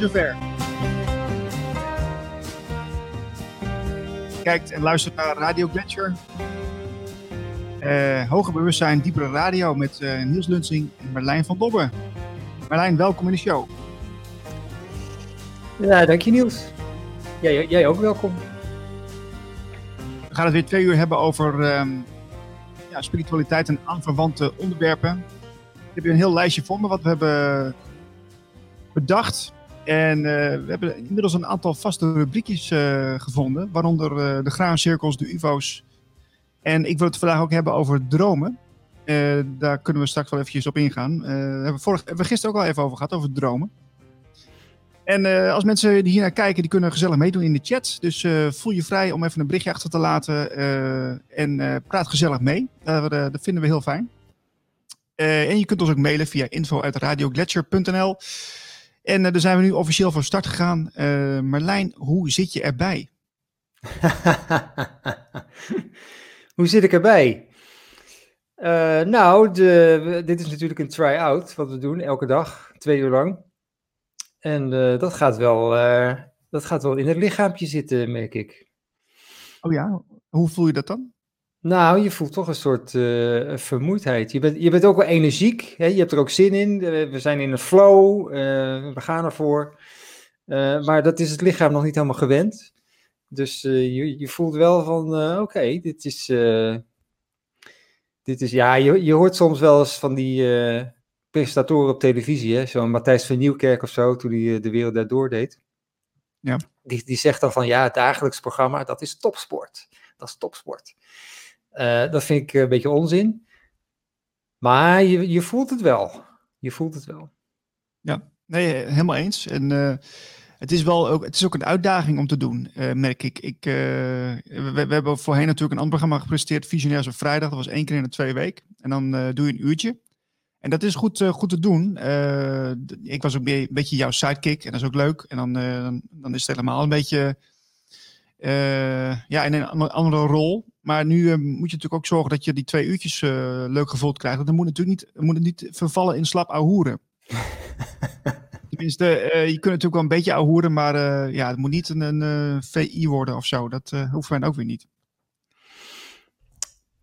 zover. Kijkt en luistert naar Radio Gletscher. Uh, hoger bewustzijn, diepere radio met uh, Niels Lunsing en Marlijn van Dobben. Marlijn, welkom in de show. Ja, dank je Niels. Jij, jij ook welkom. We gaan het weer twee uur hebben over um, ja, spiritualiteit en aanverwante onderwerpen. Ik heb hier een heel lijstje voor me wat we hebben bedacht. En uh, we hebben inmiddels een aantal vaste rubriekjes uh, gevonden, waaronder uh, de graancirkels, de UFO's. En ik wil het vandaag ook hebben over dromen. daar kunnen we straks wel eventjes op ingaan. we hebben, vorig, hebben we gisteren ook al even over gehad, over dromen. En als mensen die hier naar kijken, die kunnen gezellig meedoen in de chat. Dus voel je vrij om even een berichtje achter te laten. En praat gezellig mee. dat vinden we heel fijn. en je kunt ons ook mailen via info.radioglacier.nl. En daar zijn we nu officieel van start gegaan. Marlijn, hoe zit je erbij? hoe zit ik erbij? nou, de, dit is natuurlijk een try-out wat we doen elke dag, twee uur lang. En uh, dat, gaat wel, uh, dat gaat wel in het lichaampje zitten, merk ik. Oh ja, hoe voel je dat dan? Nou, je voelt toch een soort uh, vermoeidheid. Je bent, je bent ook wel energiek, hè? je hebt er ook zin in. We zijn in een flow, we gaan ervoor. maar dat is het lichaam nog niet helemaal gewend. Dus je, je voelt wel van, oké, dit is... dit is, ja, je, je hoort soms wel eens van die presentatoren op televisie, hè, zo'n Matthijs van Nieuwkerk of zo, toen hij eh, de wereld daardoor deed. Ja. Die, die zegt dan van ja, het dagelijks programma, dat is topsport. Dat is topsport. Uh, dat vind ik een beetje onzin. Maar je, je voelt het wel. Je voelt het wel. Ja, nee, helemaal eens. En uh, het is wel ook, het is ook een uitdaging om te doen, uh, merk ik. ik we, we, hebben voorheen natuurlijk een ander programma gepresenteerd, Visionairs op vrijdag. Dat was één keer in de twee weken. En dan doe je een uurtje. En dat is goed, goed te doen. Ik was ook een beetje jouw sidekick en dat is ook leuk. En dan, dan, dan, is het helemaal een beetje ja, in een andere rol. Maar nu moet je natuurlijk ook zorgen dat je die twee uurtjes leuk gevuld krijgt. Dat moet natuurlijk niet, moet het niet vervallen in slap ahoeren. Tenminste, je kunt natuurlijk wel een beetje ahoeren, maar ja, het moet niet een, een VI worden of zo. Dat hoeft mij ook weer niet.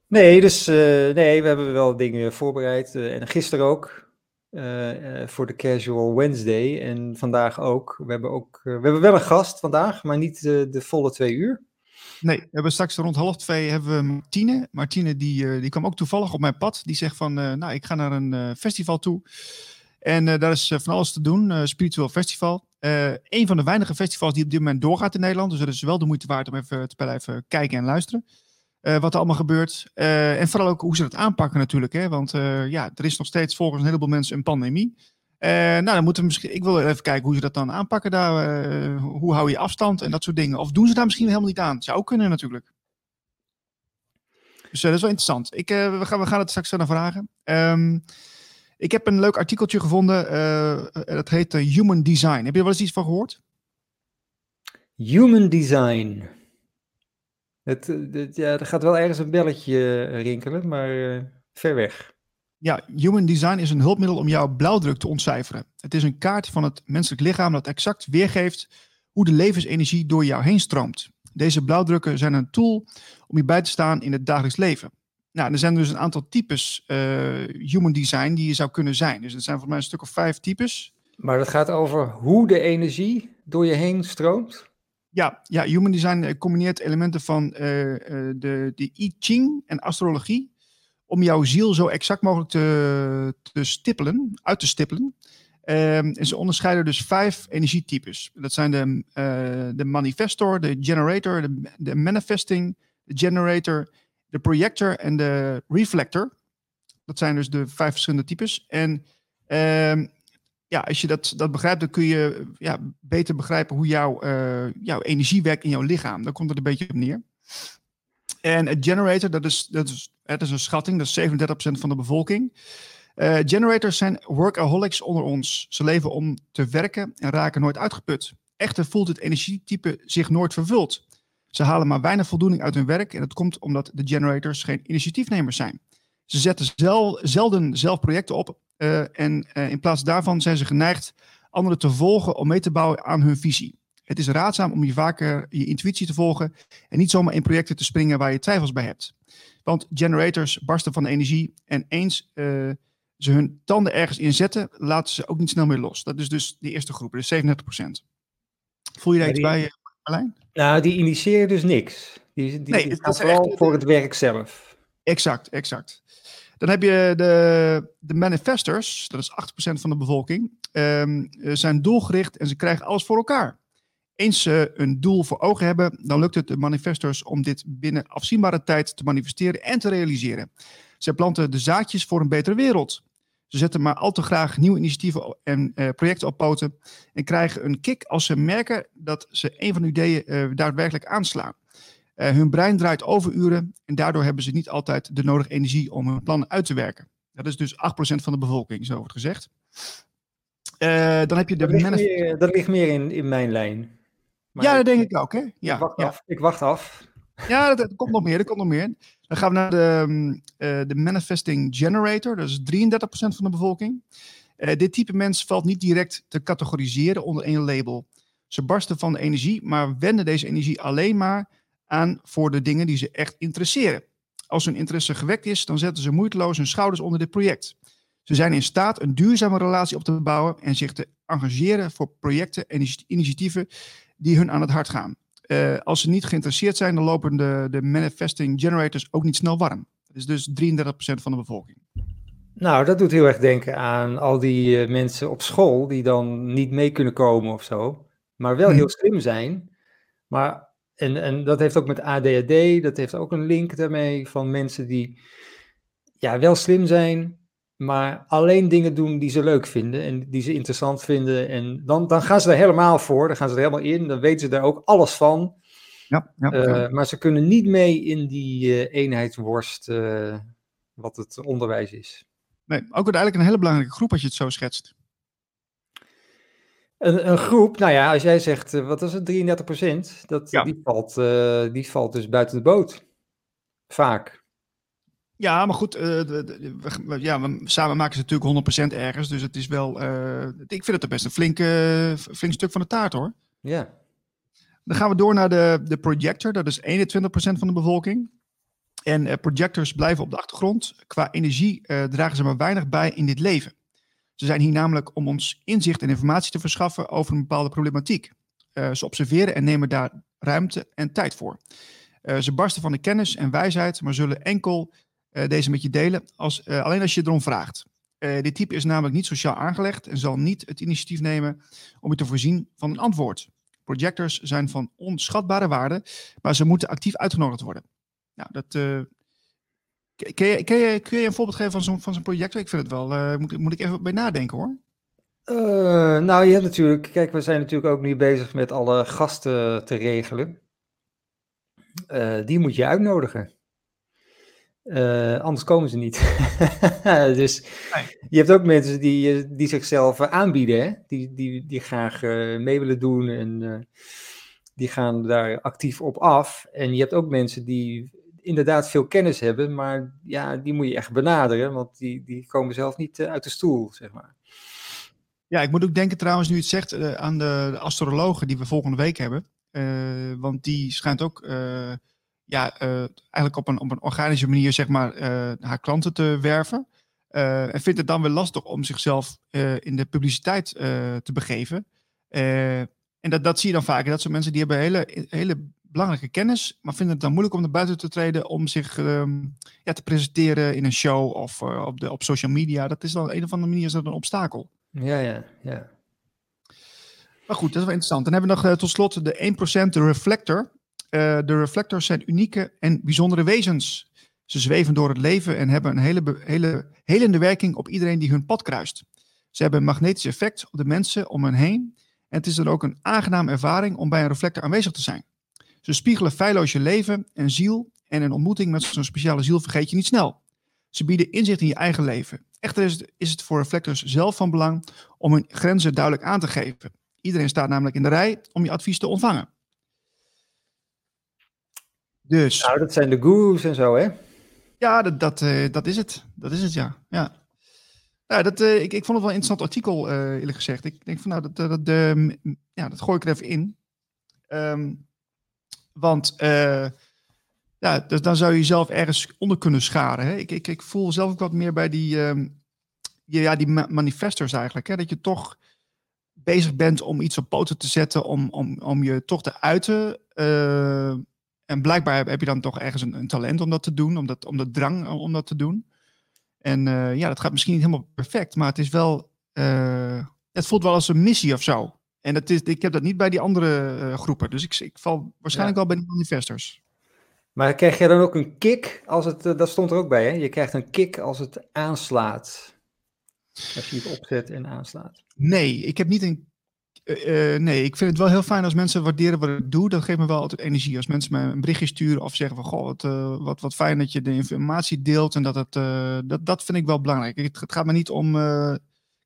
Nee, dus nee, we hebben wel dingen voorbereid. En gisteren ook. Uh, voor de Casual Wednesday. En vandaag ook. We hebben, ook, we hebben wel een gast vandaag, maar niet de volle twee uur. Nee, we hebben straks rond half twee hebben we Martine. Martine die, die kwam ook toevallig op mijn pad. Die zegt van, nou, ik ga naar een festival toe. En daar is van alles te doen, spiritueel festival. een van de weinige festivals die op dit moment doorgaat in Nederland. Dus dat is wel de moeite waard om even te blijven kijken en luisteren. Uh, wat er allemaal gebeurt. Uh, en vooral ook hoe ze dat aanpakken natuurlijk. Hè? Want uh, ja, er is nog steeds volgens een heleboel mensen een pandemie. nou, dan moeten we misschien. Ik wil even kijken hoe ze dat dan aanpakken. Daar, hoe hou je afstand en dat soort dingen. Of doen ze daar misschien helemaal niet aan? Zou ook kunnen natuurlijk. Dus dat is wel interessant. Ik, we, gaan, we gaan het straks naar vragen. Um, ik heb een leuk artikeltje gevonden. dat heet Human Design. Heb je er wel eens iets van gehoord? Human Design. Het, het, ja, er gaat wel ergens een belletje eh, rinkelen, maar uh, ver weg. Ja, Human Design is een hulpmiddel om jouw blauwdruk te ontcijferen. Het is een kaart van het menselijk lichaam dat exact weergeeft hoe de levensenergie door jou heen stroomt. Deze blauwdrukken zijn een tool om je bij te staan in het dagelijks leven. Nou, er zijn dus een aantal types uh, Human Design die je zou kunnen zijn. Dus er zijn voor mij een stuk of vijf types. Maar het gaat over hoe de energie door je heen stroomt? Ja, ja, Human Design eh, combineert elementen van uh, de, de I Ching en astrologie om jouw ziel zo exact mogelijk te, te stippelen, uit te stippelen. Um, en ze onderscheiden dus vijf energietypes. Dat zijn de, uh, de manifestor, de generator, de, de manifesting, de generator, de projector en de reflector. Dat zijn dus de vijf verschillende types. En um, ja, als je dat, dat begrijpt, dan kun je ja, beter begrijpen hoe jouw, uh, jouw energie werkt in jouw lichaam. Daar komt het een beetje op neer. En het generator, dat is, dat is, het is een schatting, dat is 37% van de bevolking. Uh, generators zijn workaholics onder ons. Ze leven om te werken en raken nooit uitgeput. Echter voelt het energietype zich nooit vervuld. Ze halen maar weinig voldoening uit hun werk en dat komt omdat de generators geen initiatiefnemers zijn. Ze zetten zel, zelden zelf projecten op en uh, in plaats daarvan zijn ze geneigd anderen te volgen om mee te bouwen aan hun visie. Het is raadzaam om je vaker je intuïtie te volgen en niet zomaar in projecten te springen waar je twijfels bij hebt. Want generators barsten van energie en eens uh, ze hun tanden ergens inzetten, laten ze ook niet snel meer los. Dat is dus de eerste groep, dus 37%. Voel je daar iets bij, Marlijn? Nou, die initiëren dus niks. Die, die, nee, dat is vooral voor het werk zelf. Exact, exact. Dan heb je de, de manifestors, dat is 8% van de bevolking, um, zijn doelgericht en ze krijgen alles voor elkaar. Eens ze een doel voor ogen hebben, dan lukt het de manifestors om dit binnen afzienbare tijd te manifesteren en te realiseren. Ze planten de zaadjes voor een betere wereld. Ze zetten maar al te graag nieuwe initiatieven en uh, projecten op poten en krijgen een kick als ze merken dat ze een van hun ideeën uh, daadwerkelijk aanslaan. Uh, hun brein draait overuren en daardoor hebben ze niet altijd de nodige energie om hun plannen uit te werken. Dat is dus 8% van de bevolking, zo wordt gezegd. dan heb je de dat, ligt meer, dat ligt meer in, in mijn lijn. Maar ja, dat denk ik ook. Hè? Ja, ik, wacht ja. Af. ik wacht af. Ja, dat, komt nog meer. Er komt nog meer. Dan gaan we naar de, uh, de Manifesting Generator. Dat is 33% van de bevolking. Uh, dit type mens valt niet direct te categoriseren onder één label. Ze barsten van de energie, maar wenden deze energie alleen maar aan voor de dingen die ze echt interesseren. Als hun interesse gewekt is, dan zetten ze moeiteloos hun schouders onder dit project. Ze zijn in staat een duurzame relatie op te bouwen en zich te engageren voor projecten en initiatieven die hun aan het hart gaan. Uh, als ze niet geïnteresseerd zijn, dan lopen de, de manifesting generators ook niet snel warm. Dat is dus 33% van de bevolking. Nou, dat doet heel erg denken aan al die uh, mensen op school die dan niet mee kunnen komen of zo, maar wel heel slim zijn. Maar, en, en dat heeft ook met ADHD, dat heeft ook een link daarmee van mensen die ja, wel slim zijn, maar alleen dingen doen die ze leuk vinden en die ze interessant vinden. En dan, dan gaan ze er helemaal voor, dan gaan ze er helemaal in, dan weten ze daar ook alles van. Ja, ja, uh, Maar ze kunnen niet mee in die uh, eenheidsworst uh, wat het onderwijs is. Nee, ook uiteindelijk een hele belangrijke groep als je het zo schetst. Een, een groep, nou ja, als jij zegt, wat is het, 33 procent, dat, ja. die, valt, die valt dus buiten de boot. Vaak. Ja, maar goed, uh, de, we, ja, we, samen maken ze natuurlijk 100% ergens. Dus het is wel, uh, ik vind het best een flink, flink stuk van de taart hoor. Ja. Dan gaan we door naar de, de projector, dat is 21% van de bevolking. En projectors blijven op de achtergrond. Qua energie dragen ze maar weinig bij in dit leven. Ze zijn hier namelijk om ons inzicht en informatie te verschaffen over een bepaalde problematiek. ze observeren en nemen daar ruimte en tijd voor. ze barsten van de kennis en wijsheid, maar zullen enkel uh, deze met je delen, als, alleen als je erom vraagt. Dit type is namelijk niet sociaal aangelegd en zal niet het initiatief nemen om je te voorzien van een antwoord. Projectors zijn van onschatbare waarde, maar ze moeten actief uitgenodigd worden. Nou, dat, kun, je, kun, je, kun je een voorbeeld geven van zo'n van zo'n projector? Ik vind het wel, moet, moet ik even bij nadenken hoor. nou, je hebt natuurlijk, kijk, we zijn natuurlijk ook nu bezig met alle gasten te regelen. die moet je uitnodigen. Uh, anders komen ze niet. dus je hebt ook mensen die, eh, die zichzelf eh, aanbieden, hè? Die, die, die graag mee willen doen en die gaan daar actief op af. En je hebt ook mensen die inderdaad veel kennis hebben, maar ja, die moet je echt benaderen, want die, die komen zelf niet uit de stoel, zeg maar. Ja, ik moet ook denken trouwens, nu het zegt, aan de, de, astrologen die we volgende week hebben. want die schijnt ook ja, eigenlijk op een, op een organische manier zeg maar, haar klanten te werven. En vindt het dan weer lastig om zichzelf in de publiciteit te begeven. en dat, dat zie je dan vaker. Dat zijn mensen die hebben hele, hele belangrijke kennis, maar vinden het dan moeilijk om naar buiten te treden om zich um, ja, te presenteren in een show of op, de, op social media. Dat is dan een of andere manier is dat een obstakel. Ja, ja, ja. Maar goed, dat is wel interessant. Dan hebben we nog tot slot de 1% de reflector. Uh, de reflectors zijn unieke en bijzondere wezens. Ze zweven door het leven en hebben een hele, hele helende werking op iedereen die hun pad kruist. Ze hebben een magnetisch effect op de mensen om hen heen. En het is dan ook een aangename ervaring om bij een reflector aanwezig te zijn. Ze spiegelen feilloos je leven en ziel. En een ontmoeting met zo'n speciale ziel vergeet je niet snel. Ze bieden inzicht in je eigen leven. Echter is het, is het voor reflectors zelf van belang om hun grenzen duidelijk aan te geven. Iedereen staat namelijk in de rij om je advies te ontvangen. Dus. Nou, dat zijn de gurus en zo, hè? Ja, dat, dat, uh, dat is het. Dat is het, ja. ja. Nou, dat, uh, ik, ik vond het wel een interessant artikel, uh, eerlijk gezegd. Ik denk van, nou, dat, dat, dat, ja, dat gooi ik er even in. Um, want uh, ja, dus dan zou je jezelf ergens onder kunnen scharen. Hè? Ik, ik, ik voel zelf ook wat meer bij die, um, ja, die manifestors eigenlijk. Hè? Dat je toch bezig bent om iets op poten te zetten, om, om, om je toch te uiten. Uh, en blijkbaar heb je dan toch ergens een, een, talent om dat te doen, om, dat, om de drang om dat te doen. En ja, dat gaat misschien niet helemaal perfect, maar het is wel, het voelt wel als een missie of zo. En dat is, ik heb dat niet bij die andere uh, groepen, dus ik, ik val waarschijnlijk ja. wel bij die manifestors. Maar krijg je dan ook een kick als het, dat stond er ook bij, hè? Je krijgt een kick als het aanslaat. Als je het opzet en aanslaat. Nee, ik heb niet een. Uh, uh, nee, ik vind het wel heel fijn als mensen waarderen wat ik doe. Dat geeft me wel altijd energie. Als mensen me een berichtje sturen of zeggen van goh, wat, uh, wat, wat fijn dat je de informatie deelt. En dat het. dat, dat vind ik wel belangrijk. Het, het gaat me niet om.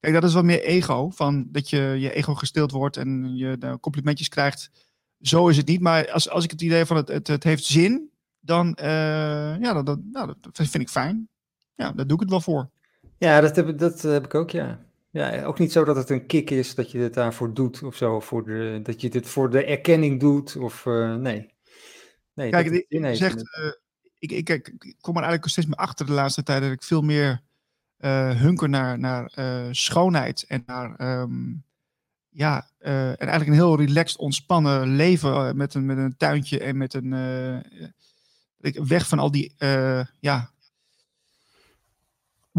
Kijk, dat is wat meer ego. Van dat je je ego gesteeld wordt en je complimentjes krijgt. Zo is het niet. Maar als, als ik het idee van het, het, het heeft zin, dan ja, dat, dat, nou, dat vind ik fijn. Ja, daar doe ik het wel voor. Ja, dat heb, dat heb ik ook, ja. Ja, ook niet zo dat het een kick is dat je het daarvoor doet of zo. Voor de, dat je dit voor de erkenning doet of uh, nee. nee. Kijk, zegt, uh, ik, ik, ik, kom er eigenlijk steeds meer achter de laatste tijd dat ik veel meer hunker naar, naar schoonheid en naar um, ja, en eigenlijk een heel relaxed, ontspannen leven met een, met een tuintje en met een weg van al die ja,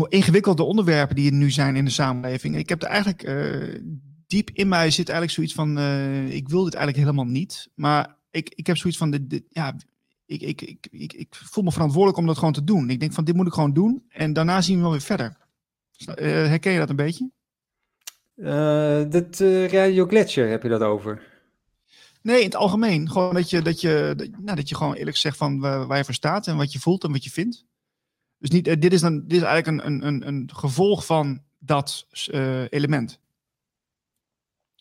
ingewikkelde onderwerpen die er nu zijn in de samenleving. Ik heb er eigenlijk diep in mij zit eigenlijk zoiets van, ik wil dit eigenlijk helemaal niet. Maar ik, ik heb zoiets van, dit, ja, ik, ik, ik, ik, ik voel me verantwoordelijk om dat gewoon te doen. Ik denk van, dit moet ik gewoon doen. En daarna zien we wel weer verder. Uh, herken je dat een beetje? dat Radio Gletscher heb je dat over? Nee, in het algemeen. Gewoon dat je, dat je, dat, nou, dat je gewoon eerlijk zegt van waar, waar je voor staat en wat je voelt en wat je vindt. Dus niet, eh, dit, is dan, dit is eigenlijk een, een, een gevolg van dat uh, element.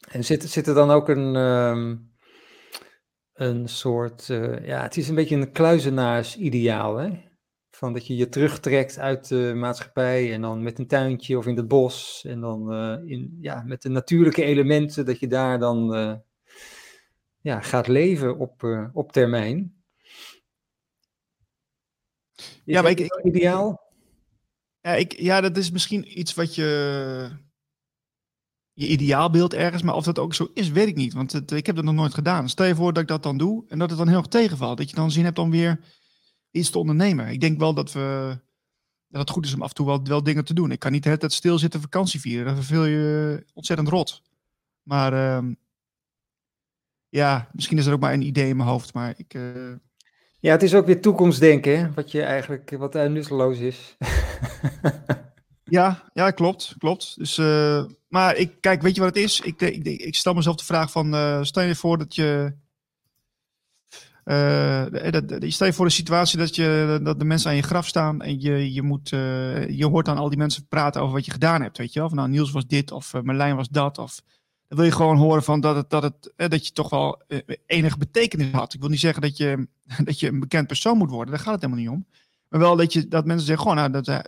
En zit, zit er dan ook een, um, een soort, uh, ja, het is een beetje een kluizenaarsideaal, hè? Van dat je je terugtrekt uit de maatschappij en dan met een tuintje of in het bos en dan uh, in, ja, met de natuurlijke elementen, dat je daar dan uh, ja, gaat leven op, op termijn. Is ja, maar ik, ik, ideaal? Ja, ik, ja, dat is misschien iets wat je. Je ideaalbeeld ergens, maar of dat ook zo is, weet ik niet. Want het, ik heb dat nog nooit gedaan. Stel je voor dat ik dat dan doe en dat het dan heel erg tegenvalt. Dat je dan zin hebt om weer iets te ondernemen. Ik denk wel dat, we, dat het goed is om af en toe wel, wel dingen te doen. Ik kan niet de hele tijd stilzitten vakantie vieren. Dan verveel je ontzettend rot. Maar uh, ja, misschien is er ook maar een idee in mijn hoofd. Maar ik, uh, ja, het is ook weer toekomstdenken, hè? wat je eigenlijk wat uh, nutteloos is. ja, ja, klopt, klopt. Dus, uh, maar ik, kijk, weet je wat het is? Ik, ik, ik stel mezelf de vraag van, uh, stel je voor dat je, dat, stel je voor de situatie dat, je, dat de mensen aan je graf staan en je, je, moet, je hoort dan al die mensen praten over wat je gedaan hebt, weet je wel? Of nou, Niels was dit, of Merlijn was dat, of dan wil je gewoon horen van dat, het, dat, het, eh, dat je toch wel eh, enige betekenis had. Ik wil niet zeggen dat je, dat je een bekend persoon moet worden, daar gaat het helemaal niet om. Maar wel dat, je, dat mensen zeggen, gewoon, nou, dat, eh,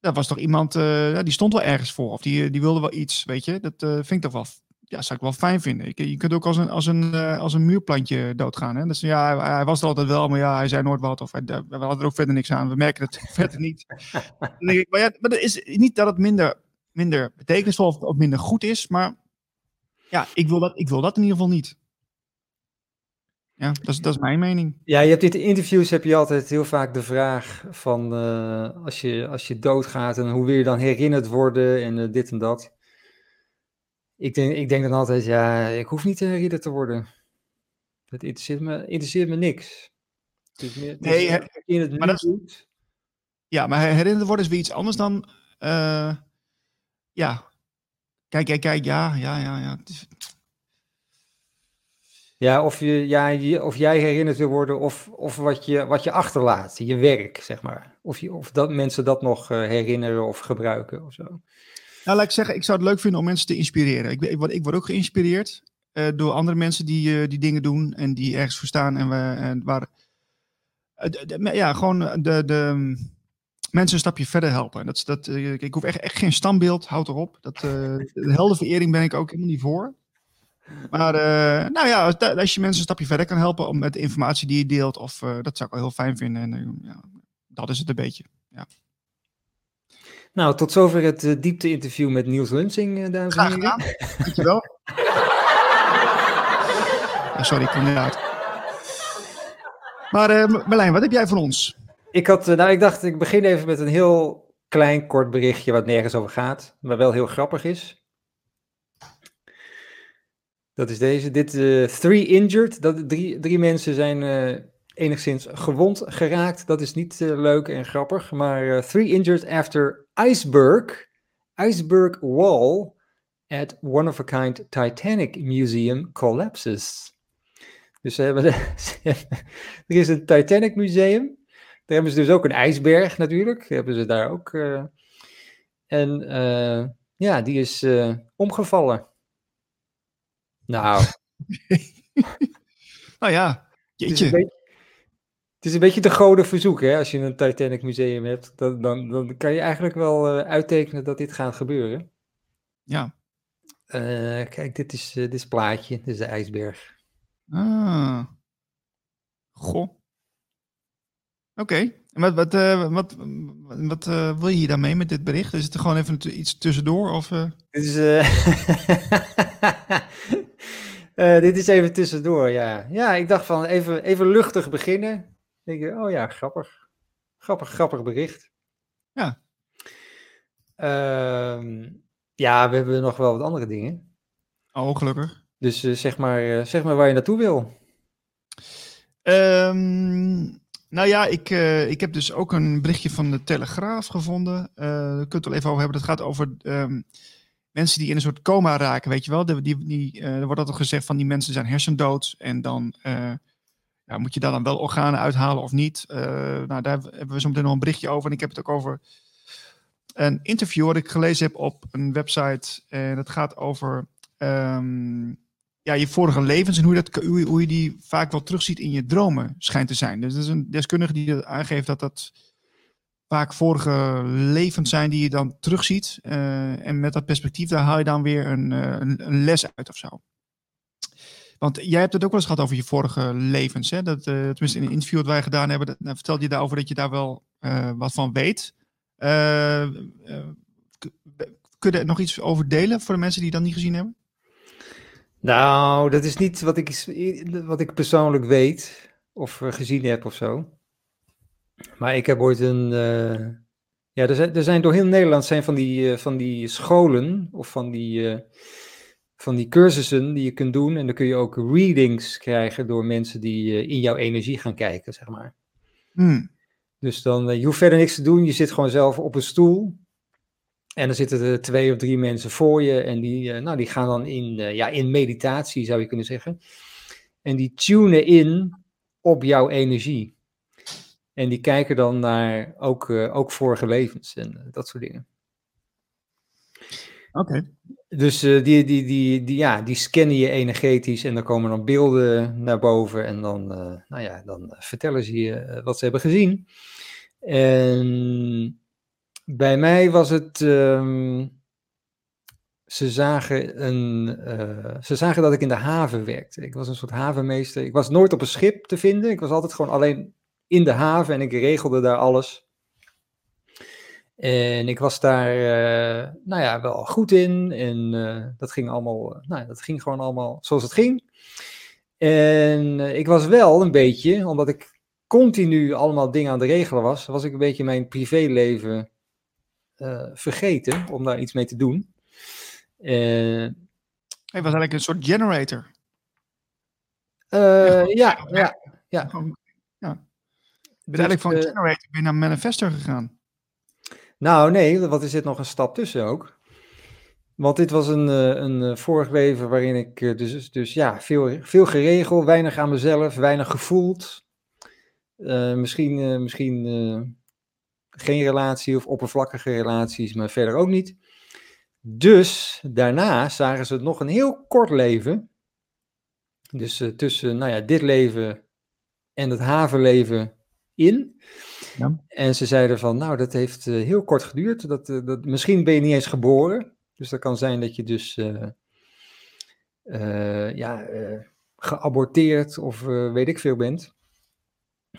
dat was toch iemand, uh, die stond wel ergens voor. Of die, die wilde wel iets, weet je. Dat uh, vind ik toch wel, ja, zou ik wel fijn vinden. Ik, je kunt ook als een, als een, uh, als een muurplantje doodgaan. Hè? Dus ja, hij, hij, was er altijd wel, maar ja, hij zei nooit wat. Of hij, we hadden er ook verder niks aan. We merken het verder niet. ik, maar ja, maar dat is niet dat het minder minder betekenisvol of, of minder goed is. Maar ja, ik wil, dat, ik wil dat in ieder geval niet. Ja, dat is, dat is mijn mening. Ja, je hebt in interviews heb je altijd heel vaak de vraag van uh, als, je, als je doodgaat en hoe wil je dan herinnerd worden en uh, dit en dat. Ik denk, ik denk dan altijd, ja, ik hoef niet herinnerd te worden. Dat interesseert me, interesseert me niks. Het is meer, het nee, her, in het maar. Ja, maar herinnerd worden is weer iets anders dan uh, ja. Kijk, kijk, kijk, ja, ja, ja, ja. Ja, of, je, ja, of jij herinnerd wil worden of, of wat, je, wat je achterlaat, je werk, zeg maar. Of, je, of dat mensen dat nog uh, herinneren of gebruiken of zo. Nou, laat ik zeggen, ik zou het leuk vinden om mensen te inspireren. Ik, ik, word, ik word ook geïnspireerd uh, door andere mensen die, uh, die dingen doen en die ergens voor staan. En, we, en waar. ja, gewoon de, de, mensen een stapje verder helpen. Dat, dat, ik hoef echt, echt geen standbeeld, houd erop. Dat, de heldenverering ben ik ook helemaal niet voor. Maar nou ja, als, je mensen een stapje verder kan helpen om met de informatie die je deelt, of, dat zou ik wel heel fijn vinden. En ja, dat is het een beetje. Ja. Nou, tot zover het diepte-interview met Niels Lunsing, dames en heren. Dankjewel. sorry, ik niet uit. Maar Marlijn, wat heb jij van ons? Ik, had, nou, ik dacht, ik begin even met een heel klein, kort berichtje wat nergens over gaat, maar wel heel grappig is. Dat is deze. Dit, three injured. Dat, drie, drie mensen zijn enigszins gewond geraakt. Dat is niet uh, leuk en grappig. Maar uh, three injured after iceberg, iceberg wall at one of a kind Titanic Museum collapses. Dus ze hebben, er is een Titanic Museum. Daar hebben ze dus ook een ijsberg natuurlijk. Hebben ze daar ook. Uh, en ja, die is omgevallen. Nou. nou ja, jeetje. Het is een beetje de goden verzoek, hè? Als je een Titanic museum hebt, dan, dan, dan kan je eigenlijk wel uh, uittekenen dat dit gaat gebeuren. Ja. Uh, kijk, dit is, uh, dit is het plaatje, dit is de ijsberg. Ah. Goh. Oké. En wat, wat, wat, wat wil je hier dan mee met dit bericht? Is het er gewoon even iets tussendoor? Of, Dit is... dit is even tussendoor, ja. Ja, ik dacht van even, even luchtig beginnen denk je, oh ja, grappig. Grappig, grappig bericht. Ja. Uh, ja, we hebben nog wel wat andere dingen. Oh, gelukkig. Dus uh, zeg, maar, uh, zeg maar waar je naartoe wil. Um, nou ja, ik, uh, ik heb dus ook een berichtje van de Telegraaf gevonden. Daar kunt het wel even over hebben. Dat gaat over um, mensen die in een soort coma raken, weet je wel. Die, die, die, er wordt altijd gezegd van die mensen zijn hersendood. En dan ja, moet je daar dan wel organen uithalen of niet? Uh, nou, daar hebben we zo meteen nog een berichtje over. En ik heb het ook over een interview wat ik gelezen heb op een website. En dat gaat over um, ja, je vorige levens en hoe, dat, hoe, hoe je die vaak wel terugziet in je dromen schijnt te zijn. Dus dat is een deskundige die aangeeft dat dat vaak vorige levens zijn die je dan terugziet. Uh, en met dat perspectief, daar haal je dan weer een, uh, een, een les uit of zo. Want jij hebt het ook wel eens gehad over je vorige levens. Hè? Dat, uh, tenminste, in een interview dat wij gedaan hebben, dat, vertelde je daarover dat je daar wel wat van weet. Kun je er nog iets over delen voor de mensen die dat niet gezien hebben? Nou, dat is niet wat ik, wat ik persoonlijk weet of gezien heb of zo. Maar ik heb ooit een. ja, er zijn, er zijn door heel Nederland zijn van die, van die scholen of van die van die cursussen die je kunt doen. En dan kun je ook readings krijgen door mensen die in jouw energie gaan kijken, zeg maar. Hmm. Dus dan, je hoeft verder niks te doen. Je zit gewoon zelf op een stoel. En dan zitten er twee of drie mensen voor je. En die, nou, die gaan dan in, ja, in meditatie, zou je kunnen zeggen. En die tunen in op jouw energie. En die kijken dan naar ook, ook vorige levens en dat soort dingen. Oké. Dus uh, die, die, die, die, ja, die scannen je energetisch en dan komen dan beelden naar boven en dan, uh, nou ja, dan vertellen ze je eh, wat ze hebben gezien. En bij mij was het, um, ze, zagen een, ze zagen dat ik in de haven werkte. Ik was een soort havenmeester. Ik was nooit op een schip te vinden. Ik was altijd gewoon alleen in de haven en ik regelde daar alles. En ik was daar, uh, nou ja, wel goed in. En uh, dat ging allemaal, uh, nou, dat ging gewoon allemaal zoals het ging. En ik was wel een beetje, omdat ik continu allemaal dingen aan de regelen was, was ik een beetje mijn privéleven vergeten om daar iets mee te doen. Hij was eigenlijk een soort generator. ja, ja, ja. ja. ja. Ben eigenlijk van generator ben naar manifester gegaan. Nou, nee, wat is dit nog een stap tussen ook? Want dit was een, eh, een eh, vorig leven waarin ik eh, dus, dus ja, veel, veel geregeld, weinig aan mezelf, weinig gevoeld. Uh, misschien misschien geen relatie of oppervlakkige relaties, maar verder ook niet. Dus daarna zagen ze nog een heel kort leven. Dus tussen nou ja, dit leven en het havenleven in. Ja. En ze zeiden van, nou, dat heeft heel kort geduurd. Dat, dat, misschien ben je niet eens geboren. Dus dat kan zijn dat je dus ja, geaborteerd of weet ik veel bent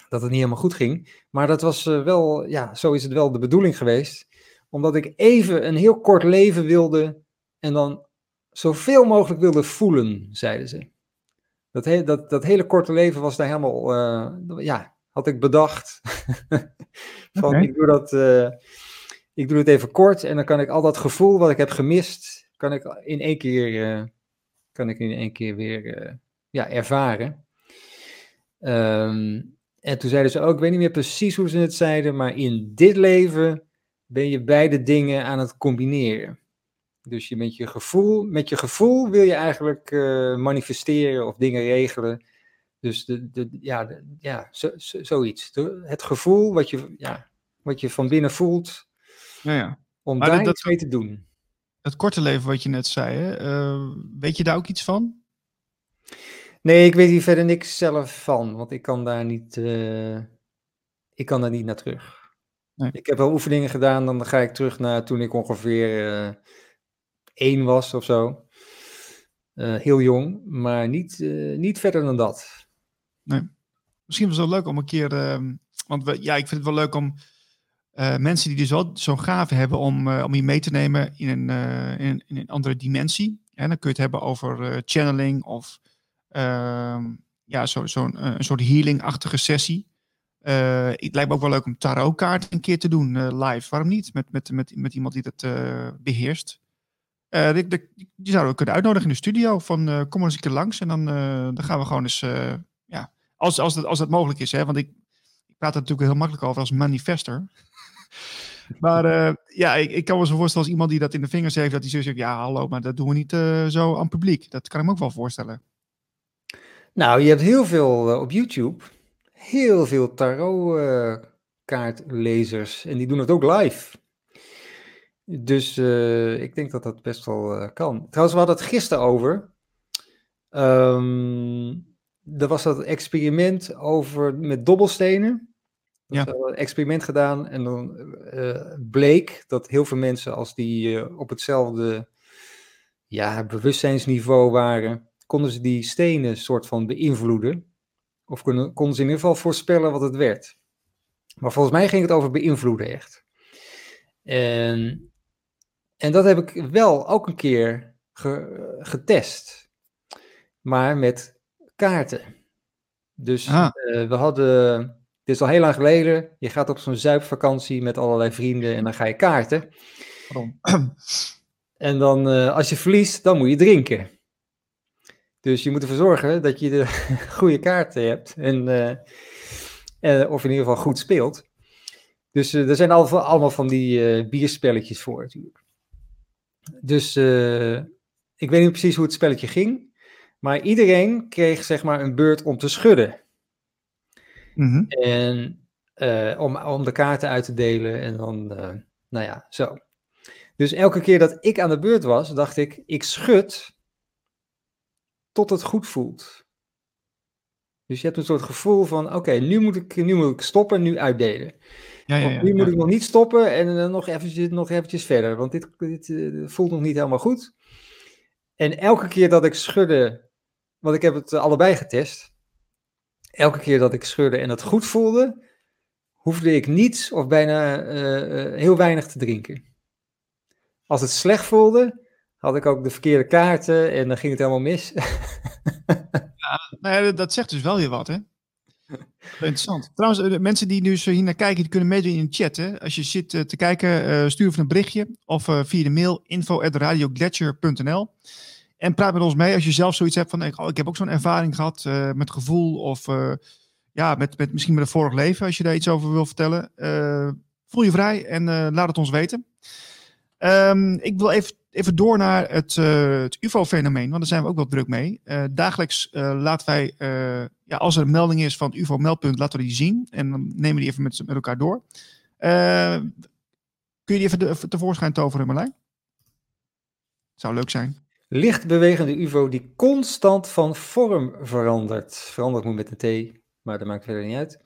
dat het niet helemaal goed ging. Maar dat was wel, ja, zo is het wel de bedoeling geweest. Omdat ik even een heel kort leven wilde en dan zoveel mogelijk wilde voelen, zeiden ze. Dat, he dat, dat hele korte leven was daar helemaal, ja, had ik bedacht. Van, ik, doe dat, uh, ik doe het even kort en dan kan ik al dat gevoel wat ik heb gemist, kan ik in één keer, kan ik in één keer weer ja, ervaren. Um, en toen zeiden ze ook, ik weet niet meer precies hoe ze het zeiden, maar in dit leven ben je beide dingen aan het combineren. Dus je met je gevoel, met je gevoel wil je eigenlijk manifesteren of dingen regelen. Dus de, de, ja, de, ja zo, zo, zoiets. het gevoel wat je, ja, wat je van binnen voelt, ja, ja. om maar daar dat, iets mee te doen. Het korte leven wat je net zei, hè? Uh, weet je daar ook iets van? Nee, ik weet hier verder niks zelf van, want ik kan daar niet, uh, ik kan daar niet naar terug. Nee. Ik heb wel oefeningen gedaan, dan ga ik terug naar toen ik ongeveer uh, één was of zo. Heel jong, maar niet, niet verder dan dat. Nee. Misschien was het wel leuk om een keer, ehm, want we, ja, ik vind het wel leuk om mensen die dus wel zo'n gave hebben om, om je mee te nemen in een, in, in, een andere dimensie. En dan kun je het hebben over channeling of Ehm, ja, zo'n zo eh, een soort healing-achtige sessie. Uh, het lijkt me ook wel leuk om tarotkaart een keer te doen uh, live. Waarom niet? Met, met, met, met iemand die dat uh, beheerst. die, die, die, zouden we kunnen uitnodigen in de studio. Van kom eens een keer langs en dan, dan gaan we gewoon eens. Als, als, dat, als dat mogelijk is. Hè? Want ik, ik praat er natuurlijk heel makkelijk over als manifester. maar ja, ik, ik kan me zo voorstellen als iemand die dat in de vingers heeft. Dat hij zo zegt: ja, hallo, maar dat doen we niet zo aan publiek. Dat kan ik me ook wel voorstellen. Nou, je hebt heel veel uh, op YouTube, heel veel tarotkaartlezers en die doen het ook live. Dus ik denk dat dat best wel kan. Trouwens, we hadden het gisteren over. Um, er was dat experiment over met dobbelstenen. Ja. We een experiment gedaan en dan bleek dat heel veel mensen, als die op hetzelfde ja, bewustzijnsniveau waren, konden ze die stenen soort van beïnvloeden. Of konden, konden ze in ieder geval voorspellen wat het werd. Maar volgens mij ging het over beïnvloeden echt. En, en dat heb ik wel ook een keer getest. Maar met kaarten. Dus ah. uh, we hadden, dit is al heel lang geleden, je gaat op zo'n zuipvakantie met allerlei vrienden en dan ga je kaarten. Waarom? En dan, uh, als je verliest, dan moet je drinken. Dus je moet ervoor zorgen dat je de goede kaarten hebt. En, uh, of in ieder geval goed speelt. Dus er zijn al, allemaal van die bierspelletjes voor natuurlijk. Dus ik weet niet precies hoe het spelletje ging. Maar iedereen kreeg zeg maar een beurt om te schudden. Mm En om, om de kaarten uit te delen. En dan, nou ja, zo. Dus elke keer dat ik aan de beurt was, dacht ik, ik schud tot het goed voelt. Dus je hebt een soort gevoel van, oké, nu, moet ik, nu moet ik stoppen, nu uitdelen. Ja, ja, ja, nu moet ik nog niet stoppen en dan nog eventjes, nog eventjes verder, want dit, dit uh, voelt nog niet helemaal goed. En elke keer dat ik schudde, want ik heb het allebei getest, elke keer dat ik schudde en het goed voelde, hoefde ik niets of bijna uh, heel weinig te drinken. Als het slecht voelde, had ik ook de verkeerde kaarten en dan ging het helemaal mis. ja, nou dat zegt dus wel weer wat, hè? Interessant. Trouwens, mensen die nu hier naar kijken, die kunnen meedoen in de chat. Hè? Als je zit eh, te kijken, stuur even een berichtje of via de mail info.radioglacier.nl en praat met ons mee als je zelf zoiets hebt van, oh, ik heb ook zo'n ervaring gehad met gevoel of ja, met, met, misschien met een vorig leven, als je daar iets over wil vertellen. voel je vrij en laat het ons weten. Um, ik wil even even door naar het, het UFO-fenomeen, want daar zijn we ook wel druk mee. Dagelijks laten wij, ja, als er een melding is van UFO-meldpunt, laten we die zien. En dan nemen we die even met, met elkaar door. kun je die even tevoorschijn toveren, Marlijn? Zou leuk zijn. Lichtbewegende UFO die constant van vorm verandert. Verandert moet met een T, maar dat maakt verder niet uit.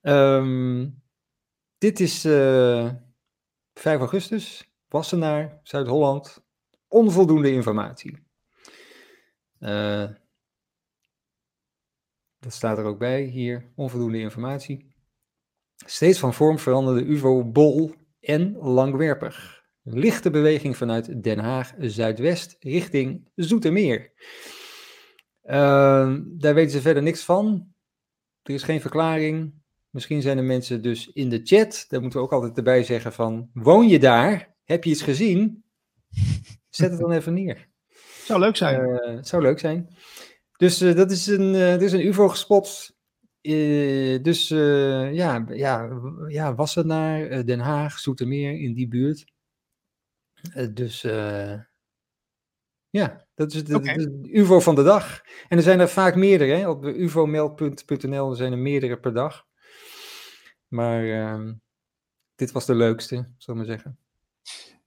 Um, dit is uh, 5 augustus, Wassenaar, Zuid-Holland. Onvoldoende informatie. Uh, dat staat er ook bij hier, onvoldoende informatie. Steeds van vorm veranderde UVO bol en langwerpig. Lichte beweging vanuit Den Haag zuidwest richting Zoetermeer. Uh, daar weten ze verder niks van. Er is geen verklaring. Misschien zijn er mensen dus in de chat. Daar moeten we ook altijd erbij zeggen van, woon je daar? Heb je iets gezien? Zet het dan even neer. Zou leuk zijn. Uh, zou leuk zijn. Dus uh, dat is een, uh, er is een UFO gespot. dus ja, ja, ja, Wassenaar, Den Haag, Zoetermeer, in die buurt. Dus ja, dat is de, okay. de, UFO van de dag. En er zijn er vaak meerdere. Hè? Op ufomeld.nl zijn er meerdere per dag. Maar uh, dit was de leukste, zullen we maar zeggen.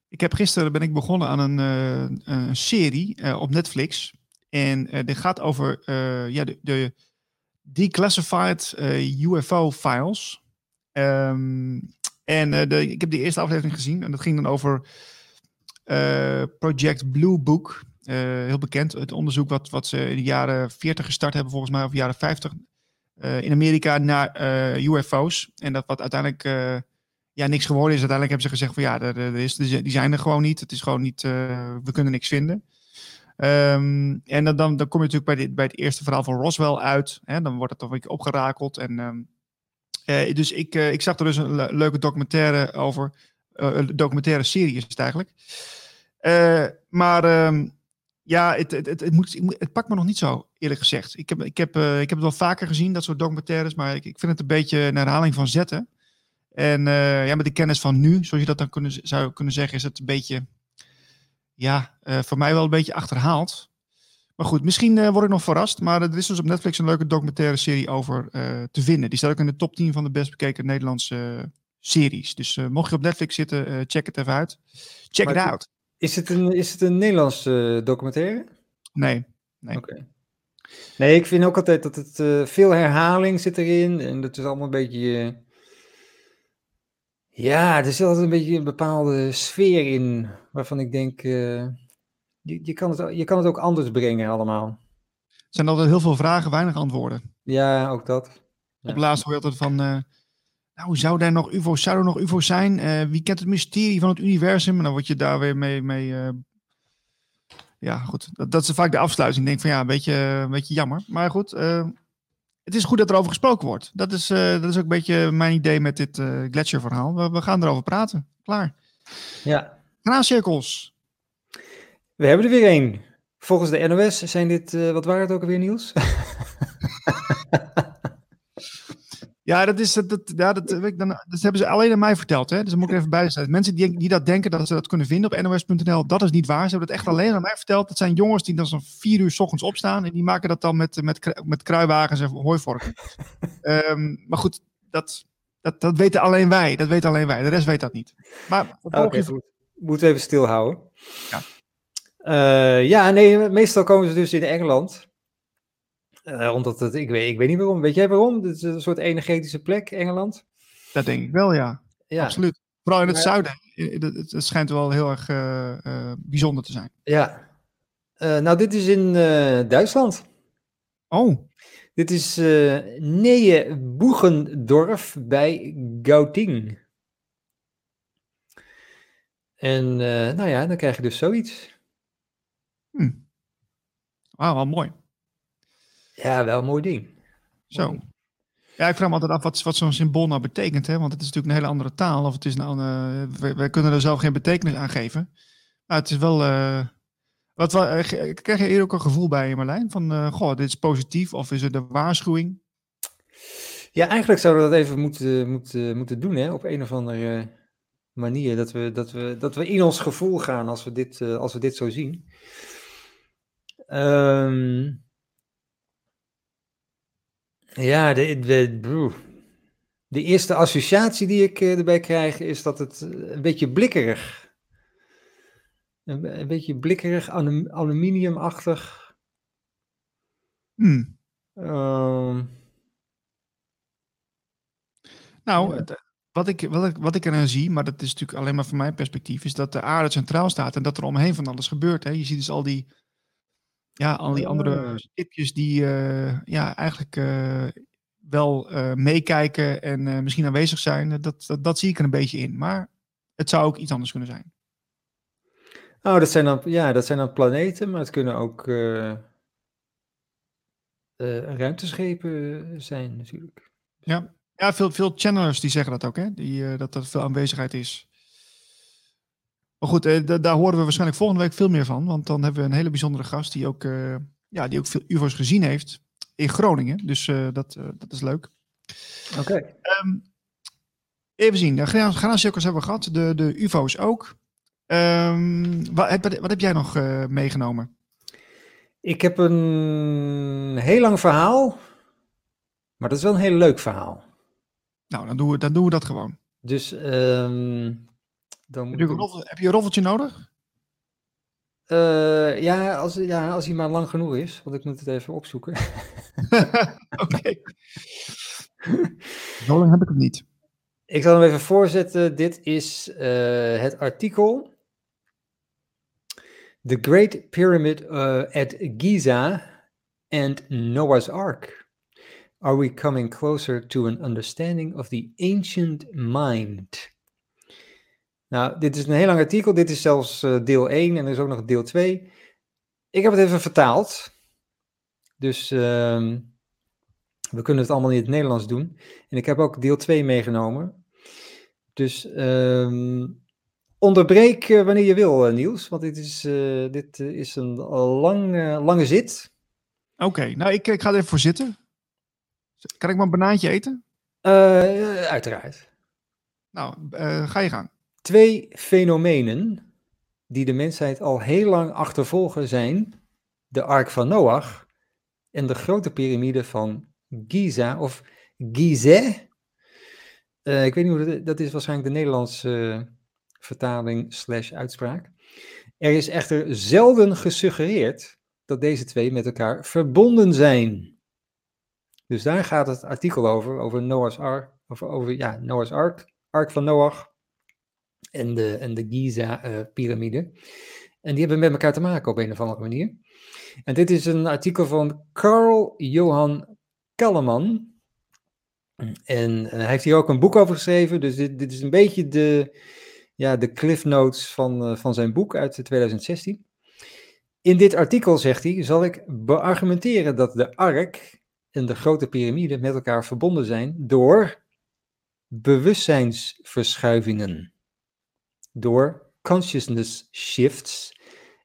Ik heb gisteren ben ik begonnen aan een, uh, een serie uh, op Netflix. En dit gaat over ja, de, de declassified UFO files. Um, en de, ik heb de eerste aflevering gezien en dat ging dan over Project Blue Book. heel bekend, het onderzoek wat, wat ze in de jaren 40 gestart hebben, volgens mij, of jaren 50 uh, in Amerika naar UFO's. En dat wat uiteindelijk ja, niks geworden is. Uiteindelijk hebben ze gezegd van ja, er, er is, die zijn er gewoon niet. Het is gewoon niet, we kunnen niks vinden. Um, en dan, dan, kom je natuurlijk bij, bij het eerste verhaal van Roswell uit. Hè, dan wordt het toch een beetje opgerakeld. En, um, dus ik, ik zag er dus een leuke documentaire over. Een documentaire serie is het eigenlijk. maar um, ja, het, het, het, het, moet, het pakt me nog niet zo, eerlijk gezegd. Ik heb, ik, heb, ik heb het wel vaker gezien, dat soort documentaires, maar ik, ik vind het een beetje een herhaling van zetten. En ja, met de kennis van nu, zoals je dat dan kunnen, zou kunnen zeggen, is het een beetje, ja, voor mij wel een beetje achterhaald. Maar goed, misschien word ik nog verrast. Maar er is dus op Netflix een leuke documentaire serie over te vinden. Die staat ook in de top 10 van de best bekeken Nederlandse series. Dus mocht je op Netflix zitten, check het even uit. Check it out. Is het een, is het een Nederlandse documentaire? Nee. nee. Oké. Nee, ik vind ook altijd dat het uh, veel herhaling zit erin. En dat is allemaal een beetje. Uh, ja, er zit altijd een beetje een bepaalde sfeer in. Waarvan ik denk. Uh, je, je, kan het, je kan het ook anders brengen, allemaal. Er zijn altijd heel veel vragen, weinig antwoorden. Ja, ook dat. Ja. Op laatst hoor je altijd van. Nou, zou er nog UFO's, zou er nog UFO's zijn? Uh, wie kent het mysterie van het universum? En dan word je daar weer mee. mee uh, ja, goed. Dat, dat, is vaak de afsluiting. Ik denk van ja, een beetje, een beetje jammer. Maar goed, uh, het is goed dat er over gesproken wordt. Dat is, dat is ook een beetje mijn idee met dit Gletscher-verhaal. We, we, gaan erover praten. Klaar. Ja. Graancirkels. We hebben er weer één. Volgens de NOS zijn dit, wat waren het ook alweer, Niels? Ja, dat, is, dat, ja, dat, dan, dat hebben ze alleen aan mij verteld. Hè? Dus dan moet ik even bijzetten. Mensen die, die dat denken dat ze dat kunnen vinden op nos.nl, dat is niet waar. Ze hebben het echt alleen aan mij verteld. Dat zijn jongens die dan zo'n vier uur s ochtends opstaan en die maken dat dan met, met, met kruiwagens en hooivorken. um, maar goed, dat, dat, dat weten alleen wij. Dat weten alleen wij. De rest weet dat niet. Maar Oké, okay, goed. Moeten we even stilhouden. Ja. Uh, ja, nee, meestal komen ze dus in Engeland. Uh, omdat het, ik weet, ik weet niet waarom. Weet jij waarom? Het is een soort energetische plek, Engeland. Dat denk ik wel, ja. ja. Absoluut. Vooral in het zuiden. Het, het, schijnt wel heel erg uh, uh, bijzonder te zijn. Ja. nou, dit is in Duitsland. Oh. Dit is uh, Boegendorf bij Gauting. En nou ja, dan krijg je dus zoiets. Hm. Wauw, wel mooi. Ja, wel een mooi ding. Zo. Ja, ik vraag me altijd af wat, wat zo'n symbool nou betekent. Hè? Want het is natuurlijk een hele andere taal. Of het is nou een, uh, wij, kunnen er zelf geen betekenis aan geven. Maar het is wel... Uh, wat, uh, krijg je hier ook een gevoel bij, Marlijn? Van, goh, dit is positief of is het een waarschuwing? Ja, eigenlijk zouden we dat even moeten, moeten, moeten doen, hè? Op een of andere manier. Dat we, dat, we, dat we in ons gevoel gaan als we dit, als we dit zo zien. Um, ja, de, de, de eerste associatie die ik eh, erbij krijg is dat het eh, een beetje blikkerig. Een, een beetje blikkerig, aluminiumachtig. Hmm. Uh, nou, wat ik, wat, ik, wat ik eraan zie, maar dat is natuurlijk alleen maar van mijn perspectief, is dat de aarde centraal staat en dat er omheen van alles gebeurt. Hè? Je ziet dus al die, ja, al die andere oh. stipjes die uh, ja, eigenlijk uh, wel uh, meekijken en misschien aanwezig zijn. Dat, dat, dat, zie ik er een beetje in. Maar het zou ook iets anders kunnen zijn. Oh, dat zijn dan, ja, dat zijn dan planeten, maar het kunnen ook ruimteschepen zijn natuurlijk. Ja. Ja, veel, veel channelers die zeggen dat ook, hè? Die, uh, dat er veel aanwezigheid is. Maar goed, uh, daar horen we waarschijnlijk volgende week veel meer van. Want dan hebben we een hele bijzondere gast die ook, uh, ja, die ook veel UFO's gezien heeft in Groningen. Dus dat, dat is leuk. Oké. Okay. Um, even zien. De granaatcirkels hebben we gehad. De, de UFO's ook. Um, wat, wat, heb jij nog meegenomen? Ik heb een heel lang verhaal. Maar dat is wel een heel leuk verhaal. Nou, dan doen we, dan doen we dat gewoon. Dus um, dan heb, je een roffel, heb je een roffeltje nodig? Uh, ja, als, ja, als hij maar lang genoeg is, want ik moet het even opzoeken. Oké. Zo lang heb ik het niet. Ik zal hem even voorzetten. Dit is uh, het artikel. The Great Pyramid uh, at Giza and Noah's Ark. Are we coming closer to an understanding of the ancient mind? Nou, dit is een heel lang artikel. Dit is zelfs uh, deel 1 en er is ook nog deel 2. Ik heb het even vertaald. Dus uh, we kunnen het allemaal in het Nederlands doen. En ik heb ook deel 2 meegenomen. Dus uh, onderbreek uh, wanneer je wil, uh, Niels. Want dit is, dit is een lang, lange zit. Oké, nou ik, ik ga er even voor zitten. Kan ik maar een banaantje eten? Uiteraard. Nou, ga je gang. Twee fenomenen die de mensheid al heel lang achtervolgen zijn de Ark van Noach en de grote piramide van Giza of Gizeh. Uh, ik weet niet hoe dat, dat is waarschijnlijk de Nederlandse vertaling slash uitspraak. Er is echter zelden gesuggereerd dat deze twee met elkaar verbonden zijn. Dus daar gaat het artikel over, over Noah's Ark, over, over ja, Noah's Ark, Ark van Noach en de, en de Giza-pyramide. en die hebben met elkaar te maken op een of andere manier. En dit is een artikel van Carl Johan Kalleman. En hij heeft hier ook een boek over geschreven, dus dit, dit is een beetje de, ja, de cliff notes van, uh, van zijn boek uit 2016. In dit artikel, zegt hij, zal ik beargumenteren dat de ark en de grote piramide met elkaar verbonden zijn door bewustzijnsverschuivingen, door consciousness shifts.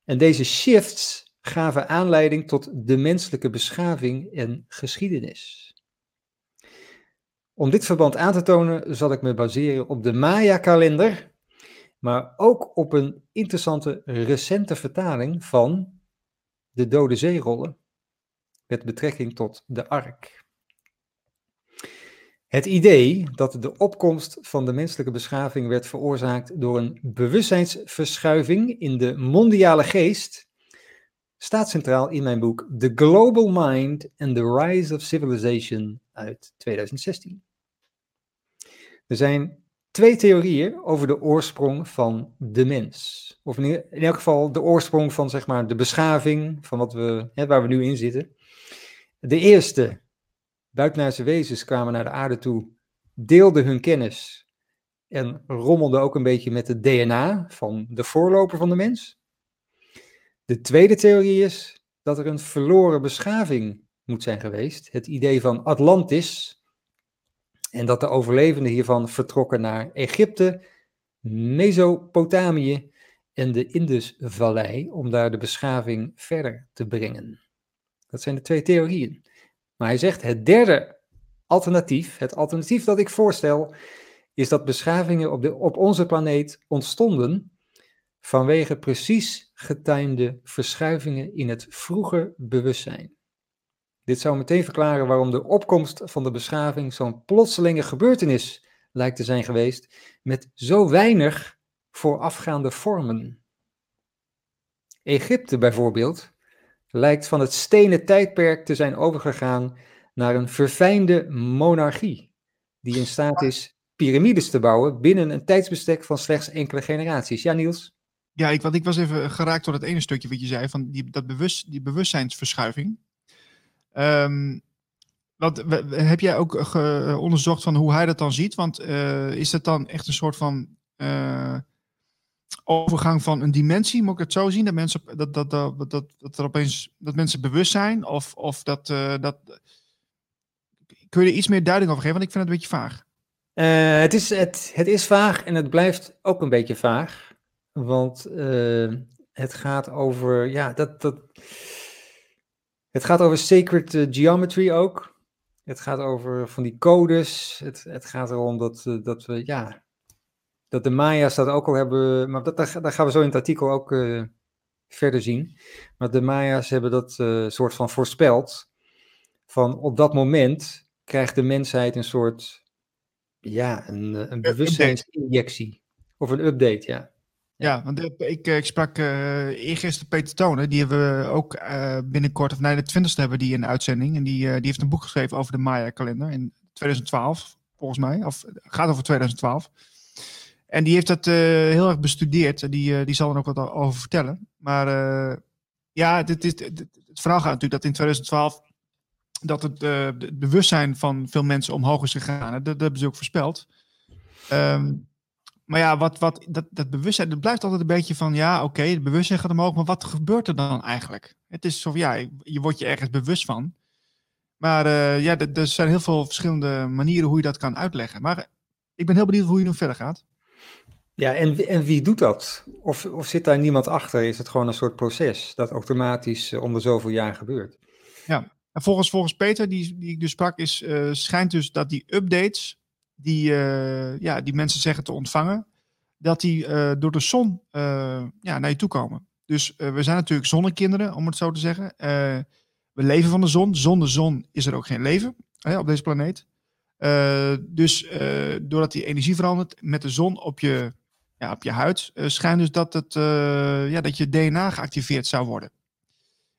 En deze shifts gaven aanleiding tot de menselijke beschaving en geschiedenis. Om dit verband aan te tonen zal ik me baseren op de Maya-kalender, maar ook op een interessante recente vertaling van de Dode Zeerollen met betrekking tot de ark. Het idee dat de opkomst van de menselijke beschaving werd veroorzaakt door een bewustzijnsverschuiving in de mondiale geest staat centraal in mijn boek The Global Mind and the Rise of Civilization uit 2016. Er zijn twee theorieën over de oorsprong van de mens. Of in, elk geval de oorsprong van zeg maar, de beschaving, van wat we, hè, waar we nu in zitten. De eerste buitenaardse wezens kwamen naar de aarde toe, deelden hun kennis en rommelden ook een beetje met het DNA van de voorloper van de mens. De tweede theorie is dat er een verloren beschaving moet zijn geweest, het idee van Atlantis, en dat de overlevenden hiervan vertrokken naar Egypte, Mesopotamië en de Indusvallei om daar de beschaving verder te brengen. Dat zijn de twee theorieën. Maar hij zegt het derde alternatief, het alternatief dat ik voorstel, is dat beschavingen op, de, op onze planeet ontstonden vanwege precies getimede verschuivingen in het vroege bewustzijn. Dit zou meteen verklaren waarom de opkomst van de beschaving zo'n plotselinge gebeurtenis lijkt te zijn geweest, met zo weinig voorafgaande vormen. Egypte bijvoorbeeld lijkt van het stenen tijdperk te zijn overgegaan naar een verfijnde monarchie, die in staat is piramides te bouwen binnen een tijdsbestek van slechts enkele generaties. Ja, Niels? Ja, ik, want ik was even geraakt door het ene stukje wat je zei, van die, dat bewust, die bewustzijnsverschuiving. Um, heb jij ook onderzocht van hoe hij dat dan ziet? Want uh, is dat dan echt een soort van uh, overgang van een dimensie, moet ik het zo zien? Dat mensen, dat, dat, dat, dat, dat er opeens dat mensen bewust zijn? Of, of dat, uh, dat. Kun je er iets meer duiding over geven? Want ik vind het een beetje vaag. Uh, het, is, het, het is vaag en het blijft ook een beetje vaag. Want uh, het gaat over. Ja, dat. dat het gaat over sacred geometry ook. Het gaat over van die codes. Het, het gaat erom dat, dat we. Ja, dat de Maya's dat ook al hebben, maar dat, dat, gaan we zo in het artikel ook uh, verder zien. Maar de Maya's hebben dat uh, soort van voorspeld. Van op dat moment krijgt de mensheid een soort, ja, een, eh, een bewustzijnsinjectie. Of een update, ja. Ja, want ik, ik sprak uh, eergisteren Peter Tonen, die hebben we ook uh, binnenkort, of nee, de twintigste hebben die in de uitzending. En die, uh, die heeft een boek geschreven over de Maya-kalender in 2012, volgens mij. Of gaat over 2012. En die heeft dat uh, heel erg bestudeerd. Die, uh, die zal er ook wat over vertellen. Maar uh, ja, dit, dit, het verhaal gaat natuurlijk dat in 2012 dat het, bewustzijn van veel mensen omhoog is gegaan. Dat, dat hebben ze ook voorspeld. Um, maar ja, wat, wat, dat, dat bewustzijn, dat blijft altijd een beetje van, ja, oké, het bewustzijn gaat omhoog, maar wat gebeurt er dan eigenlijk? Het is zo, ja, je wordt je ergens bewust van. Maar ja, er zijn heel veel verschillende manieren hoe je dat kan uitleggen. Maar ik ben heel benieuwd hoe je nu verder gaat. Ja, en, en wie doet dat? Of, of zit daar niemand achter? Is het gewoon een soort proces dat automatisch uh, om de zoveel jaar gebeurt? Ja, en volgens, volgens Peter, die, die ik dus sprak, is, uh, schijnt dus dat die updates die, uh, ja, die mensen zeggen te ontvangen, dat die door de zon ja, naar je toe komen. Dus we zijn natuurlijk zonnekinderen, om het zo te zeggen. we leven van de zon. Zonder zon is er ook geen leven hè, op deze planeet. dus doordat die energie verandert met de zon op je ja, op je huid uh, schijnt dus dat, het, uh, ja, dat je DNA geactiveerd zou worden.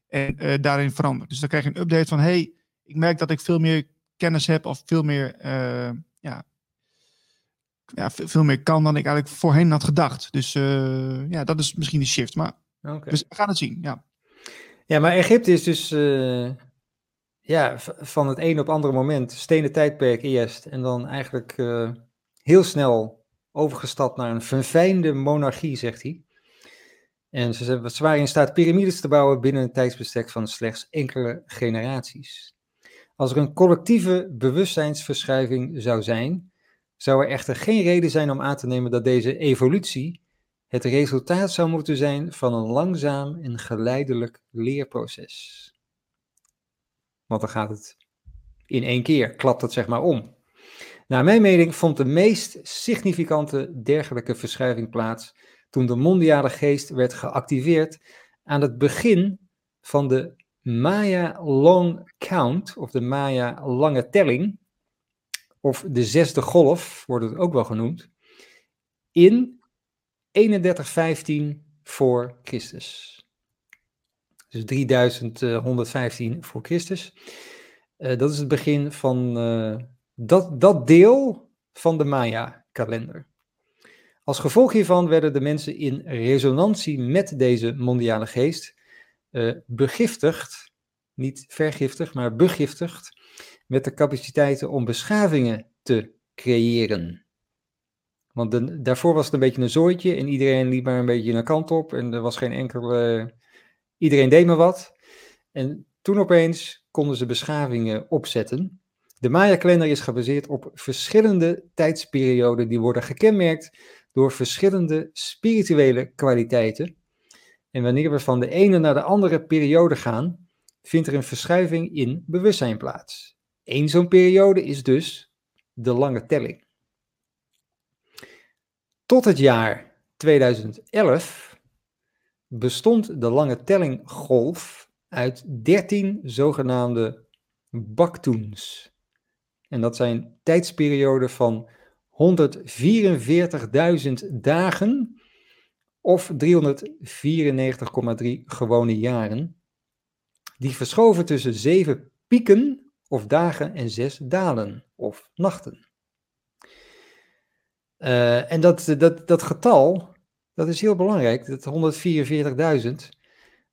En uh, daarin verandert. Dus dan krijg je een update van: hey, ik merk dat ik veel meer kennis heb of veel meer, ja, ja, veel meer kan dan ik eigenlijk voorheen had gedacht. Dus ja, dat is misschien de shift. Maar okay. dus we gaan het zien. Ja, ja maar Egypte is dus ja, van het een op andere moment, stenen tijdperk eerst. En dan eigenlijk heel snel overgestapt naar een verfijnde monarchie, zegt hij. En ze, waren in staat piramides te bouwen binnen een tijdsbestek van slechts enkele generaties. Als er een collectieve bewustzijnsverschuiving zou zijn, zou er echter geen reden zijn om aan te nemen dat deze evolutie het resultaat zou moeten zijn van een langzaam en geleidelijk leerproces. Want dan gaat het in één keer, klapt het zeg maar om. Naar mijn mening vond de meest significante dergelijke verschuiving plaats toen de mondiale geest werd geactiveerd aan het begin van de Maya Long Count, of de Maya Lange Telling, of de zesde golf wordt het ook wel genoemd, in 3115 voor Christus. Dus 3115 voor Christus. Uh, dat is het begin van uh, dat, dat deel van de Maya-kalender. Als gevolg hiervan werden de mensen in resonantie met deze mondiale geest uh, begiftigd, niet vergiftigd, maar begiftigd, met de capaciteiten om beschavingen te creëren. Want daarvoor was het een beetje een zooitje en iedereen liep maar een beetje een kant op en er was geen enkele. iedereen deed maar wat. En toen opeens konden ze beschavingen opzetten. De Maya-kalender is gebaseerd op verschillende tijdsperioden die worden gekenmerkt door verschillende spirituele kwaliteiten. En wanneer we van de ene naar de andere periode gaan, vindt er een verschuiving in bewustzijn plaats. Eén zo'n periode is dus de lange telling. Tot het jaar 2011 bestond de lange tellinggolf uit 13 zogenaamde baktoens. En dat zijn tijdsperioden van 144.000 dagen of 394,3 gewone jaren. Die verschoven tussen zeven pieken of dagen en zes dalen of nachten. Uh, en dat, dat, dat getal, dat is heel belangrijk, dat 144.000.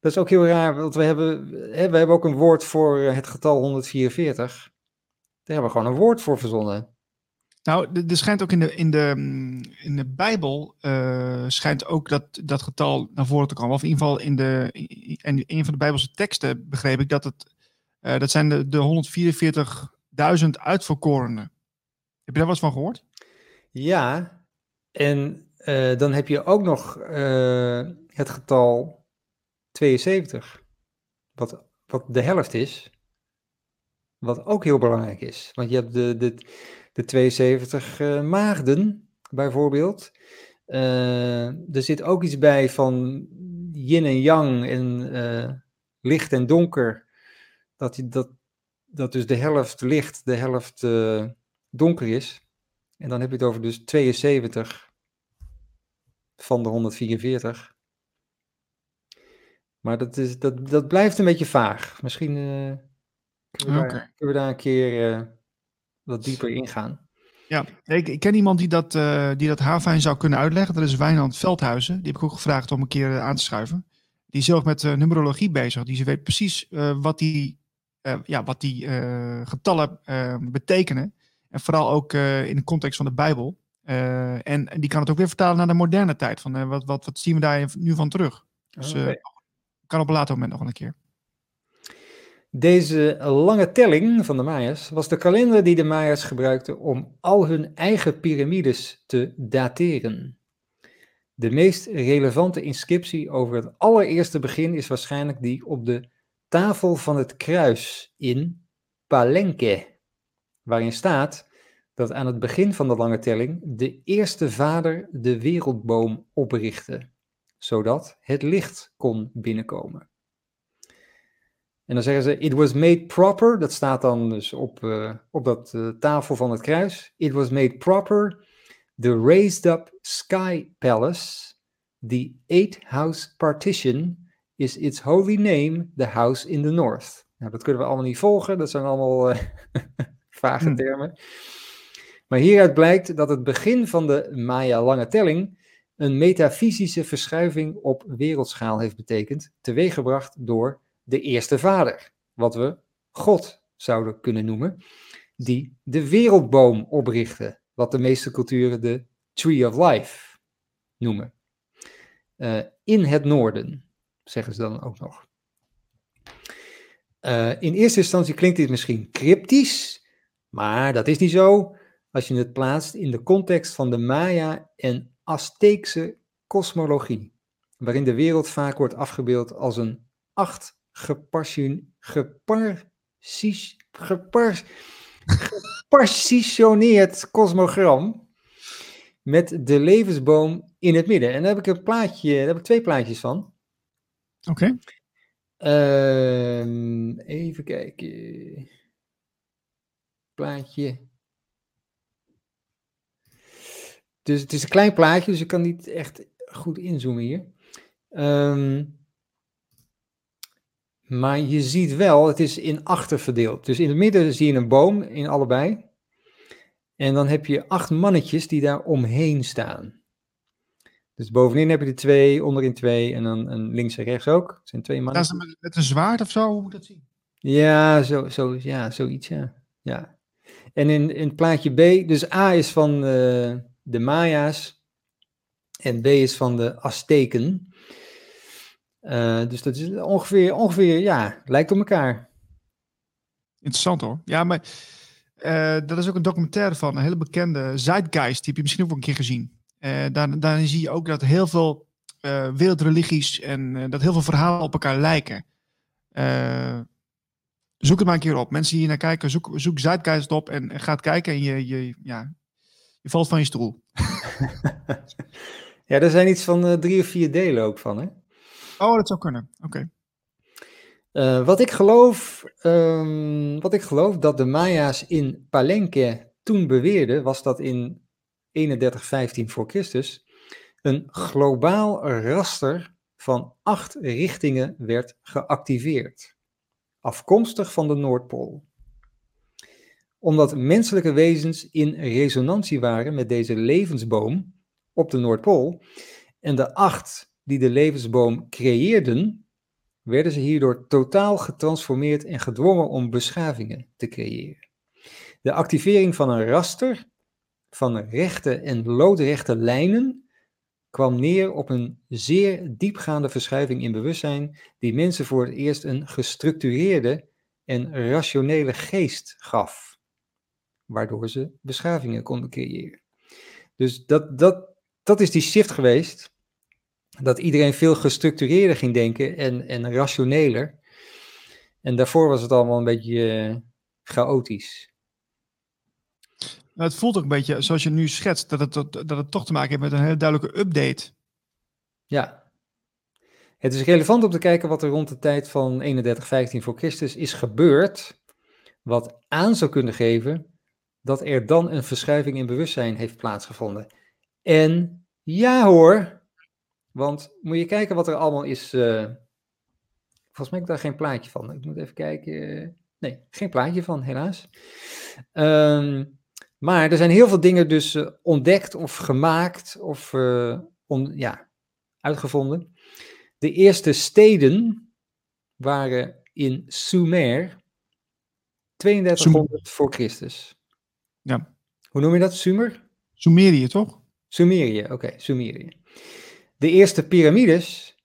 Dat is ook heel raar, want we hebben, we hebben ook een woord voor het getal 144. Daar hebben we gewoon een woord voor verzonnen. Nou, er schijnt ook in de, in de, in de Bijbel uh, schijnt ook dat, dat getal naar voren te komen. Of in ieder geval in, de, in een van de Bijbelse teksten begreep ik dat het, uh, dat zijn de, de 144.000 uitverkorenen. Heb je daar wat van gehoord? Ja, en uh, dan heb je ook nog het getal 72, wat, wat de helft is. Wat ook heel belangrijk is. Want je hebt de, de, de 72 uh, maagden, bijvoorbeeld. Uh, er zit ook iets bij van yin en yang en uh, licht en donker. Dat, dat, dat dus de helft licht, de helft donker is. En dan heb je het over dus 72 van de 144. Maar dat, is, dat, dat blijft een beetje vaag. Misschien kunnen, we daar, kunnen, we daar, een keer wat dieper ingaan. Ja, ik, ik ken iemand die dat, uh, die dat haarfijn zou kunnen uitleggen. Dat is Wijnand Veldhuizen. Die heb ik ook gevraagd om een keer eh, aan te schuiven. Die is heel erg met uh, numerologie bezig. Die ze weet precies wat die, ja, wat die getallen betekenen. En vooral ook in de context van de Bijbel. En, en, die kan het ook weer vertalen naar de moderne tijd. Van, wat, wat, wat zien we daar nu van terug? Dus okay. kan op een later moment nog een keer. Deze lange telling van de Mayas was de kalender die de Mayas gebruikten om al hun eigen piramides te dateren. De meest relevante inscriptie over het allereerste begin is waarschijnlijk die op de tafel van het kruis in Palenque, waarin staat dat aan het begin van de lange telling de eerste vader de wereldboom oprichtte, zodat het licht kon binnenkomen. En dan zeggen ze, it was made proper, dat staat dan dus op, uh, op dat uh, tafel van het kruis. It was made proper, the raised up sky palace, the eight house partition is its holy name, the house in the north. Nou, dat kunnen we allemaal niet volgen, dat zijn allemaal uh, vage hmm. termen. Maar hieruit blijkt dat het begin van de Maya lange telling een metafysische verschuiving op wereldschaal heeft betekend, teweeggebracht door de eerste vader, wat we God zouden kunnen noemen, die de wereldboom oprichtte, wat de meeste culturen de Tree of Life noemen. Uh, in het noorden, zeggen ze dan ook nog. Uh, in eerste instantie klinkt dit misschien cryptisch, maar dat is niet zo als je het plaatst in de context van de Maya en Azteekse kosmologie, waarin de wereld vaak wordt afgebeeld als een acht gepassion, gepartitioneerd kosmogram met de levensboom in het midden. En daar heb ik een plaatje, daar heb ik twee plaatjes van. Oké. Ehm, even kijken. Plaatje. Dus het is een klein plaatje, dus ik kan niet echt goed inzoomen hier. Um, maar je ziet wel, het is in achter verdeeld. Dus in het midden zie je een boom in allebei. En dan heb je acht mannetjes die daar omheen staan. Dus bovenin heb je er twee, onderin twee en dan en links en rechts ook. Het zijn twee mannen. Met, met een zwaard of zo, hoe moet dat zien? Ja, zo, zo, ja zoiets, ja. ja. En in, in plaatje B, dus A is van uh, de Maya's en B is van de Azteken. Uh, dus dat is ongeveer, ongeveer, ja, lijkt op elkaar. Interessant hoor. Ja, maar uh, dat is ook een documentaire van een hele bekende Zeitgeist. Die heb je misschien ook wel een keer gezien. Uh, daar, daarin zie je ook dat heel veel wereldreligies en dat heel veel verhalen op elkaar lijken. zoek het maar een keer op. Mensen die hier naar kijken, zoek, zoek Zeitgeist op en, en gaat kijken en je, je, ja, je valt van je stoel. ja, er zijn iets van drie of vier delen ook van, hè? Oh, dat zou kunnen. Oké. Uh, wat ik geloof, um, wat ik geloof dat de Maya's in Palenque toen beweerden, was dat in 3115 voor Christus een globaal raster van acht richtingen werd geactiveerd, afkomstig van de Noordpool. omdat menselijke wezens in resonantie waren met deze levensboom op de Noordpool. En de acht die de levensboom creëerden, werden ze hierdoor totaal getransformeerd en gedwongen om beschavingen te creëren. De activering van een raster van rechte en loodrechte lijnen kwam neer op een zeer diepgaande verschuiving in bewustzijn die mensen voor het eerst een gestructureerde en rationele geest gaf, waardoor ze beschavingen konden creëren. Dus dat, dat, dat is die shift geweest, dat iedereen veel gestructureerder ging denken en, en rationeler. En daarvoor was het allemaal een beetje uh, chaotisch. Nou, het voelt ook een beetje zoals je nu schetst, dat het, dat het toch te maken heeft met een hele duidelijke update. Ja. Het is relevant om te kijken wat er rond de tijd van 3115 voor Christus is gebeurd, wat aan zou kunnen geven dat er dan een verschuiving in bewustzijn heeft plaatsgevonden. En ja hoor, want moet je kijken wat er allemaal is. Uh, volgens mij heb ik daar geen plaatje van. Ik moet even kijken. Nee, geen plaatje van, helaas. Um, maar er zijn heel veel dingen dus uh, ontdekt of gemaakt of uh, on, ja, uitgevonden. De eerste steden waren in Sumer, 3200 voor Christus. Ja. Hoe noem je dat? Sumer? Sumerië, toch? Sumerië, oké, okay, Sumerië. De eerste piramides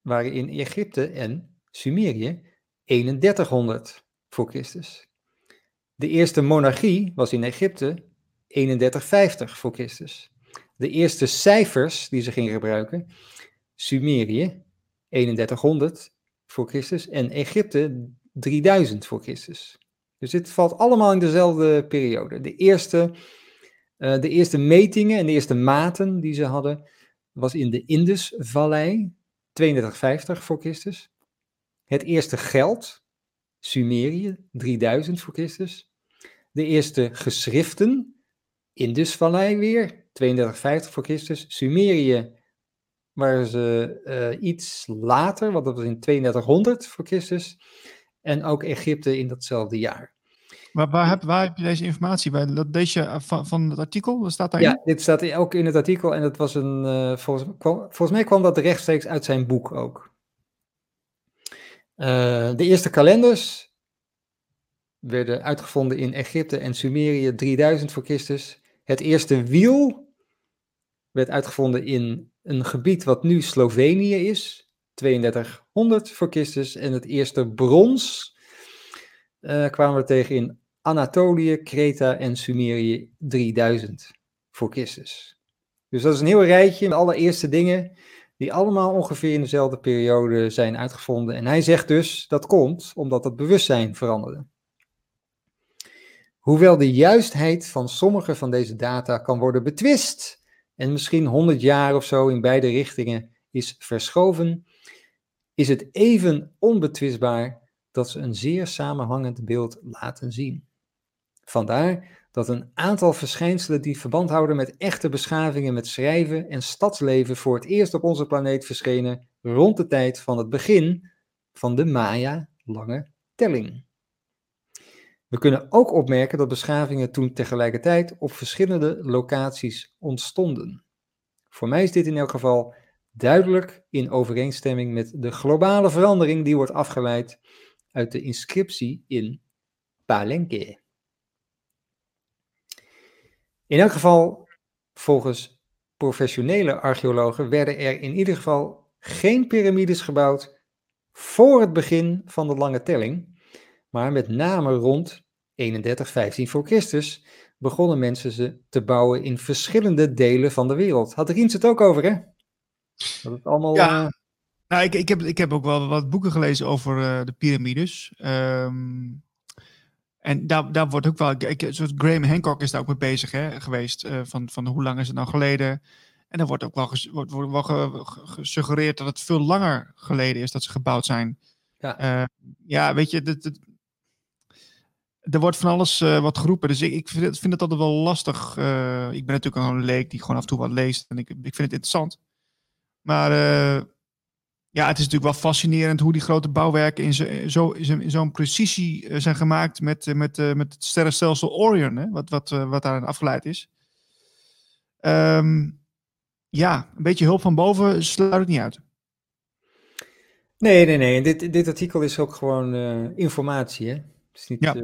waren in Egypte en Sumerië 3100 voor Christus. De eerste monarchie was in Egypte 3150 voor Christus. De eerste cijfers die ze gingen gebruiken, Sumerië 3100 voor Christus en Egypte 3000 voor Christus. Dus dit valt allemaal in dezelfde periode. De eerste, uh, de eerste metingen en de eerste maten die ze hadden, was in de Indusvallei 3250 voor Christus. Het eerste geld, Sumerië 3000 voor Christus de eerste geschriften, Indusvallei weer, 3250 voor Christus. Sumerië waren ze uh, iets later, want dat was in 3200 voor Christus. En ook Egypte in datzelfde jaar. Maar waar heb, waar heb je deze informatie bij? Dat deze van, van het artikel? Staat daarin? Ja, dit staat ook in het artikel en dat was een, uh, volgens, volgens mij kwam dat rechtstreeks uit zijn boek ook. Uh, de eerste kalenders werden uitgevonden in Egypte en Sumerië 3000 voor Christus. Het eerste wiel werd uitgevonden in een gebied wat nu Slovenië is, 3200 voor Christus. En het eerste brons kwamen we tegen in Anatolië, Kreta en Sumerië 3000 voor Christus. Dus dat is een heel rijtje met alle eerste dingen die allemaal ongeveer in dezelfde periode zijn uitgevonden. En hij zegt dus dat komt omdat het bewustzijn veranderde. Hoewel de juistheid van sommige van deze data kan worden betwist en misschien 100 jaar of zo in beide richtingen is verschoven, is het even onbetwistbaar dat ze een zeer samenhangend beeld laten zien. Vandaar dat een aantal verschijnselen die verband houden met echte beschavingen met schrijven en stadsleven voor het eerst op onze planeet verschenen rond de tijd van het begin van de Maya-lange telling. We kunnen ook opmerken dat beschavingen toen tegelijkertijd op verschillende locaties ontstonden. Voor mij is dit in elk geval duidelijk in overeenstemming met de globale verandering die wordt afgeleid uit de inscriptie in Palenque. In elk geval, volgens professionele archeologen, werden er in ieder geval geen piramides gebouwd voor het begin van de lange telling, maar met name rond 31, 15 voor Christus begonnen mensen ze te bouwen in verschillende delen van de wereld. Had Riens het ook over, hè? Dat het allemaal... Ja, uh... nou, ik, ik, heb, ik heb ook wel wat boeken gelezen over uh, de piramides. Um, en daar, daar wordt ook wel... Ik, zoals Graham Hancock is daar ook mee bezig hè, geweest. Uh, van, van hoe lang is het nou geleden? En er wordt ook wel, wordt, wordt wel ge, gesuggereerd dat het veel langer geleden is dat ze gebouwd zijn. Ja, ja weet je, dat, er wordt van alles uh, wat geroepen. Dus ik, ik vind, het, vind, het, altijd wel lastig. Uh, ik ben natuurlijk een leek die gewoon af en toe wat leest. En ik, ik vind het interessant. Maar uh, Ja, het is natuurlijk wel fascinerend hoe die grote bouwwerken in, zo, in zo'n precisie eh, zijn gemaakt met, eh, met, met het sterrenstelsel Orion, hè, wat, wat, wat daarin afgeleid is. Um, ja, een beetje hulp van boven sluit het niet uit. Nee, nee, nee. Dit, dit artikel is ook gewoon informatie, hè? Het is niet, ja.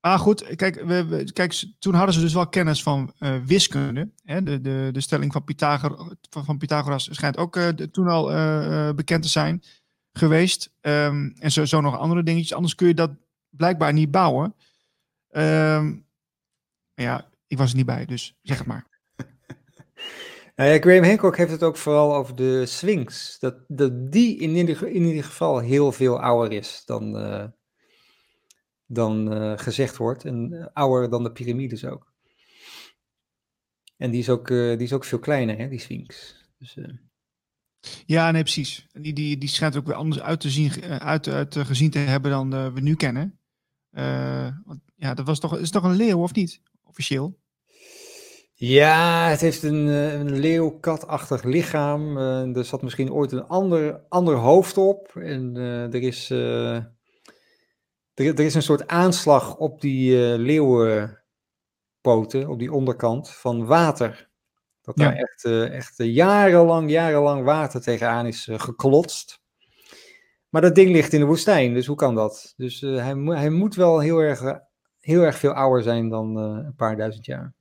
Ah, goed. Kijk, we, kijk, toen hadden ze dus wel kennis van uh, wiskunde. Hè? De, de, de stelling van, Pythagor, van, Pythagoras schijnt ook uh, toen al uh, bekend te zijn geweest. Um, en zo, zo nog andere dingetjes. Anders kun je dat blijkbaar niet bouwen. Um, ja, ik was er niet bij, dus zeg het maar. Nou ja, Graham Hancock heeft het ook vooral over de Sphinx. Dat, dat die in ieder, in ieder geval heel veel ouder is dan, dan uh, gezegd wordt. En uh, ouder dan de piramides ook. En die is ook, uh, die is ook veel kleiner, hè, die Sphinx. Dus, ja, nee, precies. Die, die, die schijnt ook weer anders uit te zien, uit, uit gezien te hebben dan we nu kennen. want, ja, dat was toch, is toch een leeuw, of niet? Officieel. Ja, het heeft een, een leeuw-katachtig lichaam. er zat misschien ooit een ander, ander hoofd op. En er is er, er is een soort aanslag op die uh, leeuwenpoten, op die onderkant, van water. Dat daar echt, uh, echt jarenlang, jarenlang water tegenaan is geklotst. Maar dat ding ligt in de woestijn, dus hoe kan dat? Dus hij, hij moet wel heel erg, heel erg veel ouder zijn dan een paar duizend jaar.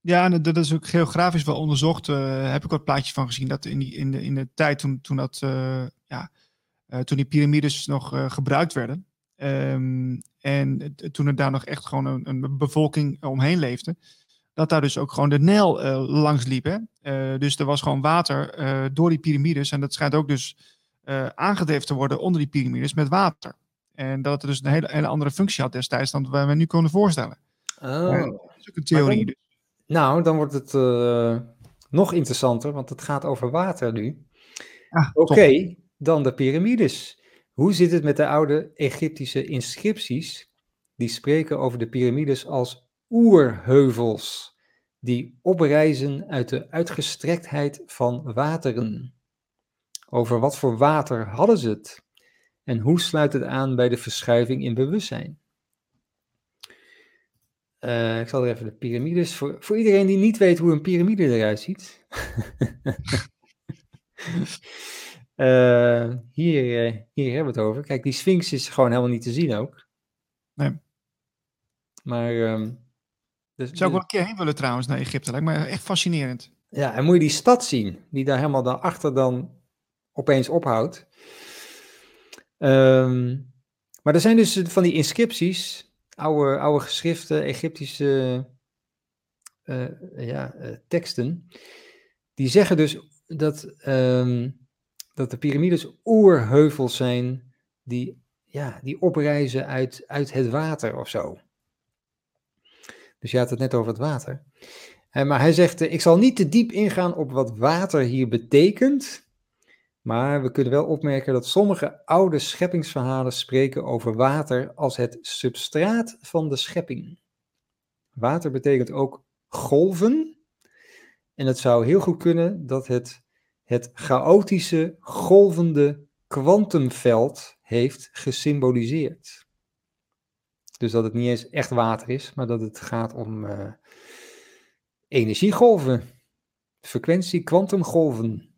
Ja, en dat is ook geografisch wel onderzocht. Uh, heb ik wat plaatjes van gezien dat in, die, in, de, in de tijd toen, toen, dat, uh, ja, uh, toen die piramides nog gebruikt werden, Um, en toen er daar nog echt gewoon een, een, bevolking omheen leefde, dat daar dus ook gewoon de Nijl uh, langs liep. Hè? Uh, dus er was gewoon water uh, door die piramides. En dat schijnt ook dus aangedreven te worden onder die piramides met water. En dat het dus een hele, hele andere functie had destijds dan we nu kunnen voorstellen. Oh. dat is ook een theorie. Dan, dus. Nou, dan wordt het nog interessanter, want het gaat over water nu. Ah, Oké, okay, dan de piramides. Hoe zit het met de oude Egyptische inscripties die spreken over de piramides als oerheuvels die oprijzen uit de uitgestrektheid van wateren? Over wat voor water hadden ze het? En hoe sluit het aan bij de verschuiving in bewustzijn? Uh, ik zal er even de piramides. Voor, voor iedereen die niet weet hoe een piramide eruit ziet. Uh, hier, uh, hier hebben we het over. Kijk, die Sphinx is gewoon helemaal niet te zien ook. Nee. Maar. Um, dus, Zou ik wel een keer heen willen trouwens naar Egypte? Lijkt me echt fascinerend. Ja, en moet je die stad zien, die daar helemaal daarachter dan opeens ophoudt. Um, maar er zijn dus van die inscripties, oude, oude geschriften, Egyptische uh, ja, teksten, die zeggen dus dat. Um, dat de piramides oerheuvels zijn die, ja, die oprijzen uit, uit het water of zo. Dus je had het net over het water. Maar hij zegt, eh, ik zal niet te diep ingaan op wat water hier betekent, maar we kunnen wel opmerken dat sommige oude scheppingsverhalen spreken over water als het substraat van de schepping. Water betekent ook golven. En het zou heel goed kunnen dat het het chaotische, golvende kwantumveld heeft gesymboliseerd. Dus dat het niet eens echt water is, maar dat het gaat om uh, energiegolven, frequentie, kwantumgolven.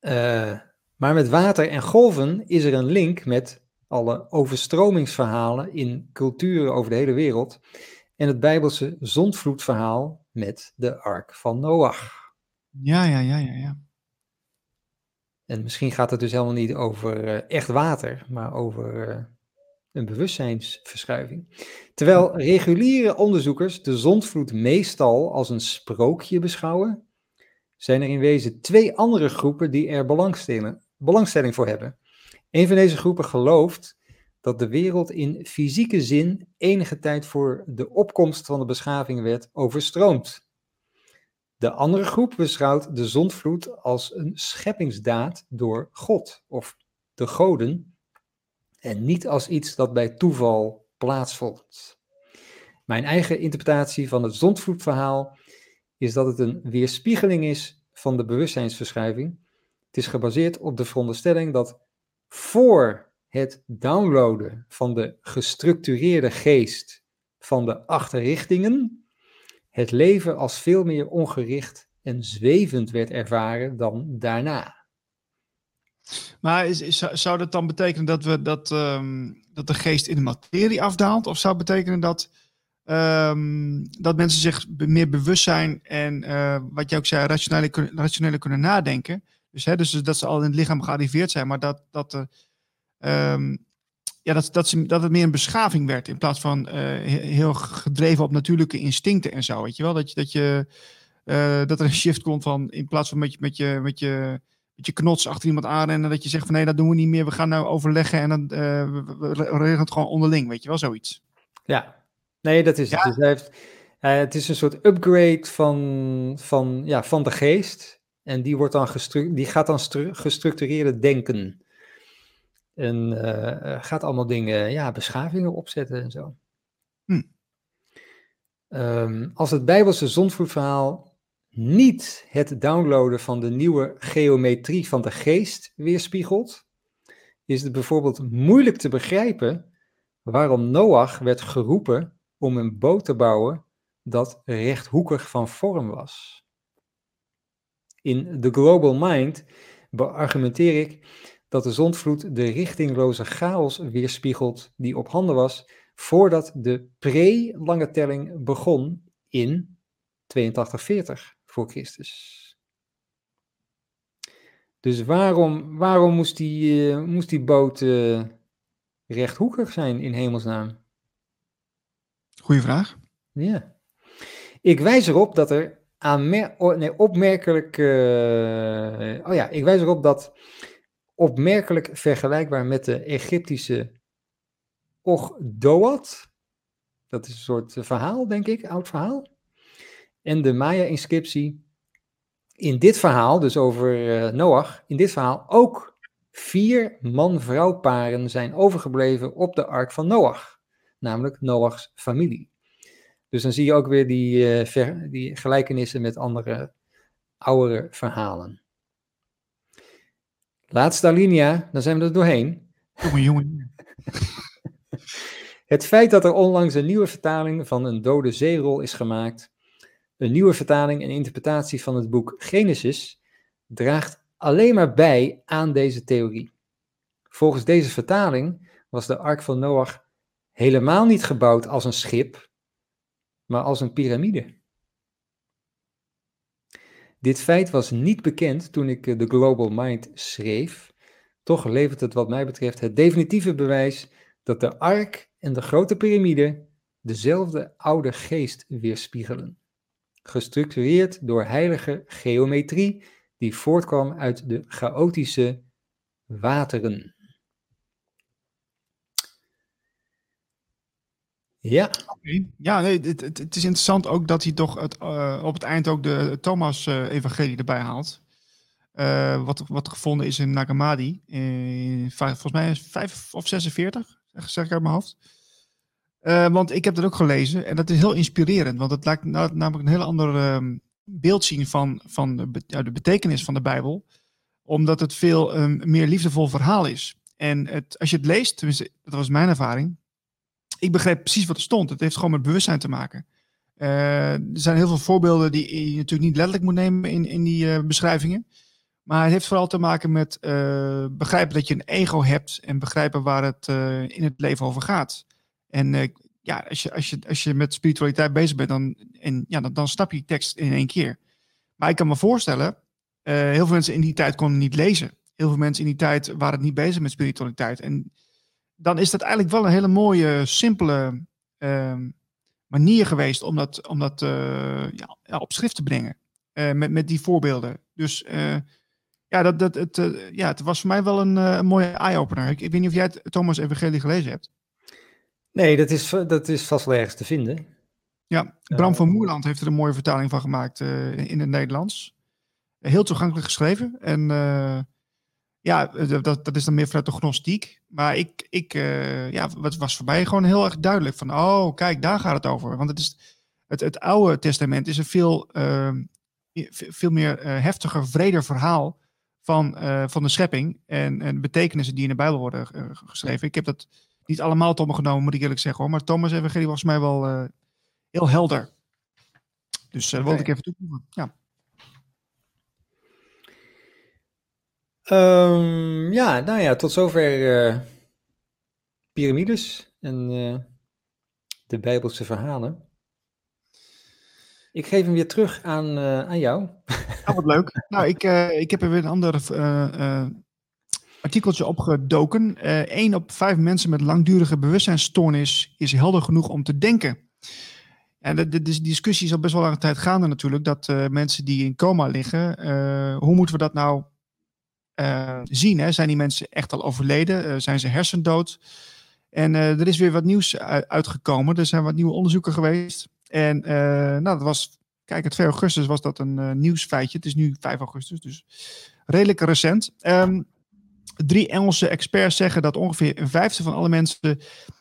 Uh, maar met water en golven is er een link met alle overstromingsverhalen in culturen over de hele wereld en het Bijbelse zondvloedverhaal met de ark van Noach. Ja, ja, ja, ja, ja. En misschien gaat het dus helemaal niet over uh, echt water, maar over uh, een bewustzijnsverschuiving. Terwijl reguliere onderzoekers de zondvloed meestal als een sprookje beschouwen, zijn er in wezen twee andere groepen die er belangstelling, belangstelling voor hebben. Een van deze groepen gelooft dat de wereld in fysieke zin enige tijd voor de opkomst van de beschaving werd overstroomd. De andere groep beschouwt de zondvloed als een scheppingsdaad door God of de goden en niet als iets dat bij toeval plaatsvond. Mijn eigen interpretatie van het zondvloedverhaal is dat het een weerspiegeling is van de bewustzijnsverschuiving Het is gebaseerd op de veronderstelling dat voor het downloaden van de gestructureerde geest van de achterrichtingen het leven als veel meer ongericht en zwevend werd ervaren dan daarna. Maar zou dat dan betekenen dat, we, dat, um, dat de geest in de materie afdaalt? Of zou het betekenen dat, um, dat mensen zich meer bewust zijn en uh, wat je ook zei, rationeel, rationeel kunnen nadenken? Dus, hè, dus dat ze al in het lichaam gearriveerd zijn, maar dat, dat, um, ja, dat, dat, ze, dat het meer een beschaving werd in plaats van uh, heel gedreven op natuurlijke instincten en zo. Weet je wel? Dat, je, dat, je, uh, dat er een shift komt van in plaats van met je, met je, met je je knots achter iemand aanrennen. Dat je zegt van nee, dat doen we niet meer. We gaan nou overleggen en dan uh, we, regelen het gewoon onderling. Weet je wel, zoiets. Ja, nee, dat is het. Dus hij heeft, het is een soort upgrade van, van, ja, van de geest. En die, wordt dan die gaat dan gestructureerde denken. En uh, gaat allemaal dingen, ja, beschavingen opzetten en zo. Hm. Um, als het Bijbelse zondvloedverhaal niet het downloaden van de nieuwe geometrie van de geest weerspiegelt, is het bijvoorbeeld moeilijk te begrijpen waarom Noach werd geroepen om een boot te bouwen dat rechthoekig van vorm was. In The Global Mind beargumenteer ik dat de zondvloed de richtingloze chaos weerspiegelt die op handen was voordat de pre-lange telling begon in 8240 voor Christus. Dus waarom, waarom moest, die, uh, moest die boot uh, rechthoekig zijn in hemelsnaam? Goeie vraag. Ja. Ik wijs erop dat er aanmer oh, nee, opmerkelijk. Uh, oh ja, ik wijs erop dat opmerkelijk vergelijkbaar met de Egyptische Ogdoad. Dat is een soort verhaal, denk ik, oud verhaal en de Maya-inscriptie in dit verhaal, dus over uh, Noach, in dit verhaal ook vier man-vrouw paren zijn overgebleven op de ark van Noach, namelijk Noachs familie. Dus dan zie je ook weer die, uh, die gelijkenissen met andere oudere verhalen. Laatste alinea, dan zijn we er doorheen. Jongen, jongen. Het feit dat er onlangs een nieuwe vertaling van een dode zeerol is gemaakt, een nieuwe vertaling en interpretatie van het boek Genesis draagt alleen maar bij aan deze theorie. Volgens deze vertaling was de ark van Noach helemaal niet gebouwd als een schip, maar als een piramide. Dit feit was niet bekend toen ik de Global Mind schreef. Toch levert het wat mij betreft het definitieve bewijs dat de ark en de grote piramide dezelfde oude geest weerspiegelen gestructureerd door heilige geometrie die voortkwam uit de chaotische wateren. Ja. Ja, nee, het, het, is interessant ook dat hij toch het, uh, op het eind ook de Thomas-evangelie uh, erbij haalt. Uh, wat, wat gevonden is in Nagamadi. Volgens mij is 5 of 46, zeg ik uit mijn hoofd. Want ik heb dat ook gelezen en dat is heel inspirerend. Want het laat namelijk een heel ander uh, beeld zien van, van de, betekenis van de Bijbel. Omdat het veel um, meer liefdevol verhaal is. En het, als je het leest, tenminste, dat was mijn ervaring. Ik begreep precies wat er stond. Het heeft gewoon met bewustzijn te maken. Uh, er zijn heel veel voorbeelden die je natuurlijk niet letterlijk moet nemen in, in die uh, beschrijvingen. Maar het heeft vooral te maken met uh, begrijpen dat je een ego hebt en begrijpen waar het in het leven over gaat. En ja, als je, als, je, als je met spiritualiteit bezig bent, dan, en, ja, dan, dan snap je die tekst in één keer. Maar ik kan me voorstellen, heel veel mensen in die tijd konden niet lezen. Heel veel mensen in die tijd waren niet bezig met spiritualiteit. En dan is dat eigenlijk wel een hele mooie, simpele uh, manier geweest om dat, om dat uh, ja, op schrift te brengen. met, met die voorbeelden. Dus ja, dat, dat, het, ja, het was voor mij wel een, een mooie eye-opener. Ik, ik weet niet of jij het Thomas Evangelie gelezen hebt. Nee, dat is, dat is vast wel ergens te vinden. Ja, Bram van Moerland heeft er een mooie vertaling van gemaakt in het Nederlands. Heel toegankelijk geschreven. En ja, dat, dat is dan meer vanuit de gnostiek. Maar ik, ik uh, ja, het was voor mij gewoon heel erg duidelijk van, oh, kijk, daar gaat het over. Want het, is, het, het Oude Testament is een veel, ehm, veel meer heftiger, vreder verhaal van, van de schepping en, en betekenissen die in de Bijbel worden geschreven. Ik heb dat niet allemaal tot me genomen, moet ik eerlijk zeggen hoor. Maar Thomas Evangelie was mij wel heel helder. Dus dat wilde ik even toevoegen. Ja. Um, ja, nou ja, tot zover uh, piramides en uh, de Bijbelse verhalen. Ik geef hem weer terug aan, uh, aan jou. Oh, wat leuk. nou, ik, ik heb er weer een ander artikeltje opgedoken. Eén op vijf mensen met langdurige bewustzijnsstoornis is helder genoeg om te denken. En de, de, de, discussie is al best wel lange tijd gaande natuurlijk, dat mensen die in coma liggen, hoe moeten we dat nou zien. Hè? Zijn die mensen echt al overleden? Uh, zijn ze hersendood? En uh, er is weer wat nieuws uitgekomen. Er zijn wat nieuwe onderzoeken geweest. En nou, dat was, kijk, het 2 augustus was dat een nieuwsfeitje. Het is nu 5 augustus, dus redelijk recent. Um, drie Engelse experts zeggen dat ongeveer een vijfde van alle mensen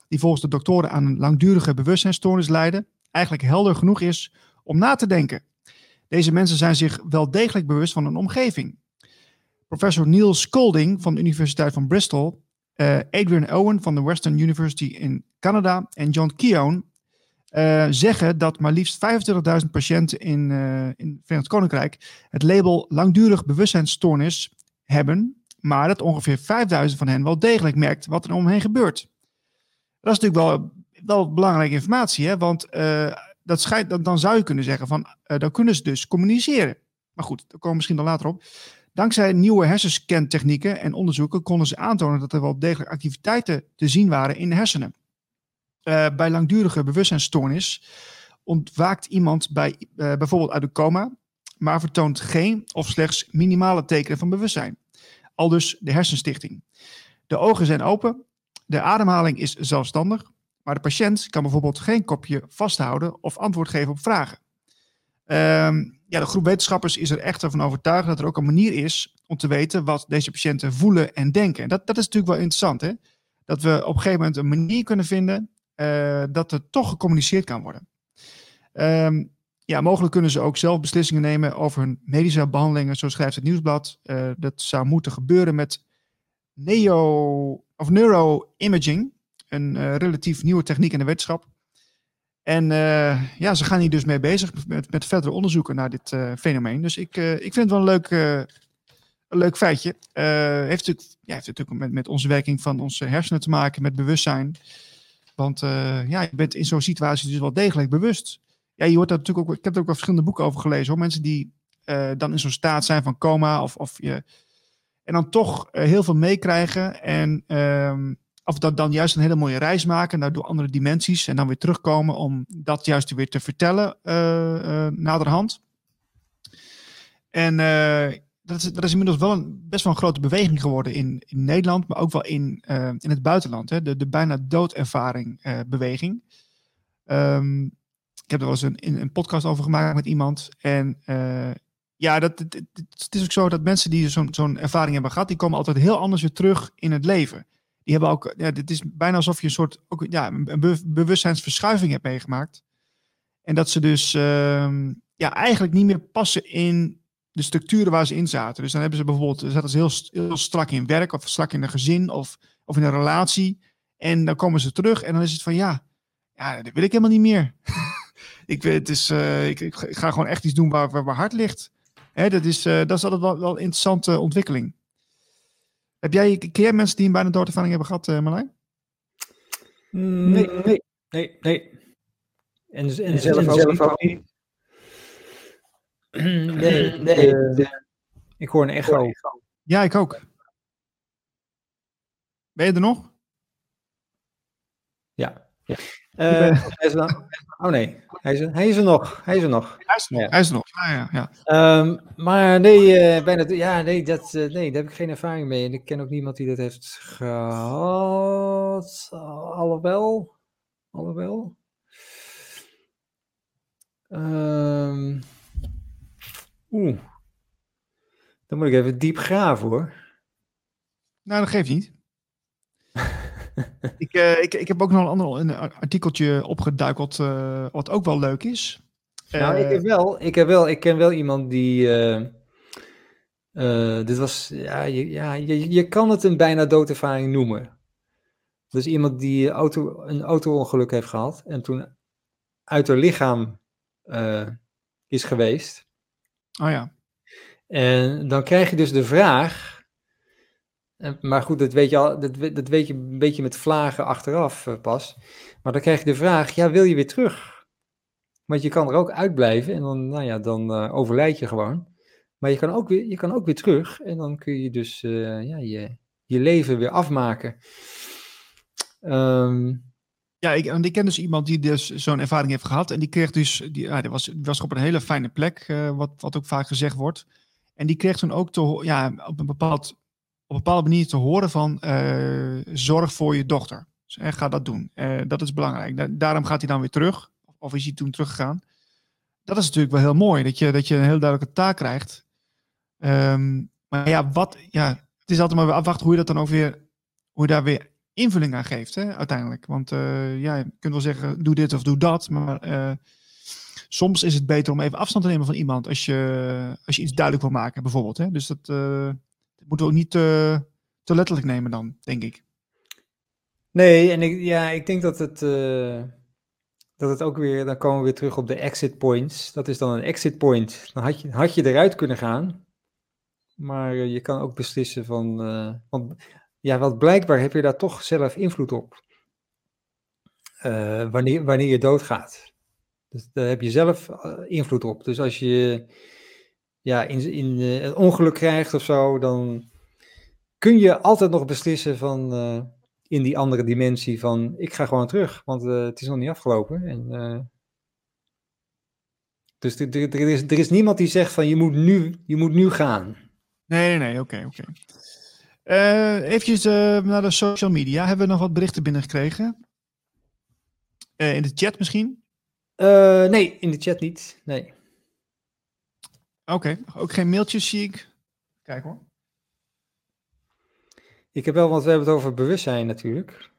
die volgens de doktoren aan een langdurige bewustzijnstoornis lijden, eigenlijk helder genoeg is om na te denken. Deze mensen zijn zich wel degelijk bewust van hun omgeving. Professor Neil Scolding van de Universiteit van Bristol, uh, Adrian Owen van de Western University in Canada en John Keown uh, zeggen dat maar liefst 25.000 patiënten in, uh, in het Verenigd Koninkrijk het label langdurig bewustzijnsstoornis hebben, maar dat ongeveer 5000 van hen wel degelijk merkt wat er omheen gebeurt. Dat is natuurlijk wel, wel belangrijke informatie, hè? want dat schijnt, dan, dan zou je kunnen zeggen van, dan kunnen ze dus communiceren. Maar goed, daar komen we misschien dan later op. Dankzij nieuwe hersenscantechnieken en onderzoeken konden ze aantonen dat er wel degelijk activiteiten te zien waren in de hersenen. Uh, bij langdurige bewustzijnsstoornis ontwaakt iemand bij, uh, bijvoorbeeld uit een coma, maar vertoont geen of slechts minimale tekenen van bewustzijn. Al dus de hersenstichting. De ogen zijn open, de ademhaling is zelfstandig, maar de patiënt kan bijvoorbeeld geen kopje vasthouden of antwoord geven op vragen. Um, ja, de groep wetenschappers is er echt van overtuigd dat er ook een manier is om te weten wat deze patiënten voelen en denken. En dat, dat is natuurlijk wel interessant, hè? Dat we op een gegeven moment een manier kunnen vinden uh, dat er toch gecommuniceerd kan worden. Um, ja, mogelijk kunnen ze ook zelf beslissingen nemen over hun medische behandelingen, zo schrijft het nieuwsblad. Uh, dat zou moeten gebeuren met neo, of neuroimaging, een uh, relatief nieuwe techniek in de wetenschap. En uh, ja, ze gaan hier dus mee bezig met, met verdere onderzoeken naar dit uh, fenomeen. Dus ik, uh, ik vind het wel een leuk, een leuk feitje. heeft natuurlijk, ja, heeft natuurlijk met, met onze werking van onze hersenen te maken, met bewustzijn. Want ja, je bent in zo'n situatie dus wel degelijk bewust. Ja, je hoort dat natuurlijk ook, ik heb er ook wel verschillende boeken over gelezen hoor. Mensen die dan in zo'n staat zijn van coma of, of je. En dan toch heel veel meekrijgen. En ehm, of dat dan juist een hele mooie reis maken naar andere dimensies en dan weer terugkomen om dat juist weer te vertellen uh, uh, naderhand. En uh, dat, is, dat is inmiddels wel een, best wel een grote beweging geworden in, in Nederland, maar ook wel in, in het buitenland. Hè? De, de bijna doodervaring beweging. Um, ik heb er wel eens een, een podcast over gemaakt met iemand. En ja, dat, het, het, is ook zo dat mensen die zo'n zo'n ervaring hebben gehad, die komen altijd heel anders weer terug in het leven die hebben ook, ja, dit is bijna alsof je een soort, ook, ja, een bewustzijnsverschuiving hebt meegemaakt. En dat ze dus uh, ja, eigenlijk niet meer passen in de structuren waar ze in zaten. Dus dan hebben ze bijvoorbeeld, zaten ze heel, heel strak in werk of strak in een gezin of, of in een relatie. En dan komen ze terug en dan is het van ja, ja dat wil ik helemaal niet meer. ik, het is, uh, ik, ik, ga gewoon echt iets doen waar, waar mijn hart ligt. Hè, dat, is, uh, dat is altijd wel, wel een interessante ontwikkeling. Heb jij, ken jij mensen die een bijna doodervaring hebben gehad, uh, Marlijn? Nee, nee, nee, nee. En, en, en zelf, zelf ook niet. Nee, nee. Uh, ik hoor een echo. Ja, ik ook. Ben je er nog? Ja. ja. Uh, oh nee, hij is, er, hij is er nog. Hij is er nog. Hij is er nog. Ja. Hij is er nog. Ja, ja, ja. Um, maar nee, uh, bijna, ja, nee, dat, uh, nee, daar heb ik geen ervaring mee. En ik ken ook niemand die dat heeft gehad. Alhoewel. Alhoewel. Um, Oeh. Dan moet ik even diep graven hoor. Nou, dat geeft niet. ik, uh, ik, ik heb ook nog een ander een artikeltje opgeduikeld, uh, wat ook wel leuk is. Nou, ik, heb wel, ik, heb wel, ik ken wel iemand die, dit was, ja, je, ja je, je kan het een bijna doodervaring noemen. Dus iemand die auto, een auto-ongeluk heeft gehad en toen uit haar lichaam is geweest. Oh ja. En dan krijg je dus de vraag, maar goed, dat weet je, al, dat, dat weet je een beetje met vlagen achteraf uh, pas. Maar dan krijg je de vraag, ja, wil je weer terug? Want je kan er ook uitblijven en dan, nou ja, dan uh, overlijd je gewoon. Maar je kan, ook weer, je kan ook weer terug en dan kun je dus ja, je, je leven weer afmaken. Um, ja, ik, ik ken dus iemand die dus zo'n ervaring heeft gehad. En die kreeg dus, die, ja, die was, was op een hele fijne plek, wat, wat ook vaak gezegd wordt. En die kreeg toen ook te, ja, op, een bepaald, op een bepaalde manier te horen van uh, zorg voor je dochter. Dus, uh, ga dat doen. dat is belangrijk. Da daarom gaat hij dan weer terug. Of is hij toen teruggegaan. Dat is natuurlijk wel heel mooi, dat je, dat je een heel duidelijke taak krijgt. Um, maar ja, wat, ja, het is altijd maar afwachten hoe je dat dan ook weer, hoe je daar weer invulling aan geeft, hè, uiteindelijk. Want uh, ja, je kunt wel zeggen, doe dit of doe dat, maar soms is het beter om even afstand te nemen van iemand als je, als je iets duidelijk wil maken, bijvoorbeeld. Hè. Dus dat moeten we ook niet te, te letterlijk nemen dan, denk ik. Nee, en ik, ja, ik denk dat het, dat het ook weer, dan komen we weer terug op de exit points. Dat is dan een exit point. Dan had je, had je eruit kunnen gaan, maar je kan ook beslissen van, want ja, wat blijkbaar heb je daar toch zelf invloed op. Wanneer, wanneer je doodgaat. Dus daar heb je zelf eh, invloed op. Dus als je ja, in, in een ongeluk krijgt of zo, dan kun je altijd nog beslissen van in die andere dimensie van ik ga gewoon terug, want het is nog niet afgelopen. En, dus er, er, is, er is niemand die zegt van je moet nu, je moet nu gaan. Nee, nee, nee, oké, oké. Eventjes uh, naar de social media. Hebben we nog wat berichten binnengekregen? In de chat misschien? nee, in de chat niet. Nee. Oké, okay. ook geen mailtjes zie ik. Kijk hoor. Ik heb wel, want we hebben het over bewustzijn natuurlijk.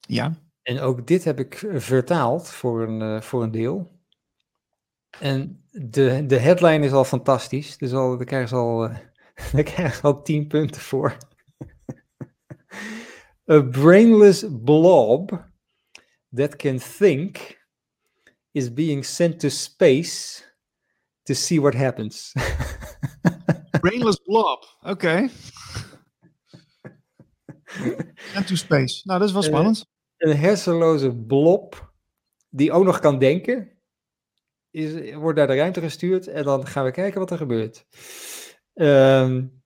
Ja. En ook dit heb ik vertaald voor een, voor een deel. En de, de headline is al fantastisch. Dus al, daar krijgen ze al Daar krijg je al 10 punten voor. A brainless blob that can think is being sent to space to see what happens. brainless blob, oké. Okay. To space. Nou, dat is wel eh, spannend. een hersenloze blob die ook nog kan denken, is, wordt naar de ruimte gestuurd en dan gaan we kijken wat er gebeurt. Um,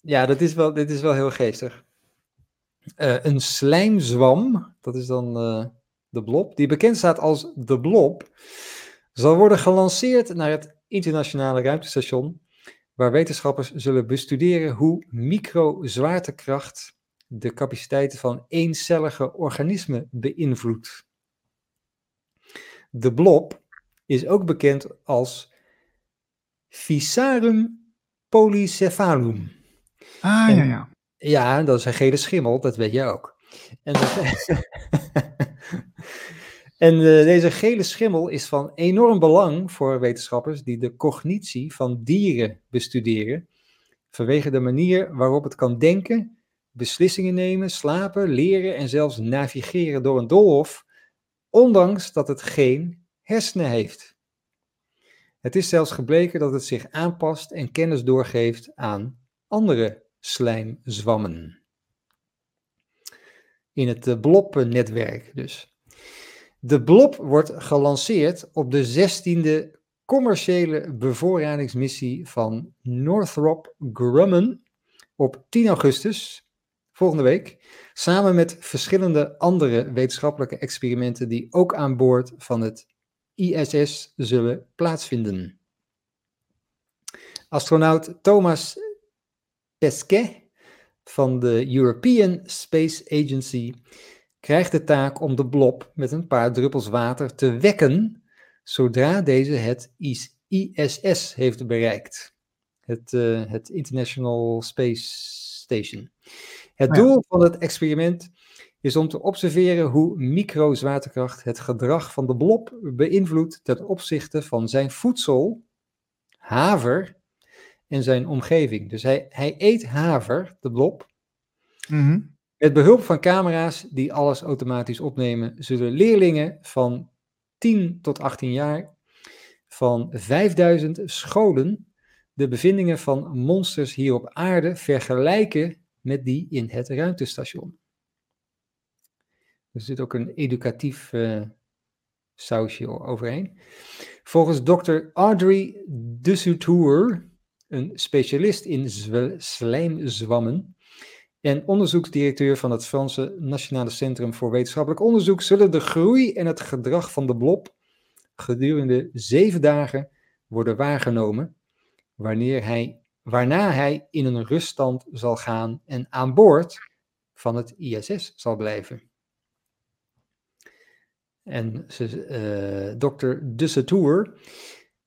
ja, dat is wel, dit is wel heel geestig. Uh, een slijmzwam, dat is dan uh, de blob, die bekend staat als de blob, zal worden gelanceerd naar het internationale ruimtestation, waar wetenschappers zullen bestuderen hoe microzwaartekracht de capaciteiten van eencellige organismen beïnvloedt. De blob is ook bekend als Physarum polycephalum. Ah, ja, ja. Ja, dat is een gele schimmel, dat weet je ook. En, en uh, deze gele schimmel is van enorm belang voor wetenschappers die de cognitie van dieren bestuderen, vanwege de manier waarop het kan denken, beslissingen nemen, slapen, leren en zelfs navigeren door een doolhof, ondanks dat het geen hersenen heeft. Het is zelfs gebleken dat het zich aanpast en kennis doorgeeft aan andere slijmzwammen. In het eh, blob-netwerk dus. De blob wordt gelanceerd op de 16e commerciële bevoorradingsmissie van Northrop Grumman op 10 augustus, volgende week, samen met verschillende andere wetenschappelijke experimenten die ook aan boord van het ISS zullen plaatsvinden. Astronaut Thomas Pesquet van de European Space Agency krijgt de taak om de blob met een paar druppels water te wekken zodra deze het ISS heeft bereikt. Het, uh, het International Space Station. Het doel van het experiment is om te observeren hoe microzwaartekracht het gedrag van de blob beïnvloedt ten opzichte van zijn voedsel, haver en zijn omgeving. Dus hij, hij eet haver, de blob. Mm Met behulp van camera's die alles automatisch opnemen, zullen leerlingen van 10 tot 18 jaar van 5000 scholen de bevindingen van monsters hier op aarde vergelijken met die in het ruimtestation. Er zit ook een educatief uh, sausje overheen. Volgens dokter Audrey Dessoutour, een specialist in slijmzwammen en onderzoeksdirecteur van het Franse Nationale Centrum voor Wetenschappelijk Onderzoek, zullen de groei en het gedrag van de blob gedurende zeven dagen worden waargenomen, wanneer hij, waarna hij in een ruststand zal gaan en aan boord van het ISS zal blijven. En uh, dokter Dussetour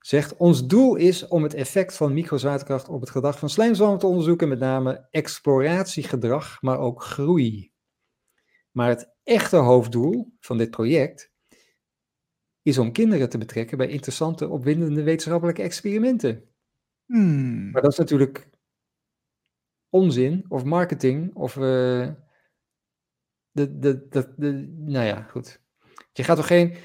zegt, ons doel is om het effect van microzwaartekracht op het gedrag van slijmzwammen te onderzoeken, met name exploratiegedrag, maar ook groei. Maar het echte hoofddoel van dit project is om kinderen te betrekken bij interessante, opwindende wetenschappelijke experimenten. Hmm. Maar dat is natuurlijk onzin of marketing of... Uh, de, de, de, de, nou ja, goed. Je gaat toch geen.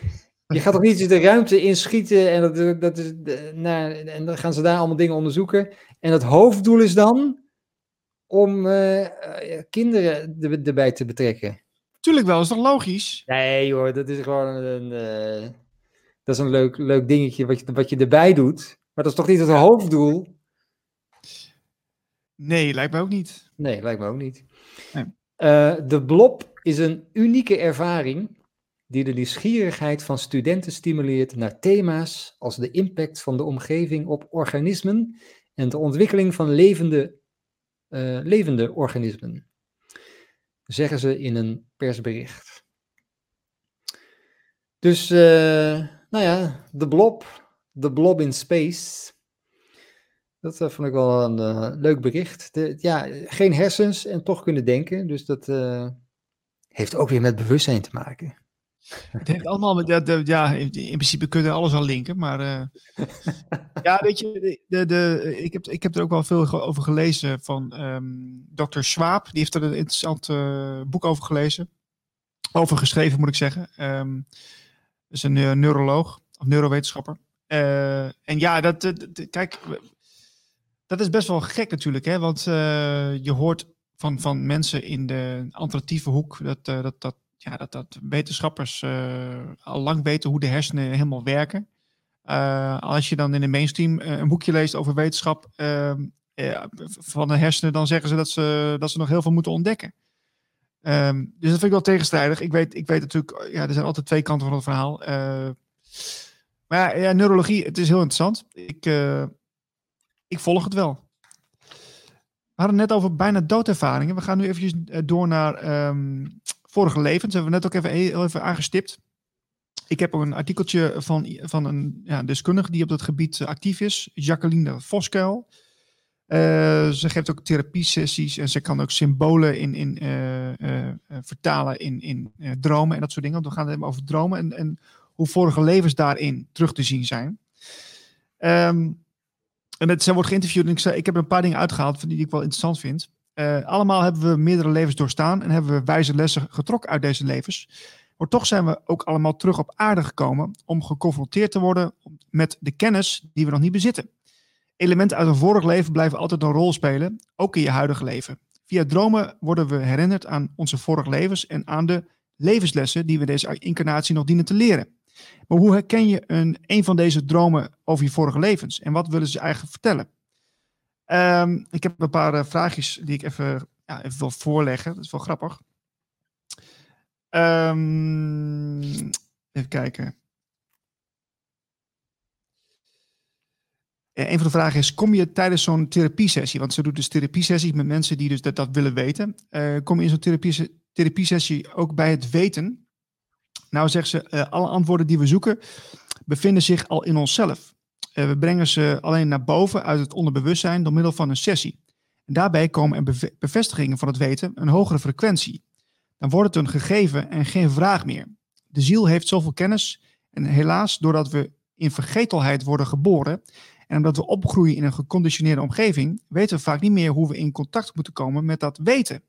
Je gaat toch niet de ruimte inschieten en, dat, dat is, nou, en dan gaan ze daar allemaal dingen onderzoeken. En het hoofddoel is dan om uh, kinderen erbij te betrekken. Tuurlijk wel, is toch logisch? Nee hoor, dat is gewoon een, uh, dat is een leuk, leuk dingetje wat je, wat je erbij doet. Maar dat is toch niet het hoofddoel? Nee, lijkt me ook niet. Nee, lijkt me ook niet. Nee. Uh, de blob is een unieke ervaring die de nieuwsgierigheid van studenten stimuleert naar thema's als de impact van de omgeving op organismen en de ontwikkeling van levende, uh, levende organismen, zeggen ze in een persbericht. Dus, uh, nou ja, de blob, de blob in space. Dat uh, vond ik wel een leuk bericht. Ja, geen hersens en toch kunnen denken. Dus dat heeft ook weer met bewustzijn te maken. Het heeft allemaal met, ja, de, ja, in, principe kunnen alles al linken, maar uh, ja, weet je, de, de, ik, heb, ik heb er ook wel veel over gelezen van um, Dr. Schwab, die heeft er een interessant uh, boek over gelezen, over geschreven moet ik zeggen. Um, is een uh, neuroloog, of neurowetenschapper. en ja, dat, dat, kijk, dat is best wel gek natuurlijk, hè, want je hoort van, van mensen in de alternatieve hoek dat, dat, dat ja, dat, dat wetenschappers uh, al lang weten hoe de hersenen helemaal werken. Uh, als je dan in de mainstream uh, een boekje leest over wetenschap ehm, van de hersenen, dan zeggen ze dat, ze dat ze nog heel veel moeten ontdekken. Um, dus dat vind ik wel tegenstrijdig. Ik weet, ik weet natuurlijk, ja, er zijn altijd twee kanten van het verhaal. maar ja, neurologie, het is heel interessant. Ik, ik volg het wel. We hadden het net over bijna doodervaringen. We gaan nu eventjes door naar um, vorige levens. Hebben we net ook even, heel even aangestipt. Ik heb ook een artikeltje van, van een ja, deskundige die op dat gebied eh, actief is, Jacqueline Voskuil. Uh, ze geeft ook therapie-sessies en ze kan ook symbolen in, in, uh, vertalen in, in dromen en dat soort dingen. Want we gaan het hebben over dromen en, en hoe vorige levens daarin terug te zien zijn. Um, en het, ze wordt geïnterviewd en ik, ik heb een paar dingen uitgehaald die ik wel interessant vind. Uh, allemaal hebben we meerdere levens doorstaan en hebben we wijze lessen getrokken uit deze levens. Maar toch zijn we ook allemaal terug op aarde gekomen om geconfronteerd te worden met de kennis die we nog niet bezitten. Elementen uit een vorig leven blijven altijd een rol spelen, ook in je huidige leven. Via dromen worden we herinnerd aan onze vorige levens en aan de levenslessen die we deze incarnatie nog dienen te leren. Maar hoe herken je een, een van deze dromen over je vorige levens en wat willen ze eigenlijk vertellen? Um, ik heb een paar uh, vraagjes die ik even, ja, even wil voorleggen. Dat is wel grappig. Um, even kijken. Uh, een van de vragen is: kom je tijdens zo'n therapiesessie, want ze doet dus therapiesessies met mensen die dus dat, dat willen weten, uh, kom je in zo'n therapie, therapiesessie ook bij het weten? Nou zegt ze: alle antwoorden die we zoeken bevinden zich al in onszelf. Eh, we brengen ze alleen naar boven uit het onderbewustzijn door middel van een sessie. En daarbij komen er bevestigingen van het weten een hogere frequentie. Dan wordt het een gegeven en geen vraag meer. De ziel heeft zoveel kennis en helaas doordat we in vergetelheid worden geboren En omdat we opgroeien in een geconditioneerde omgeving, weten we vaak niet meer hoe we in contact moeten komen met dat weten.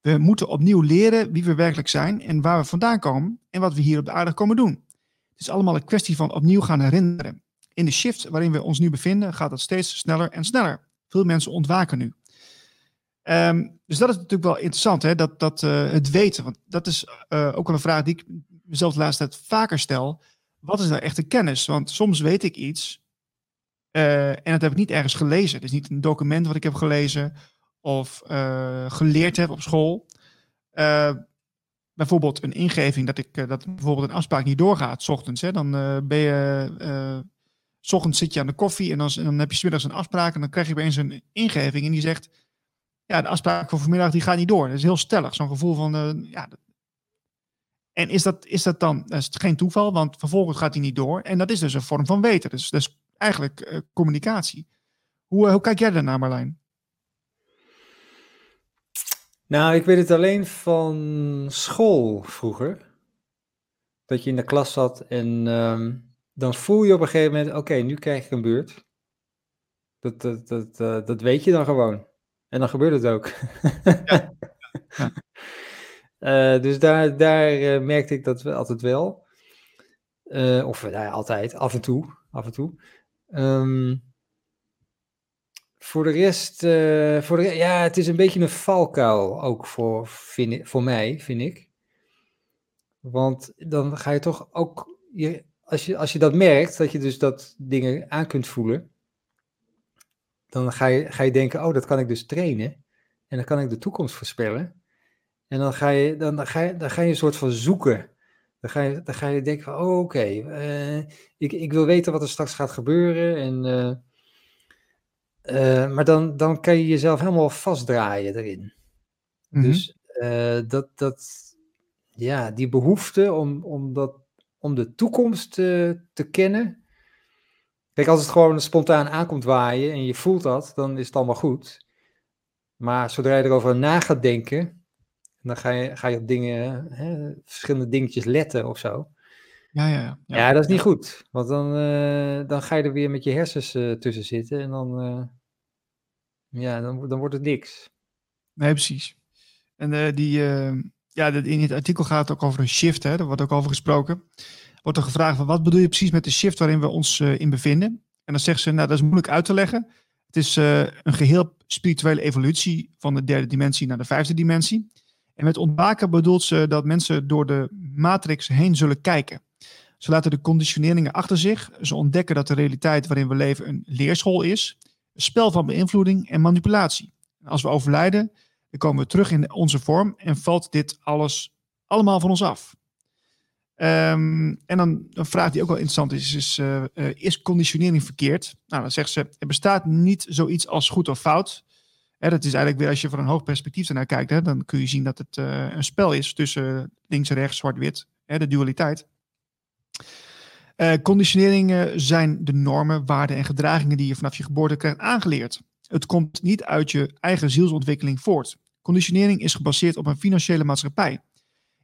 We moeten opnieuw leren wie we werkelijk zijn en waar we vandaan komen en wat we hier op de aarde komen doen. Het is allemaal een kwestie van opnieuw gaan herinneren. In de shift waarin we ons nu bevinden, gaat dat steeds sneller en sneller. Veel mensen ontwaken nu. Ehm, dus dat is natuurlijk wel interessant, hè? Dat, dat, uh, het weten. Want dat is uh, ook wel een vraag die ik mezelf de laatste tijd vaker stel. Wat is nou echte kennis? Want soms weet ik iets uh, en dat heb ik niet ergens gelezen. Het is niet een document wat ik heb gelezen of geleerd heb op school. bijvoorbeeld een ingeving dat, ik, dat bijvoorbeeld een afspraak niet doorgaat, s ochtends. Hè? Dan ben je S ochtends zit je aan de koffie en dan, dan heb je smiddags een afspraak en dan krijg je opeens een ingeving en die zegt, ja, de afspraak voor vanmiddag die gaat niet door. Dat is heel stellig, zo'n gevoel van, uh, ja. En is dat, is dat dan, geen toeval, want vervolgens gaat hij niet door. En dat is dus een vorm van weten. Dus dat eigenlijk uh, communicatie. Hoe, uh, hoe kijk jij daarnaar, Marlijn? Nou, ik weet het alleen van school vroeger. Dat je in de klas zat en um, dan voel je op een gegeven moment, oké, nu krijg ik een beurt. Dat, dat, dat, uh, dat weet je dan gewoon. En dan gebeurt het ook. Ja. ja. uh, dus daar, daar uh, merkte ik dat altijd wel. of nou ja, altijd, af en toe. Af en toe. Um, voor de rest, voor de, ja, het is een beetje een valkuil ook voor, vind, voor mij, vind ik. Want dan ga je toch ook, je, als je, als je dat merkt, dat je dus dat dingen aan kunt voelen, dan ga je, ga je denken, oh, dat kan ik dus trainen. En dan kan ik de toekomst voorspellen. En dan ga je, dan, dan ga je, dan ga je een soort van zoeken. Dan ga je, dan ga je denken van, oh, oké, uh, ik, ik wil weten wat er straks gaat gebeuren. En, uh, uh, maar dan, dan kan je jezelf helemaal vastdraaien erin. Mm -hmm. Dus dat, dat, ja, die behoefte om, om dat om de toekomst te, te kennen. Kijk, als het gewoon spontaan aankomt waaien en je voelt dat, dan is het allemaal goed. Maar zodra je erover na gaat denken, dan ga je, ga je op dingen, hè, verschillende dingetjes letten of zo. Ja, ja, ja. ja dat is niet goed. Want dan, uh, dan ga je er weer met je hersens uh, tussen zitten en dan, uh, ja, dan, dan wordt het niks. Nee, precies. En die, ja, in het artikel gaat het ook over een shift, hè, daar wordt ook over gesproken. Wordt er gevraagd van wat bedoel je precies met de shift waarin we ons uh, in bevinden? En dan zegt ze, nou dat is moeilijk uit te leggen. Het is uh, een geheel spirituele evolutie van de derde dimensie naar de vijfde dimensie. En met ontwaken bedoelt ze dat mensen door de matrix heen zullen kijken. Ze laten de conditioneringen achter zich. Ze ontdekken dat de realiteit waarin we leven een leerschool is. Een spel van beïnvloeding en manipulatie. En als we overlijden, dan komen we terug in onze vorm en valt dit alles allemaal van ons af. Um, en dan een vraag die ook wel interessant is, is, uh, uh, is conditionering verkeerd? Nou, dan zegt ze, er bestaat niet zoiets als goed of fout. Hè, dat is eigenlijk weer, als je van een hoog perspectief ernaar kijkt, hè, dan kun je zien dat het uh, een spel is tussen links en rechts, zwart-wit, de dualiteit. conditioneringen zijn de normen, waarden en gedragingen die je vanaf je geboorte krijgt aangeleerd. Het komt niet uit je eigen zielsontwikkeling voort. Conditionering is gebaseerd op een financiële maatschappij.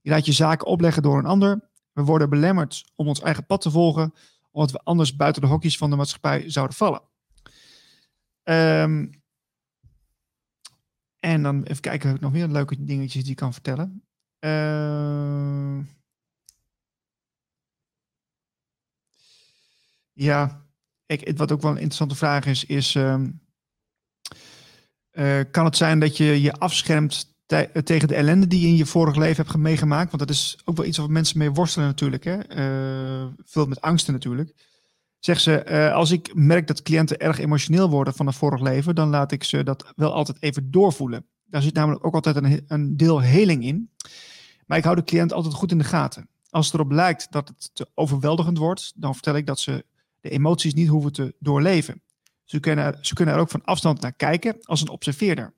Je laat je zaken opleggen door een ander. We worden belemmerd om ons eigen pad te volgen, omdat we anders buiten de hokjes van de maatschappij zouden vallen. Um, en dan even kijken, of nog meer leuke dingetjes die ik kan vertellen. Uh, ja, ik, wat ook wel een interessante vraag is, is um, uh, kan het zijn dat je je afschermt tegen de ellende die je in je vorig leven hebt meegemaakt? Want dat is ook wel iets waar mensen mee worstelen natuurlijk. Hè? Veel met angsten natuurlijk. Zegt ze, uh, als ik merk dat cliënten erg emotioneel worden van een vorig leven, dan laat ik ze dat wel altijd even doorvoelen. Daar zit namelijk ook altijd een, een deel heling in. Maar ik hou de cliënt altijd goed in de gaten. Als het erop lijkt dat het te overweldigend wordt, dan vertel ik dat ze de emoties niet hoeven te doorleven. Ze kunnen, ze kunnen er ook van afstand naar kijken als een observeerder.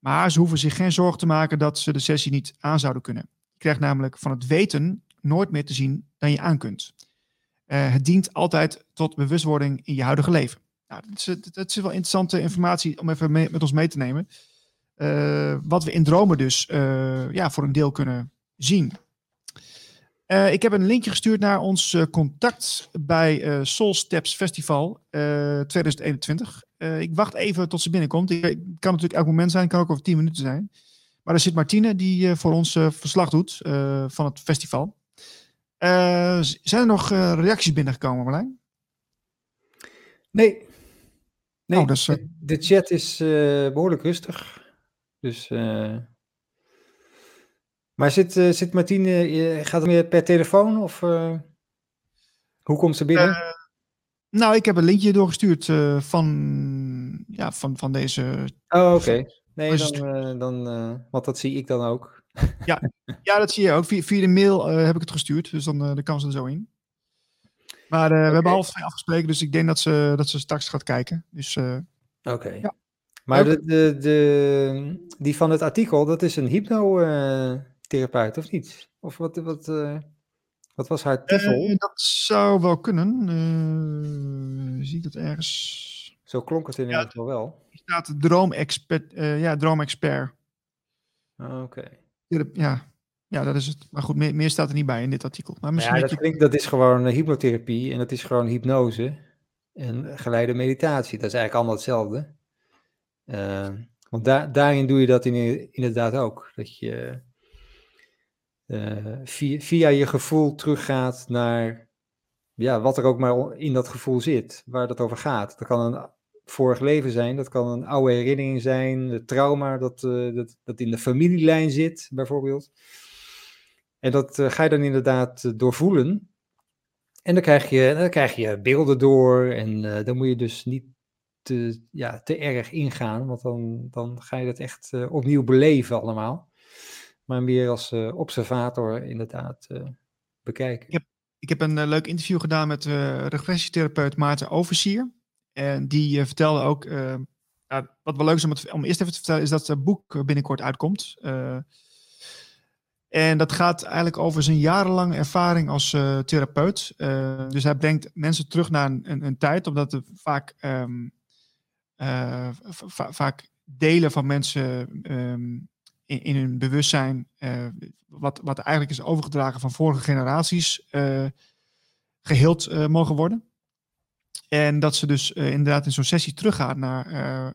Maar ze hoeven zich geen zorgen te maken dat ze de sessie niet aan zouden kunnen. Je krijgt namelijk van het weten nooit meer te zien dan je aan kunt. Uh, het dient altijd tot bewustwording in je huidige leven. Nou, dat, is, is wel interessante informatie om even mee, met ons mee te nemen. Uh, wat we in dromen dus uh, ja, voor een deel kunnen zien. Uh, ik heb een linkje gestuurd naar ons uh, contact bij uh, Soul Steps Festival 2021. ik wacht even tot ze binnenkomt. Het kan natuurlijk elk moment zijn, kan ook over 10 minuten zijn. Maar er zit Martine die voor ons verslag doet van het festival. zijn er nog reacties binnengekomen, Marlijn? Nee. Nee, oh, dus, de, de, chat is behoorlijk rustig. Dus maar zit, uh, zit Martine, gaat het meer per telefoon of uh, hoe komt ze binnen? Uh, nou, ik heb een linkje doorgestuurd van, ja, van, van deze. Oh, oké. Nee, dan, dan want dat zie ik dan ook. ja, ja, dat zie je ook. Via, via de mail heb ik het gestuurd, dus dan de kan ze er zo in. Maar okay. we hebben half twee afgesproken, dus ik denk dat ze, dat ze straks gaat kijken. Dus, Oké. Ja. Maar de, de, de, die van het artikel, dat is een hypno therapeut, of niet? Of wat, wat, uh, wat was haar titel? Uh, dat zou wel kunnen. Uh, zie ik dat ergens? Zo klonk het in ieder geval wel. Er staat droomexpert. ja, droomexpert. Oh, Oké. Okay. Ja, ja, dat is het. Maar goed, meer, meer, staat er niet bij in dit artikel. Maar misschien ja, dat, je... klinkt, dat is gewoon hypnotherapie en dat is gewoon hypnose en geleide meditatie. Dat is eigenlijk allemaal hetzelfde. want daar, daarin doe je dat in, inderdaad ook. Dat je uh, via, je gevoel teruggaat naar ja, wat er ook maar in dat gevoel zit, waar dat over gaat. Dat kan een vorig leven zijn, dat kan een oude herinnering zijn, het trauma dat, uh, dat, dat in de familielijn zit, bijvoorbeeld. En dat uh, ga je dan inderdaad doorvoelen. En dan krijg je, dan krijg je beelden door en dan moet je dus niet te, ja, te erg ingaan, want dan, dan ga je dat echt opnieuw beleven allemaal maar meer als uh, observator inderdaad uh, bekijken. Ik heb, ik heb een uh, leuk interview gedaan met regressietherapeut Maarten Oversier. En die vertelde ook, wat wel leuk is om, om eerst even te vertellen, is dat het boek binnenkort uitkomt. en dat gaat eigenlijk over zijn jarenlange ervaring als therapeut. dus hij brengt mensen terug naar een, een, tijd, omdat er vaak, um, vaak delen van mensen um, in, in hun bewustzijn, uh, wat, wat eigenlijk is overgedragen van vorige generaties, uh, geheeld uh, mogen worden. En dat ze dus inderdaad in zo'n sessie teruggaan naar,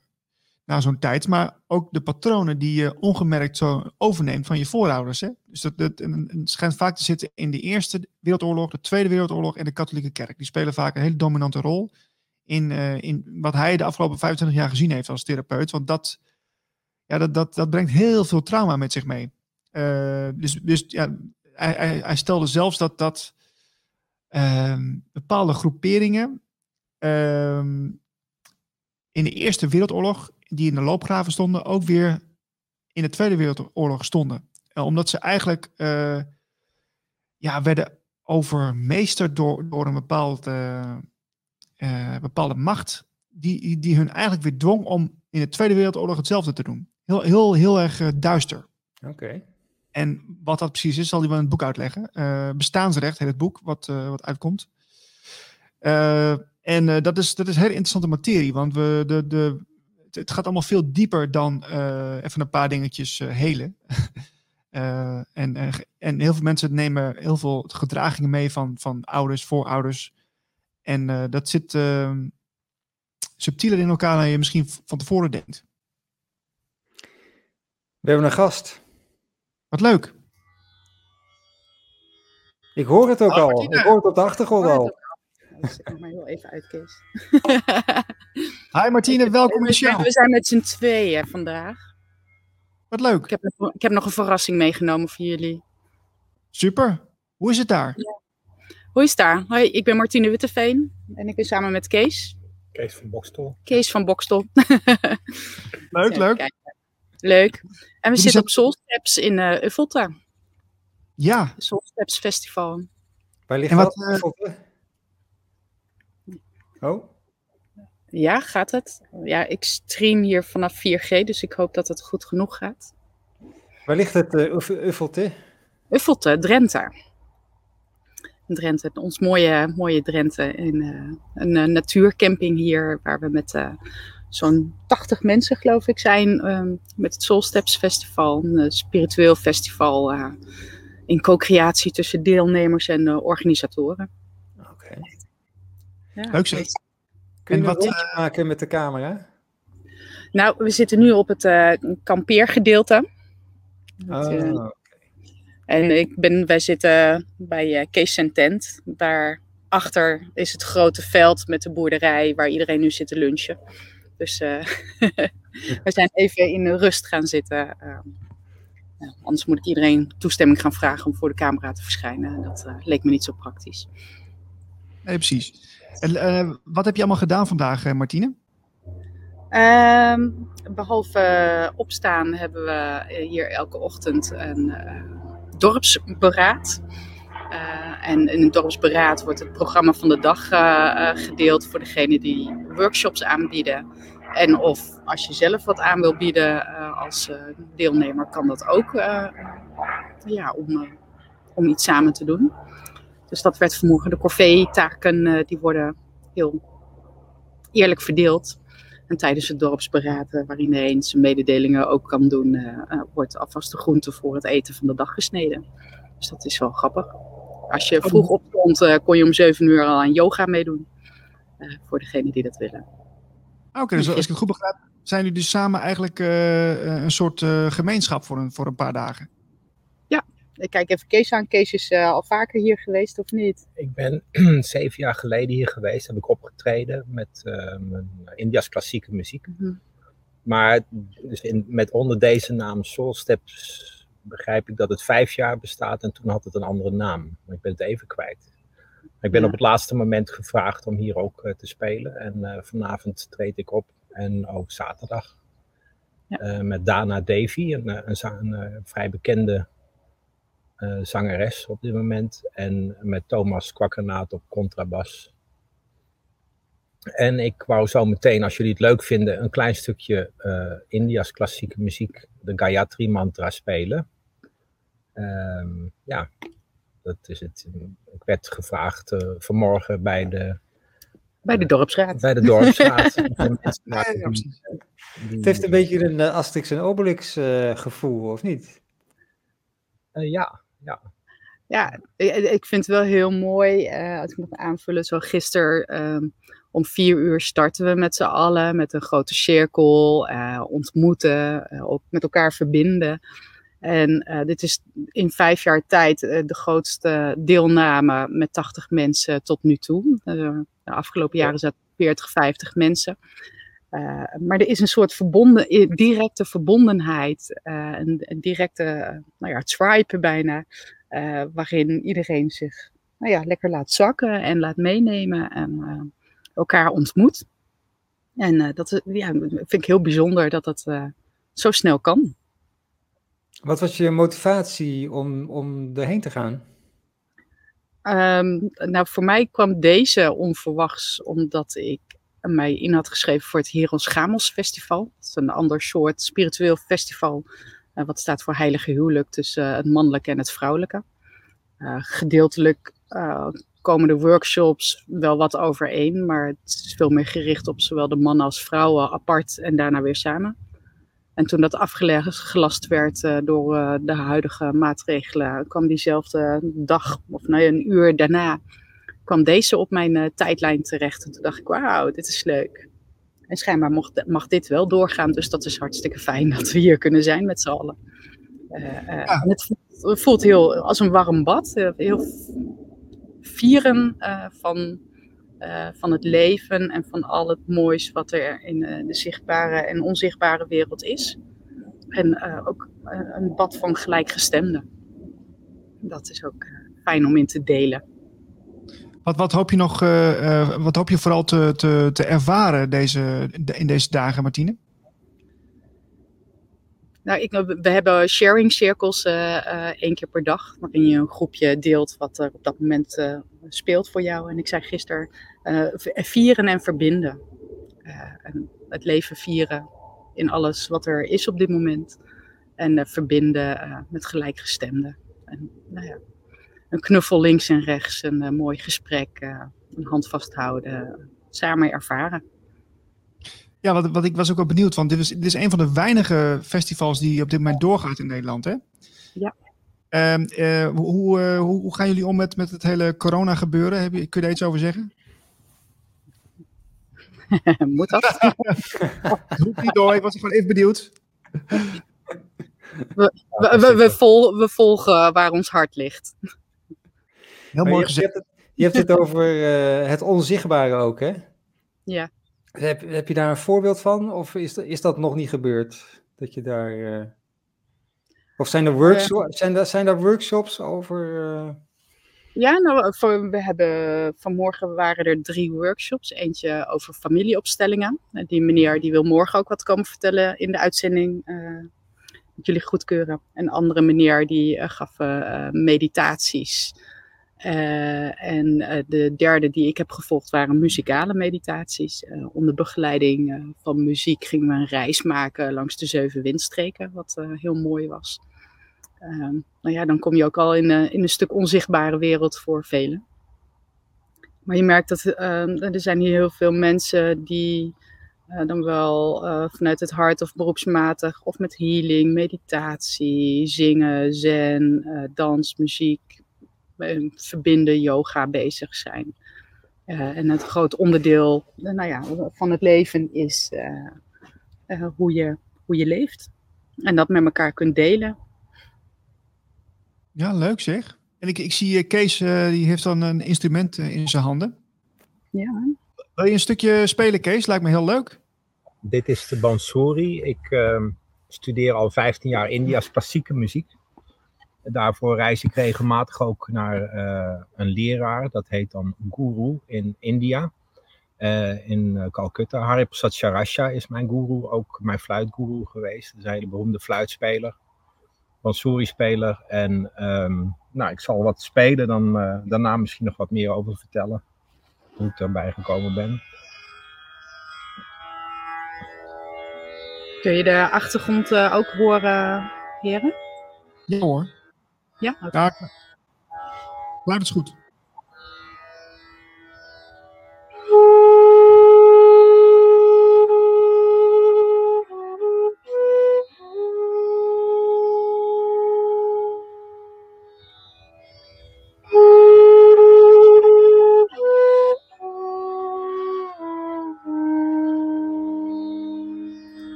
naar zo'n tijd, maar ook de patronen die je ongemerkt zo overneemt van je voorouders. Hè? Dus dat, dat schijnt vaak te zitten in de Eerste Wereldoorlog, de Tweede Wereldoorlog en de katholieke kerk. Die spelen vaak een hele dominante rol in, in wat hij de afgelopen 25 jaar gezien heeft als therapeut. Want dat ja, dat, dat, dat brengt heel veel trauma met zich mee. Uh, dus dus ja, hij, hij, stelde zelfs dat, dat uh, bepaalde groeperingen uh, in de Eerste Wereldoorlog, die in de loopgraven stonden, ook weer in de Tweede Wereldoorlog stonden. Uh, omdat ze eigenlijk uh, ja, werden overmeesterd door, door een bepaald, bepaalde macht, die, die hun eigenlijk weer dwong om in de Tweede Wereldoorlog hetzelfde te doen. Heel, heel, heel erg uh, duister. Oké. En wat dat precies is, zal hij wel in het boek uitleggen. Uh, bestaansrecht heet het boek, wat, uh, wat uitkomt. en dat, is, dat is hele interessante materie, want we, de, de, het gaat allemaal veel dieper dan even een paar dingetjes helen. en, en heel veel mensen nemen heel veel gedragingen mee van, van ouders, voorouders. En dat zit subtieler in elkaar dan je misschien van tevoren denkt. We hebben een gast. Wat leuk. Ik hoor het ook al. Ik hoor het op de achtergrond al. Zet maar heel even uit, Kees. Hi Martine, welkom in de show. We zijn met z'n tweeën vandaag. Wat leuk. Ik heb, ik heb nog een verrassing meegenomen voor jullie. Super. Hoe is het daar? Ja. Hoe is het daar? Hoi, ik ben Martine Witteveen en ik ben samen met Kees. Kees van Bokstel. Kees van Bokstel. leuk, leuk. Leuk. En we zitten op Soul Steps in uh, Uffelte. Ja. Soul Steps Festival. Waar ligt wat, dat? Uh... Oh? Ja, gaat het? Ja, ik stream hier vanaf 4G, dus ik hoop dat het goed genoeg gaat. Waar ligt het uh, Uffelte? Uffelte, Drenthe. Drenthe, ons mooie, mooie Drenthe. In, uh, een natuurcamping hier, waar we met zo'n 80 mensen, geloof ik, zijn um, met het Soul Steps Festival, een uh, spiritueel festival. Uh, in co-creatie tussen deelnemers en organisatoren. Oké. Ja, Leuk zeg. Kun je wat uh, maken met de camera? Nou, we zitten nu op het uh, kampeergedeelte. Oh, En ik ben, wij zitten bij uh, Kees Tent. Daarachter is het grote veld met de boerderij waar iedereen nu zit te lunchen. Dus we zijn even in rust gaan zitten. Ehm, anders moet ik iedereen toestemming gaan vragen om voor de camera te verschijnen. Dat leek me niet zo praktisch. Nee, precies. En wat heb je allemaal gedaan vandaag, Martine? Ehm, behalve opstaan hebben we hier elke ochtend een uh, dorpsberaad. Uh, en in het dorpsberaad wordt het programma van de dag uh, gedeeld voor degenen die workshops aanbieden. En of als je zelf wat aan wil bieden als deelnemer, kan dat ook ja, om, om iets samen te doen. Dus dat werd vanmorgen. De corvée-taken die worden heel eerlijk verdeeld. En tijdens het dorpsberaad, waarin de een zijn mededelingen ook kan doen, wordt alvast de groente voor het eten van de dag gesneden. Dus dat is wel grappig. Als je vroeg opstond, uh, kon je om 7 uur al aan yoga meedoen. Uh, voor degenen die dat willen. Oké, dus als ik het goed begrijp, zijn jullie dus samen eigenlijk een soort gemeenschap voor een, voor een paar dagen? Ik kijk even Kees aan. Kees is uh, al vaker hier geweest, of niet? Ik ben zeven jaar geleden hier geweest. Heb ik opgetreden met uh, mijn India's klassieke muziek. Mm -hmm. Maar dus in, met onder deze naam Soul Steps begrijp ik dat het vijf jaar bestaat. En toen had het een andere naam. Maar ik ben het even kwijt. Ik ben ja. op het laatste moment gevraagd om hier ook uh, te spelen. En vanavond treed ik op. En ook zaterdag. Ja. met Dana Devi, een, een, een vrij bekende zangeres op dit moment. En met Thomas Kwakkernaat op contrabas. En ik wou zo meteen, als jullie het leuk vinden, een klein stukje India's klassieke muziek, de Gayatri Mantra, spelen. Um, ja, dat is het. Ik werd gevraagd uh, vanmorgen bij de. Bij de dorpsraad. Bij de dorpsraad. ja, het heeft een beetje een Asterix en Obelix gevoel, of niet? ja, ja. Ja, ik vind het wel heel mooi, uh, als ik mag aanvullen, zo gisteren um, om vier uur starten we met z'n allen, met een grote cirkel, uh, ontmoeten, uh, ook met elkaar verbinden. En dit is in vijf jaar tijd de grootste deelname met 80 mensen tot nu toe. de afgelopen jaren zaten 40, 50 mensen. Maar er is een soort verbonden, directe verbondenheid, een, een, directe nou ja, tribe bijna, waarin iedereen zich nou ja, lekker laat zakken en laat meenemen en elkaar ontmoet. En dat ja, vind ik heel bijzonder dat dat zo snel kan. Wat was je motivatie om, om erheen te gaan? Um, nou, voor mij kwam deze onverwachts omdat ik mij in had geschreven voor het Heros Gamos Festival. Dat is een ander soort spiritueel festival. Uh, wat staat voor heilige huwelijk tussen uh, het mannelijke en het vrouwelijke. Uh, gedeeltelijk komen de workshops wel wat overeen, maar het is veel meer gericht op zowel de mannen als vrouwen apart en daarna weer samen. En toen dat afgelast werd door de huidige maatregelen, kwam diezelfde dag, of nou een uur daarna, kwam deze op mijn uh, tijdlijn terecht. En toen dacht ik, wauw, dit is leuk. En schijnbaar mocht, mag dit wel doorgaan, dus dat is hartstikke fijn dat we hier kunnen zijn met z'n allen. Ja. Het voelt, voelt, heel als een warm bad, heel vieren van, van het leven en van al het moois wat er in de zichtbare en onzichtbare wereld is. En ook een bad van gelijkgestemden. Dat is ook fijn om in te delen. Wat, wat, hoop je nog, uh, uh, wat hoop je vooral te, te, te ervaren deze, in deze dagen, Martine? Nou, ik, we hebben sharing cirkels uh, één keer per dag, waarin je een groepje deelt wat er op dat moment speelt voor jou. En ik zei gisteren, vieren en verbinden. En het leven vieren in alles wat er is op dit moment. En verbinden met gelijkgestemden. En nou ja, een knuffel links en rechts, een mooi gesprek, een hand vasthouden, samen ervaren. Ja, wat, wat ik was ook wel benieuwd, want dit is, dit is een van de weinige festivals die op dit moment doorgaat in Nederland, hè? Ja. Ehm, hoe, hoe, hoe, gaan jullie om met, met het hele corona gebeuren? Heb je, kun je daar iets over zeggen? Moet dat? Roep niet door, ik was gewoon even benieuwd. We, we, we, vol, we, volgen waar ons hart ligt. Heel mooi gezegd. Je hebt het, je hebt het over uh, het onzichtbare ook, hè? Ja. Heb, heb je daar een voorbeeld van? Of is, is dat nog niet gebeurd? Dat je daar. Uh... Of zijn er, workshops, zijn, er, zijn er workshops over. Uh... Ja, nou, voor, we hebben vanmorgen waren er drie workshops. Eentje over familieopstellingen. Die meneer die wil morgen ook wat komen vertellen in de uitzending. Uh, jullie goedkeuren. Een andere meneer die uh, gaf meditaties. en de derde die ik heb gevolgd waren muzikale meditaties. onder begeleiding van muziek gingen we een reis maken langs de zeven windstreken, wat heel mooi was. Ehm, nou ja, dan kom je ook al in, in een stuk onzichtbare wereld voor velen. Maar je merkt dat ehm, er zijn hier heel veel mensen die uh, dan wel uh, vanuit het hart of beroepsmatig of met healing, meditatie, zingen, zen, dans, muziek, verbinden, yoga bezig zijn. en het groot onderdeel nou ja, van het leven is hoe, je, hoe je leeft. En dat met elkaar kunt delen. Ja, leuk zeg. En ik, ik zie Kees, die heeft dan een instrument in zijn handen. Ja. Wil je een stukje spelen, Kees? Lijkt me heel leuk. Dit is de Bansuri. Ik uh, studeer al 15 jaar India's klassieke muziek. Daarvoor reis ik regelmatig ook naar uh, een leraar. Dat heet dan Guru in India. Uh, in Calcutta. Hariprasad Charasha is mijn guru, ook mijn fluitguru geweest. Dat is een hele beroemde fluitspeler. Bansuri-speler. En um, nou, ik zal wat spelen, dan daarna misschien nog wat meer over vertellen. Hoe ik daarbij gekomen ben. Kun je de achtergrond uh, ook horen, heren? Ja hoor. Ja? Okay. Ja, is goed.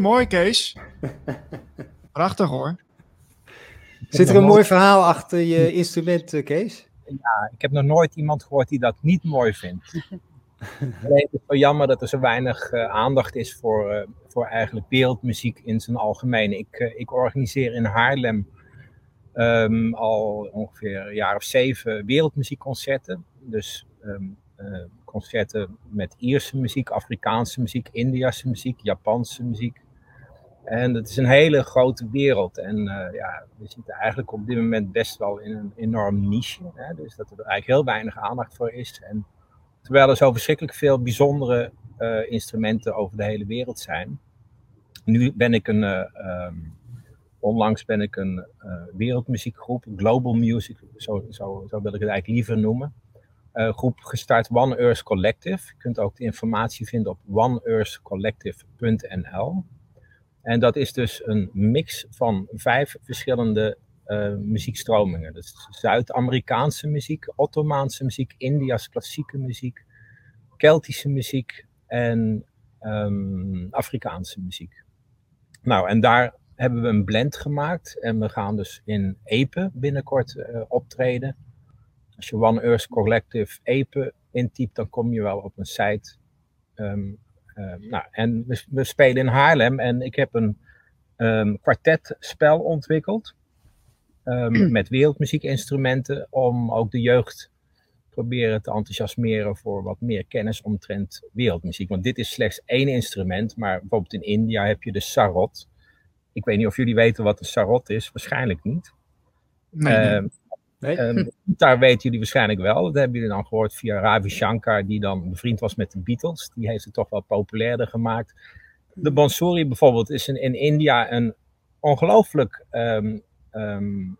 Mooi, mooi Kees. Prachtig hoor. Zit er een mooi verhaal achter je instrument, eh, Kees? Ja, ik heb nog nooit iemand gehoord die dat niet mooi vindt. Alleen het is wel jammer dat er zo weinig uh, aandacht is voor, uh, voor eigenlijk wereldmuziek in zijn algemeen. Ik, uh, ik organiseer in Haarlem um, al ongeveer een jaar of zeven wereldmuziekconcerten. Dus um, concerten met Ierse muziek, Afrikaanse muziek, Indiase muziek, Japanse muziek. En het is een hele grote wereld. En uh, ja, we zitten eigenlijk op dit moment best wel in een enorm niche. Hè? Dus dat er eigenlijk heel weinig aandacht voor is. En terwijl er zo verschrikkelijk veel bijzondere uh, instrumenten over de hele wereld zijn. Nu ben ik een, uh, um, onlangs ben ik een wereldmuziekgroep, Global Music, zo, zo, wil ik het eigenlijk liever noemen groep gestart One Earth Collective. Je kunt ook de informatie vinden op oneearthcollective.nl. En dat is dus een mix van vijf verschillende uh, muziekstromingen. Dus Zuid-Amerikaanse muziek, Ottomaanse muziek, India's klassieke muziek, Keltische muziek en um, Afrikaanse muziek. Nou, en daar hebben we een blend gemaakt en we gaan dus in Epe binnenkort uh, optreden. Als je One Earth Collective Epe intypt, dan kom je wel op een site. Um, nou, en we, we, spelen in Haarlem en ik heb een um, kwartetspel ontwikkeld. met wereldmuziekinstrumenten om ook de jeugd proberen te enthousiasmeren voor wat meer kennis omtrent wereldmuziek. Want dit is slechts één instrument, maar bijvoorbeeld in India heb je de sarod. Ik weet niet of jullie weten wat een sarod is, waarschijnlijk niet. Nee, nee. Nee? Um, daar weten jullie waarschijnlijk wel. Dat hebben jullie dan gehoord via Ravi Shankar, die dan bevriend was met de Beatles. Die heeft het toch wel populairder gemaakt. De Bansuri bijvoorbeeld is in, in India een ongelooflijk um, um,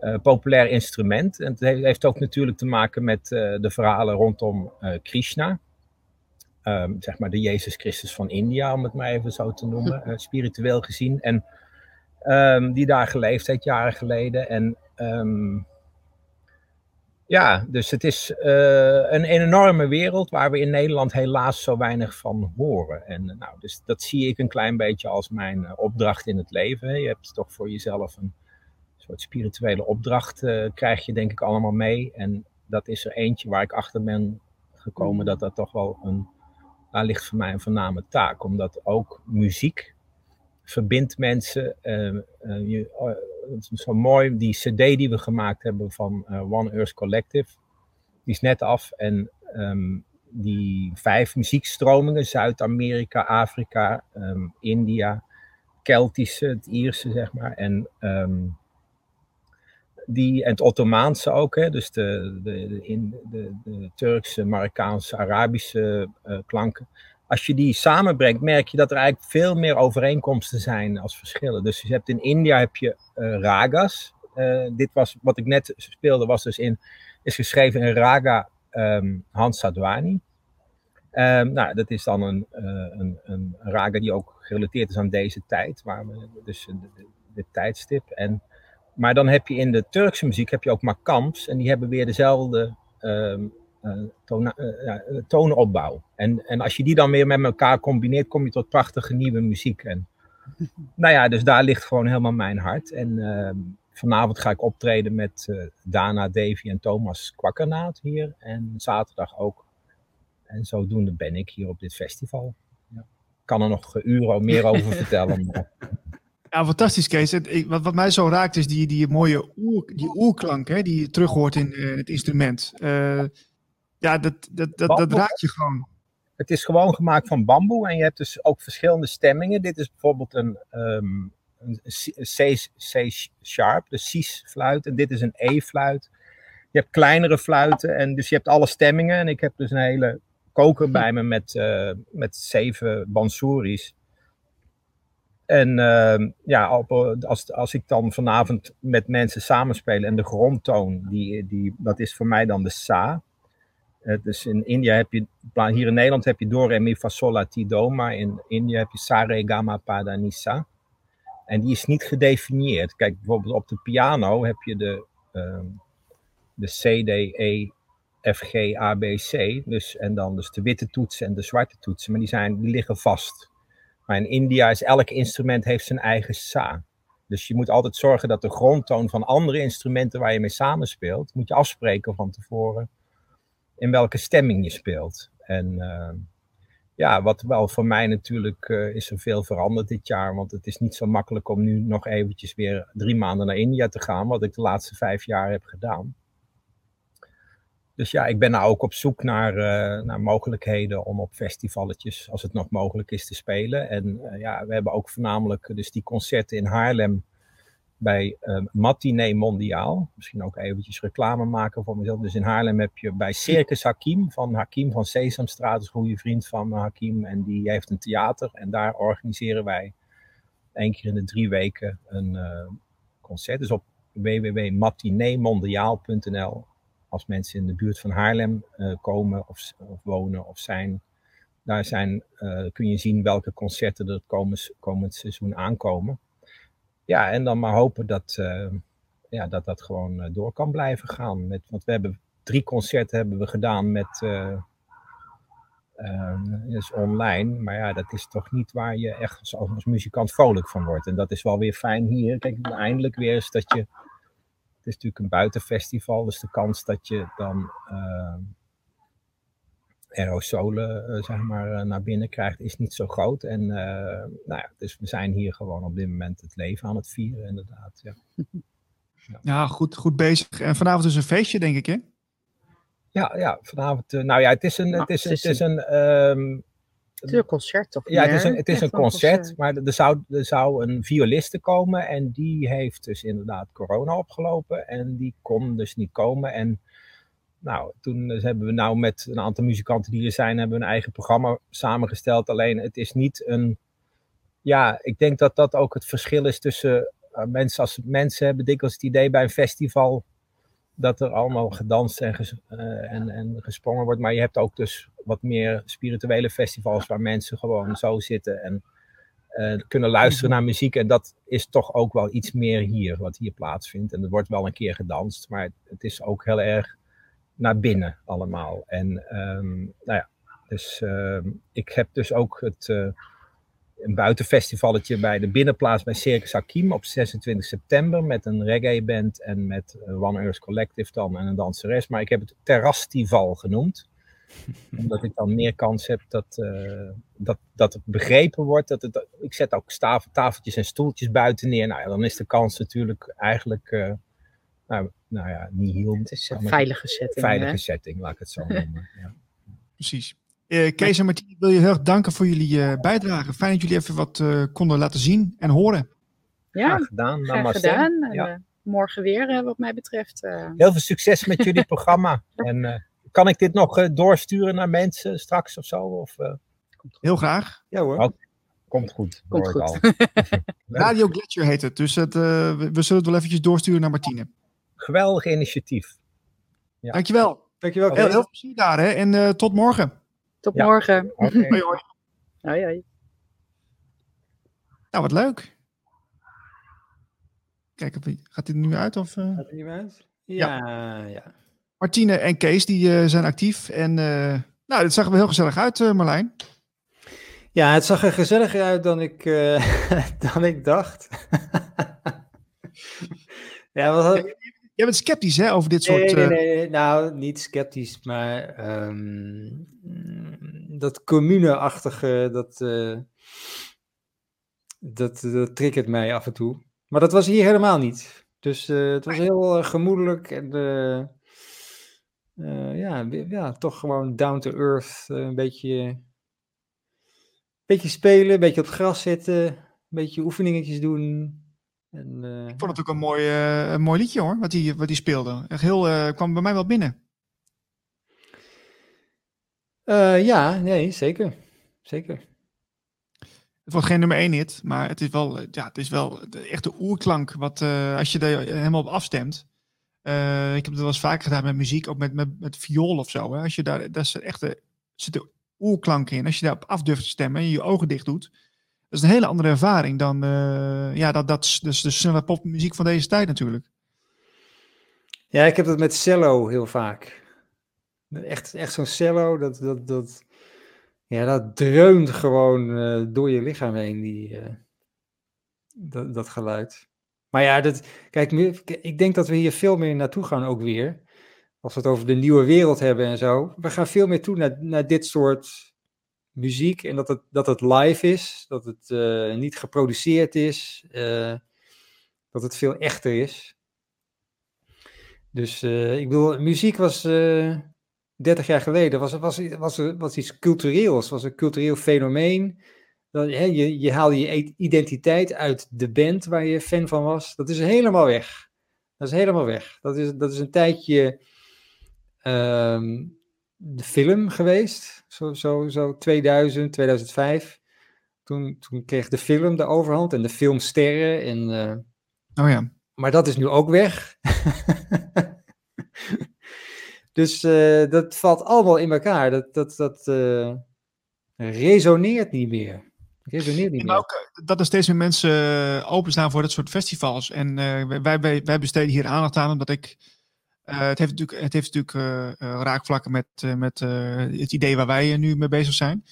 uh, populair instrument. En het heeft ook natuurlijk te maken met uh, de verhalen rondom uh, Krishna. zeg maar de Jezus Christus van India, om het maar even zo te noemen, spiritueel gezien. En die daar geleefd heeft jaren geleden. En Um, ja, dus het is uh, een, een, enorme wereld waar we in Nederland helaas zo weinig van horen. En nou, dus dat zie ik een klein beetje als mijn uh, opdracht in het leven. Je hebt toch voor jezelf een soort spirituele opdracht, krijg je denk ik allemaal mee. En dat is er eentje waar ik achter ben gekomen dat dat toch wel een, daar ligt voor mij een voorname taak. Omdat ook muziek verbindt mensen. je, het is zo mooi, die cd die we gemaakt hebben van uh, One Earth Collective, die is net af. En um, die vijf muziekstromingen, Zuid-Amerika, Afrika, um, India, Keltische, het Ierse, zeg maar, en, die, en het Ottomaanse ook, hè, dus de, de, de, de, de Turkse, Marokkaanse, Arabische uh, klanken als je die samenbrengt, merk je dat er eigenlijk veel meer overeenkomsten zijn als verschillen. Dus je hebt in India heb je uh, ragas. Uh, dit was wat ik net speelde, was dus in, is geschreven in raga um, Hans Sadwani. Um, nou, dat is dan een, uh, een, een, raga die ook gerelateerd is aan deze tijd, waar we, dus dit tijdstip. En, maar dan heb je in de Turkse muziek heb je ook makams en die hebben weer dezelfde uh, toon, uh, toonopbouw. En, en als je die dan weer met elkaar combineert, kom je tot prachtige nieuwe muziek. En, nou ja, dus daar ligt gewoon helemaal mijn hart. En uh, vanavond ga ik optreden met Dana, Davy en Thomas Kwakkernaat hier. En zaterdag ook. En zodoende ben ik hier op dit festival. Ja. Ik kan er nog uren meer over vertellen. Ja, fantastisch Kees. wat, wat mij zo raakt is die, die mooie oer, die oerklank hè, die je terug hoort in uh, het instrument. Uh, ja, dat, dat, dat, dat raakt je gewoon. Het is gewoon gemaakt van bamboe en je hebt dus ook verschillende stemmingen. Dit is bijvoorbeeld een, um, een C-sharp, de Cis-fluit. En dit is een E-fluit. Je hebt kleinere fluiten en dus je hebt alle stemmingen. En ik heb dus een hele koker bij me met, uh, met zeven bansuris. En uh, ja, als, als ik dan vanavond met mensen samenspeel en de grondtoon, die, die, dat is voor mij dan de Sa. Uh, dus in India heb je, hier in Nederland heb je do, re, mi, fa, sol, la, ti, do, maar in India heb je sa, re, ga, ma, pa, da. En die is niet gedefinieerd. Kijk, bijvoorbeeld op de piano heb je de, uh, de C, D, E, F, G, A, B, C. Dus, en dan dus de witte toetsen en de zwarte toetsen, maar die, zijn, die liggen vast. Maar in India is elk instrument heeft zijn eigen sa. Dus je moet altijd zorgen dat de grondtoon van andere instrumenten waar je mee samenspeelt, moet je afspreken van tevoren in welke stemming je speelt. En uh, ja, wat wel voor mij natuurlijk uh, is er veel veranderd dit jaar. Want het is niet zo makkelijk om nu nog eventjes weer drie maanden naar India te gaan. Wat ik de laatste vijf jaar heb gedaan. Dus ja, ik ben nou ook op zoek naar, uh, naar mogelijkheden om op festivalletjes, als het nog mogelijk is, te spelen. En ja, we hebben ook voornamelijk dus die concerten in Haarlem bij Matinee Mondiaal. Misschien ook eventjes reclame maken voor mezelf. Dus in Haarlem heb je bij Circus Hakim, van Hakim van Sesamstraat, een goede vriend van Hakim. En die heeft een theater en daar organiseren wij één keer in de drie weken een uh, concert. Dus op www.matineemondiaal.nl als mensen in de buurt van Haarlem uh, komen of, of, wonen of zijn. Daar zijn, uh, kun je zien welke concerten er komend, komend seizoen aankomen ja, en dan maar hopen dat, uh, ja, dat dat gewoon uh, door kan blijven gaan. Met, want we hebben drie concerten hebben we gedaan met uh, dus online. Maar ja, dat is toch niet waar je echt als, als, muzikant vrolijk van wordt. En dat is wel weer fijn hier. Kijk, eindelijk weer is dat je. Het is natuurlijk een buitenfestival, dus de kans dat je dan aerosolen uh, zeg maar, uh, naar binnen krijgt, is niet zo groot. En uh, nou ja, dus we zijn hier gewoon op dit moment het leven aan het vieren, inderdaad. Ja, ja. ja goed, goed bezig. En vanavond is een feestje, denk ik, hè? Ja, ja vanavond. nou ja, het is een. Het is, het is een um, het is een concert toch? Ja, het is een, het is een concert, concert, maar er zou, er zou een violiste komen en die heeft dus inderdaad corona opgelopen en die kon dus niet komen. En nou, toen hebben we nou met een aantal muzikanten die er zijn, hebben we een eigen programma samengesteld. Alleen het is niet een. Ja, ik denk dat dat ook het verschil is tussen uh, mensen. Als mensen hebben dikwijls het idee bij een festival dat er allemaal gedanst en, ges, uh, en, en gesprongen wordt. Maar je hebt ook dus wat meer spirituele festivals waar mensen gewoon zo zitten en uh, kunnen luisteren naar muziek. En dat is toch ook wel iets meer hier, wat hier plaatsvindt. En er wordt wel een keer gedanst, maar het is ook heel erg naar binnen allemaal. En um, nou ja, dus uh, ik heb dus ook het, uh, een buitenfestivalletje bij de binnenplaats bij Circus Hakim op 26 september met een reggae band en met uh, One Earth Collective dan en een danseres. Maar ik heb het Terrastival genoemd. Omdat ik dan meer kans heb dat, uh, dat, dat het begrepen wordt. Dat het, ik zet ook tafel, tafeltjes en stoeltjes buiten neer. Nou ja, dan is de kans natuurlijk eigenlijk nou, nou ja. Het is een veilige setting. Veilige setting, laat ik het zo noemen. Ja. Precies. Uh, Kees en Martien, wil je heel erg danken voor jullie uh, bijdrage. Fijn dat jullie even wat uh, konden laten zien en horen. Ja, graag gedaan. Graag gedaan. Ja. morgen weer, wat mij betreft. Heel veel succes met jullie programma. En kan ik dit nog doorsturen naar mensen straks of zo? Of, heel graag. Ja hoor. Okay. Komt goed. Komt goed. Radio Gletscher heet het. Dus het, we, we zullen het wel eventjes doorsturen naar Martine geweldig initiatief. Ja. Dankjewel. Dankjewel. Heel, heel veel plezier daar hè? en uh, tot morgen. Tot ja. morgen. Okay. hoi, hoi. Hoi, hoi. Nou, wat leuk. Kijk, gaat dit nu uit? Of, uh... Gaat het nu uit? Ja, ja. ja. Martine en Kees die uh, zijn actief. En nou, dit zag er wel heel gezellig uit, Marlijn. Ja, het zag er gezelliger uit dan ik, dan ik dacht. Ja, wat Jij bent sceptisch hè, over dit soort... Nee, nee, nee, nou, niet sceptisch, maar um, dat commune-achtige, dat, uh, dat, dat triggert mij af en toe. Maar dat was hier helemaal niet. Dus uh, het was heel uh, gemoedelijk en ja, ja, toch gewoon down to earth, een beetje, beetje spelen, een beetje op het gras zitten, een beetje oefeningetjes doen. En, uh, ik vond het ook een mooi, uh, een mooi liedje hoor, wat hij wat die speelde. Echt heel, uh, kwam bij mij wel binnen. ja, nee, zeker. Zeker. Het wordt geen nummer één hit, maar het is wel, ja, het is wel de echte oerklank. Wat, als je er helemaal op afstemt. ik heb het wel eens vaker gedaan met muziek, ook met, met, met viool of zo. Hè. Als je daar, daar zit echt zit de oerklank in. Als je daarop af durft te stemmen en je je ogen dicht doet dat is een hele andere ervaring dan uh, ja, dat, dat dus de snelle popmuziek van deze tijd natuurlijk. Ja, ik heb dat met cello heel vaak. Echt, echt zo'n cello, dat, dat, dat, Ja, dat dreunt gewoon door je lichaam heen, die, dat, dat geluid. Maar ja, dat, kijk, ik denk dat we hier veel meer naartoe gaan ook weer. Als we het over de nieuwe wereld hebben en zo. We gaan veel meer toe naar, naar dit soort muziek. En dat het, dat het live is. Dat het uh, niet geproduceerd is. Uh, dat het veel echter is. Dus uh, ik bedoel, muziek was 30 jaar geleden was, was, was, was, iets cultureels. Was een cultureel fenomeen. Dan, hè, je, je haalde je identiteit uit de band waar je fan van was. Dat is helemaal weg. Dat is helemaal weg. Dat is, dat is een tijdje um, de film geweest. Zo, zo, zo 2000, 2005. Toen, toen kreeg de film de overhand en de filmsterren. En, uh, oh ja. Maar dat is nu ook weg. dus uh, dat valt allemaal in elkaar. Dat, dat, dat uh, resoneert niet meer. Resoneert niet meer. Ook, dat er steeds meer mensen openstaan voor dat soort festivals. En wij, wij, wij besteden hier aandacht aan, omdat ik uh, het heeft natuurlijk, het heeft natuurlijk uh, raakvlakken met, met het idee waar wij nu mee bezig zijn.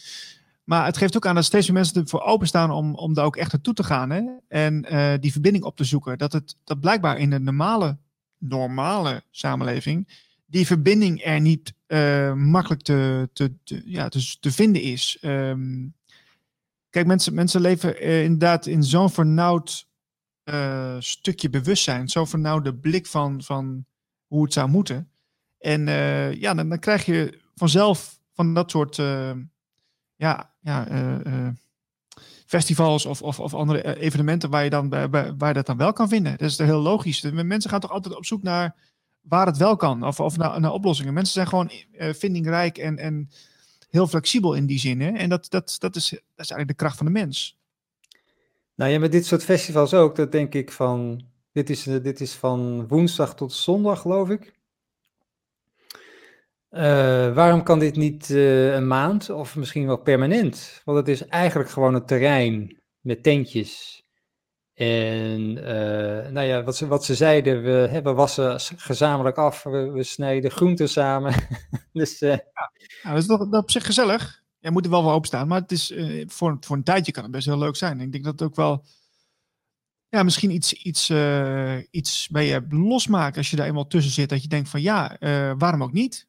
Maar het geeft ook aan dat steeds meer mensen ervoor openstaan om, om daar ook echt naartoe te gaan. Hè? En die verbinding op te zoeken. Dat het dat blijkbaar in de normale, normale samenleving die verbinding er niet makkelijk te, te, ja, te, vinden is. Um, kijk, mensen, mensen leven inderdaad in zo'n vernauwd stukje bewustzijn. Zo'n vernauwde blik van, van hoe het zou moeten. En uh, ja, dan, dan, krijg je vanzelf van dat soort uh, ja, ja, uh, festivals of, of, of andere evenementen waar je, dan, waar dat dan wel kan vinden. Dat is heel logisch. Mensen gaan toch altijd op zoek naar waar het wel kan of, of naar, naar oplossingen. Mensen zijn gewoon vindingrijk en, en heel flexibel in die zin. Hè? En dat, dat, dat, is, dat is eigenlijk de kracht van de mens. Nou ja, met dit soort festivals ook, dat denk ik van dit is, uh, dit is van woensdag tot zondag, geloof ik. Uh, waarom kan dit niet uh, een maand of misschien wel permanent? Want het is eigenlijk gewoon een terrein met tentjes. En nou ja, wat ze, wat ze zeiden, we, we wassen gezamenlijk af, we, we snijden groenten samen. dus. Nou, dat is toch op zich gezellig. Je moet er wel voor opstaan, maar het is, voor, voor een tijdje kan het best heel leuk zijn. Ik denk dat het ook wel ja, misschien iets, iets, uh, iets bij je losmaken als je daar eenmaal tussen zit. Dat je denkt van ja, uh, waarom ook niet?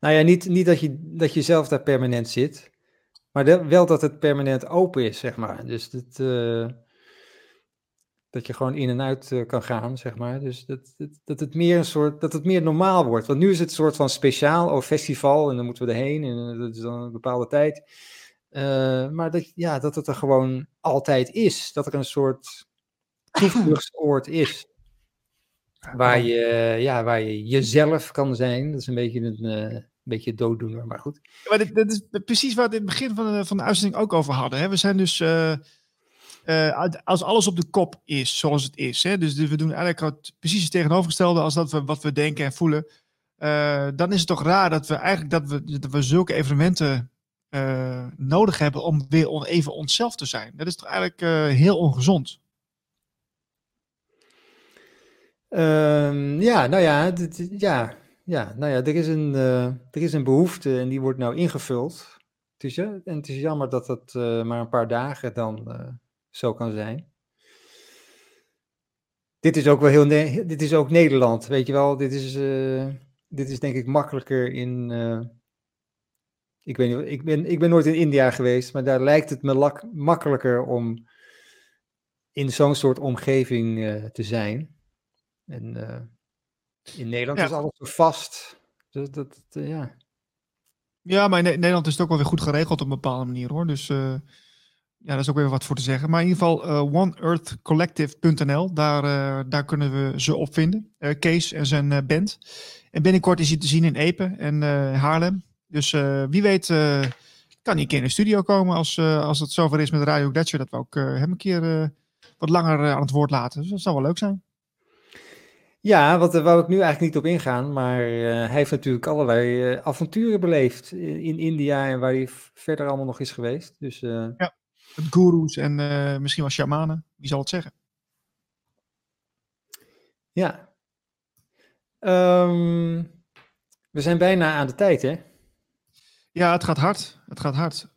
Nou ja, niet, niet dat, je, dat je zelf daar permanent zit. Maar wel dat het permanent open is, zeg maar. Dus dat, uh, dat je gewoon in en uit kan gaan, zeg maar. Dus dat, dat, dat, het meer een soort, dat het meer normaal wordt. Want nu is het een soort van speciaal of festival en dan moeten we erheen en dat is dan een bepaalde tijd. maar dat, ja, dat het er gewoon altijd is. Dat er een soort toevluchtsoord is. Waar je, ja, waar je jezelf kan zijn. Dat is een beetje een, een beetje dooddoener, maar goed. maar dit, dit, is precies waar we in het begin van de, van de uitzending ook over hadden. Hè? We zijn dus, uh, uh, als alles op de kop is zoals het is. Hè? Dus we doen eigenlijk precies het tegenovergestelde als dat we wat we denken en voelen. dan is het toch raar dat we eigenlijk dat we, dat we zulke evenementen nodig hebben om weer on, even onszelf te zijn. Dat is toch eigenlijk heel ongezond. Um, ja, nou ja, ja, ja, nou ja, er is, een, uh, er is een behoefte en die wordt nou ingevuld. Het is, en het is jammer dat dat uh, maar een paar dagen dan uh, zo kan zijn. Dit is ook wel heel, dit is ook Nederland, weet je wel. Dit is, dit is denk ik makkelijker in, ik weet niet, ik ben, ik ben nooit in India geweest, maar daar lijkt het me makkelijker om in zo'n soort omgeving te zijn. En uh, in Nederland is alles zo vast. Dus dat, uh, ja. ja, maar in Nederland is het ook wel weer goed geregeld op een bepaalde manier hoor. Dus uh, ja, daar is ook weer wat voor te zeggen. Maar in ieder geval oneearthcollective.nl, daar, daar kunnen we ze op vinden. Kees en zijn band. En binnenkort is hij te zien in Epe en Haarlem. Dus wie weet kan hij een keer in de studio komen als, als het zover is met Radio Gletscher. Dat we ook hem een keer wat langer aan het woord laten. Dus dat zou wel leuk zijn. Ja, want daar wou ik nu eigenlijk niet op ingaan, maar uh, hij heeft natuurlijk allerlei uh, avonturen beleefd in, in, India en waar hij verder allemaal nog is geweest. Dus, uh... Ja, gurus en misschien wel shamanen, wie zal het zeggen? Ja. Um, we zijn bijna aan de tijd, hè? Ja, het gaat hard. Het gaat hard.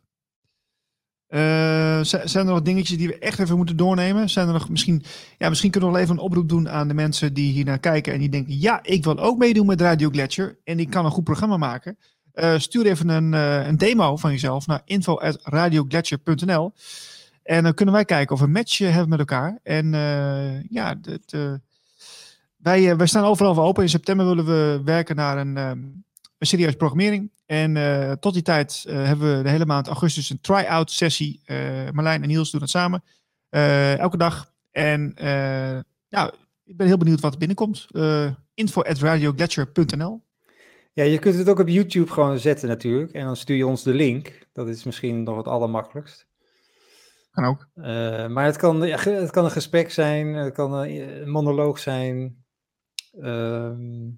Uh, zijn er nog dingetjes die we echt even moeten doornemen? Zijn er nog misschien, ja, misschien kunnen we nog even een oproep doen aan de mensen die hier naar kijken en die denken: ja, ik wil ook meedoen met Radio Gletscher en ik kan een goed programma maken. Uh, stuur even een, uh, een demo van jezelf naar info.radiogletscher.nl en dan kunnen wij kijken of we een match hebben met elkaar. En ja, wij, wij staan overal voor open. In september willen we werken naar een, een serieuze programmering. En uh, tot die tijd uh, hebben we de hele maand augustus een try-out sessie. Uh, Marlijn en Niels doen het samen. elke dag. En nou, ik ben heel benieuwd wat er binnenkomt. info at radioglacier.nl Ja, je kunt het ook op YouTube gewoon zetten natuurlijk. En dan stuur je ons de link. Dat is misschien nog het allermakkelijkst. Kan ook. maar het kan, ja, het kan een gesprek zijn. Het kan een monoloog zijn. Ehm,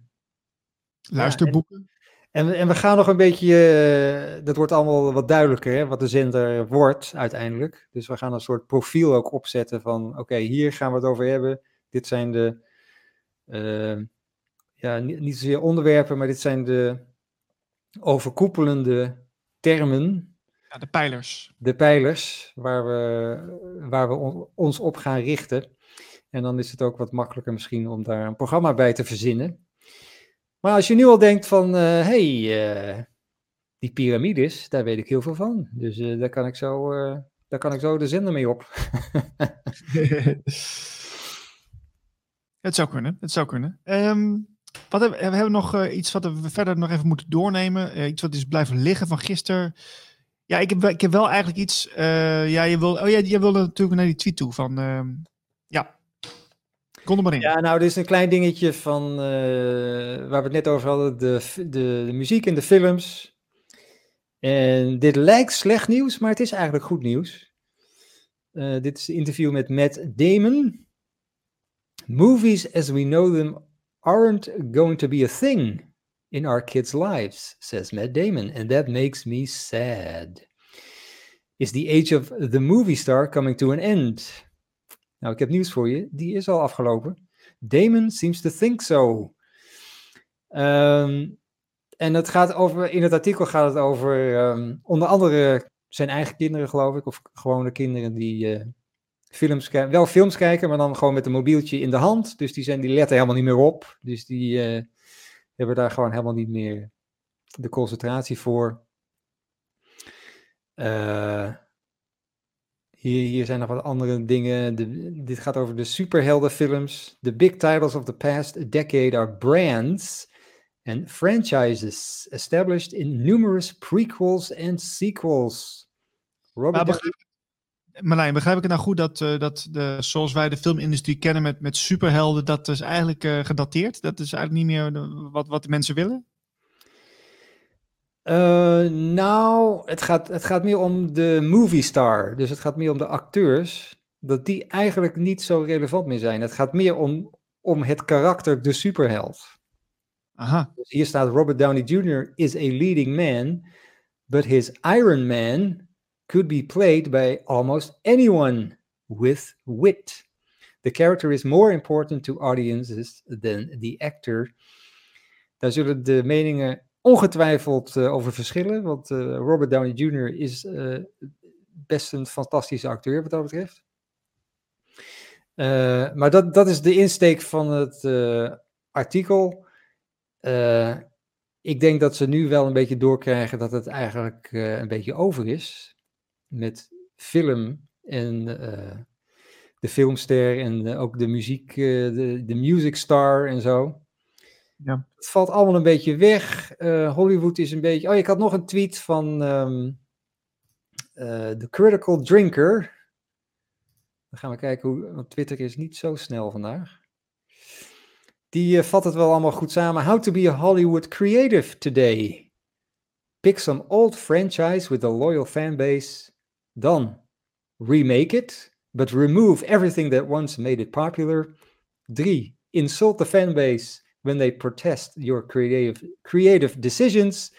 Luisterboeken. En, en we gaan nog een beetje, uh, dat wordt allemaal wat duidelijker, hè, wat de zender wordt uiteindelijk. Dus we gaan een soort profiel ook opzetten van, oké, hier gaan we het over hebben. Dit zijn de, uh, ja, niet, niet zozeer onderwerpen, maar dit zijn de overkoepelende termen. Ja, de pijlers. De pijlers waar we, waar we ons op gaan richten. En dan is het ook wat makkelijker misschien om daar een programma bij te verzinnen. Maar als je nu al denkt van, hé, uh, hey, uh, die piramides, daar weet ik heel veel van. Dus uh, daar, kan ik zo, daar kan ik zo de zender mee op. het zou kunnen, het zou kunnen. Um, wat hebben, we hebben nog iets wat we verder nog even moeten doornemen. iets wat is blijven liggen van gisteren. Ja, ik heb, ik heb wel eigenlijk iets. ja, je wil, oh ja, je wilde natuurlijk naar die tweet toe van. Ehm, ja, Kom er maar in. Ja, nou, dit is een klein dingetje van uh, waar we het net over hadden: de, de, de, muziek in de films. En dit lijkt slecht nieuws, maar het is eigenlijk goed nieuws. Uh, dit is een interview met Matt Damon. Movies as we know them aren't going to be a thing in our kids' lives, says Matt Damon, and that makes me sad. Is the age of the movie star coming to an end? Nou, ik heb nieuws voor je. Die is al afgelopen. Damon seems to think so. Um, en het gaat over, in het artikel gaat het over um, onder andere zijn eigen kinderen, geloof ik. Of gewone kinderen die uh, films. Wel films kijken, maar dan gewoon met een mobieltje in de hand. Dus die, zijn, die letten helemaal niet meer op. Dus die uh, hebben daar gewoon helemaal niet meer de concentratie voor. Uh, hier, hier zijn nog wat andere dingen. De, dit gaat over de superheldenfilms. The big titles of the past decade are brands and franchises established in numerous prequels and sequels. Robert begrijp, Marlijn, begrijp ik het nou goed dat, uh, dat de, zoals wij de filmindustrie kennen met, met superhelden, dat is eigenlijk uh, gedateerd? Dat is eigenlijk niet meer wat, wat de mensen willen? Uh, nou, het gaat, het gaat meer om de movie star. Dus het gaat meer om de acteurs. Dat die eigenlijk niet zo relevant meer zijn. Het gaat meer om, om het karakter, de superheld. Aha. Dus hier staat Robert Downey Jr. is a leading man, but his Iron Man could be played by almost anyone with wit. The character is more important to audiences than the actor. Daar zullen de meningen ongetwijfeld uh, over verschillen. Want uh, Robert Downey Jr. is uh, best een fantastische acteur wat dat betreft. maar dat, dat is de insteek van het artikel. ik denk dat ze nu wel een beetje doorkrijgen dat het eigenlijk een beetje over is. Met film en de filmster en ook de muziek, de, de music star en zo. Ja. Het valt allemaal een beetje weg. Uh, Hollywood is een beetje. Oh, ik had nog een tweet van um, The Critical Drinker. Dan gaan we kijken hoe. Want Twitter is niet zo snel vandaag. Die uh, vat het wel allemaal goed samen. How to be a Hollywood creative today. Pick some old franchise with a loyal fanbase. Dan remake it, but remove everything that once made it popular. 3. Insult the fanbase when they protest your creative, creative decisions.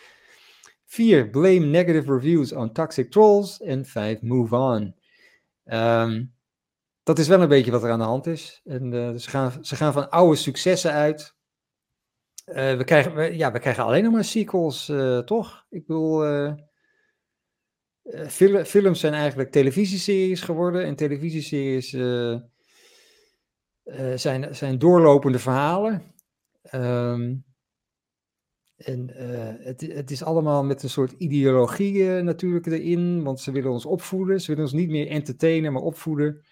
Vier, blame negative reviews on toxic trolls. En vijf, move on. Um, dat is wel een beetje wat er aan de hand is. En uh, ze, gaan, ze gaan van oude successen uit. we, krijgen, ja, we krijgen alleen nog maar sequels, toch? Ik bedoel, films zijn eigenlijk televisieseries geworden. En televisieseries zijn, zijn doorlopende verhalen. Um, en uh, het, het, is allemaal met een soort ideologie uh, natuurlijk erin, want ze willen ons opvoeden. Ze willen ons niet meer entertainen, maar opvoeden.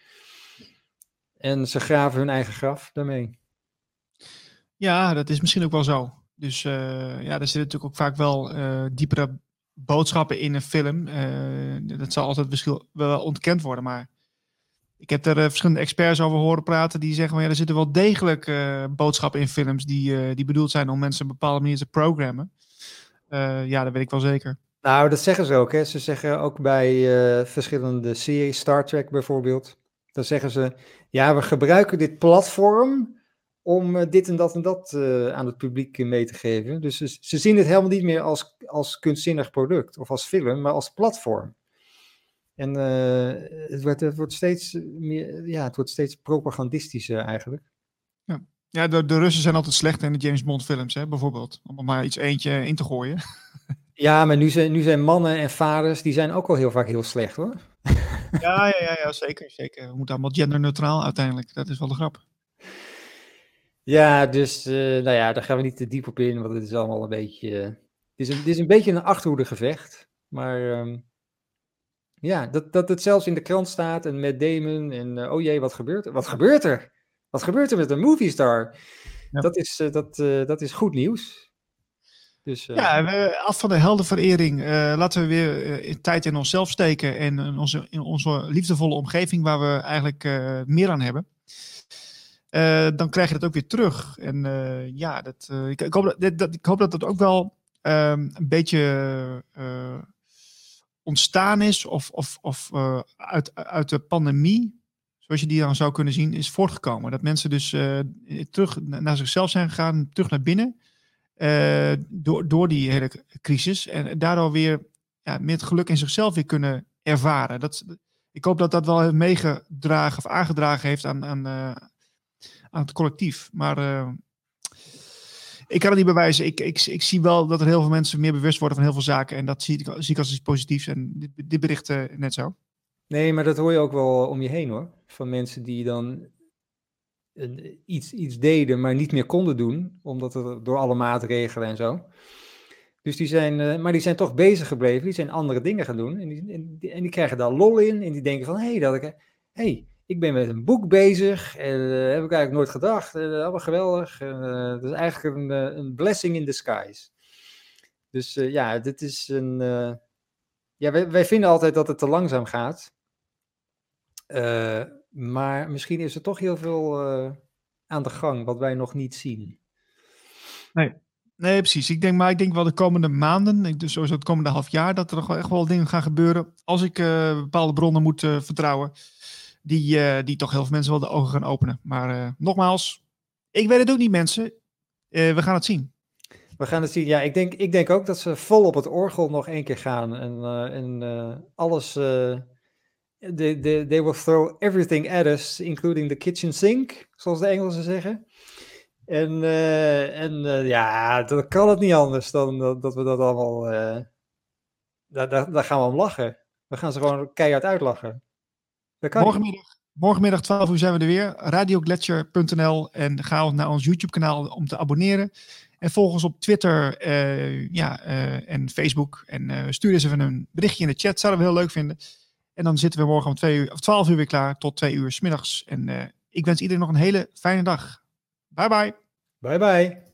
En ze graven hun eigen graf daarmee. Ja, dat is misschien ook wel zo. Dus uh, ja, er zitten natuurlijk ook vaak wel diepere boodschappen in een film. dat zal altijd misschien wel ontkend worden, maar ik heb er verschillende experts over horen praten die zeggen, van, ja, er zitten wel degelijk boodschappen in films die, die bedoeld zijn om mensen op een bepaalde manier te programmen. ja, dat weet ik wel zeker. Nou, dat zeggen ze ook. Hè. Ze zeggen ook bij verschillende series, Star Trek bijvoorbeeld, dan zeggen ze, ja, we gebruiken dit platform om dit en dat en dat aan het publiek mee te geven. Dus ze, ze, zien het helemaal niet meer als, als kunstzinnig product of als film, maar als platform. En uh, het, wordt, het, wordt steeds meer, ja, het wordt steeds propagandistischer eigenlijk. Ja, ja de, de Russen zijn altijd slecht in de James Bond films, hè, bijvoorbeeld. Om er maar iets eentje in te gooien. Ja, maar nu zijn, nu zijn mannen en vaders, die zijn ook al heel vaak heel slecht hoor. Ja, ja, ja, ja zeker, zeker. We moeten allemaal genderneutraal uiteindelijk. Dat is wel de grap. Ja, dus uh, nou ja, daar gaan we niet te diep op in, want het is allemaal een beetje... Uh, het, is een, het is een beetje een achterhoede gevecht. Maar um, ja, dat, dat het zelfs in de krant staat en met Damon en uh, oh jee, wat gebeurt er? Wat gebeurt er? Wat gebeurt er met een movie star? Dat, is, uh, dat, uh, dat is goed nieuws. Dus, ja, we, af van de heldenverering laten we weer tijd in onszelf steken en in onze, in onze liefdevolle omgeving waar we eigenlijk meer aan hebben. dan krijg je dat ook weer terug. En ja, dat, ik, ik, hoop dat, dat, ik hoop dat dat ook wel um, een beetje ontstaan is of, of, of uh, uit, uit de pandemie, zoals je die dan zou kunnen zien, is voortgekomen. Dat mensen dus uh, terug naar zichzelf zijn gegaan, terug naar binnen, uh, door, door die hele crisis. En daardoor weer ja, met geluk in zichzelf weer kunnen ervaren. Dat, ik hoop dat dat wel meegedragen of aangedragen heeft aan, aan, aan het collectief. Maar ik kan het niet bewijzen. Ik, ik, ik zie wel dat er heel veel mensen meer bewust worden van heel veel zaken. En dat zie ik, zie ik als iets positiefs. En dit, dit uh, net zo. Nee, maar dat hoor je ook wel om je heen hoor. Van mensen die dan een, iets, iets deden, maar niet meer konden doen. Omdat het door alle maatregelen en zo. Dus die zijn, maar die zijn toch bezig gebleven. Die zijn andere dingen gaan doen. En die, en die, en die krijgen daar lol in. En die denken van, hé, hey, dat ik... Hey, ik ben met een boek bezig en uh, heb ik eigenlijk nooit gedacht. Uh, allemaal geweldig. Uh, dat is eigenlijk een, een blessing in disguise. Dus ja, dit is een. ja, wij, wij, vinden altijd dat het te langzaam gaat. maar misschien is er toch heel veel aan de gang wat wij nog niet zien. Nee. Nee, precies. Ik denk, maar ik denk wel de komende maanden, dus sowieso het komende half jaar, dat er echt wel dingen gaan gebeuren. Als ik bepaalde bronnen moet vertrouwen die, uh, die toch heel veel mensen wel de ogen gaan openen. Maar uh, nogmaals, ik weet het ook niet mensen. Uh, we gaan het zien. We gaan het zien. Ja, ik denk, ik denk ook dat ze vol op het orgel nog één keer gaan. En, en alles... they, they, will throw everything at us, including the kitchen sink, zoals de Engelsen zeggen. En, en ja, dan kan het niet anders dan dat, dat we dat allemaal... daar, daar, daar gaan we om lachen. We gaan ze gewoon keihard uitlachen. Morgenmiddag, morgenmiddag 12 uur zijn we er weer. Radiogletscher.nl en ga naar ons YouTube kanaal om te abonneren. En volg ons op Twitter uh, ja, uh, en Facebook. En uh, stuur eens even een berichtje in de chat. Zouden we heel leuk vinden. En dan zitten we morgen om twee uur, of 12 uur weer klaar tot 2 uur s middags. En ik wens iedereen nog een hele fijne dag. Bye bye. Bye bye.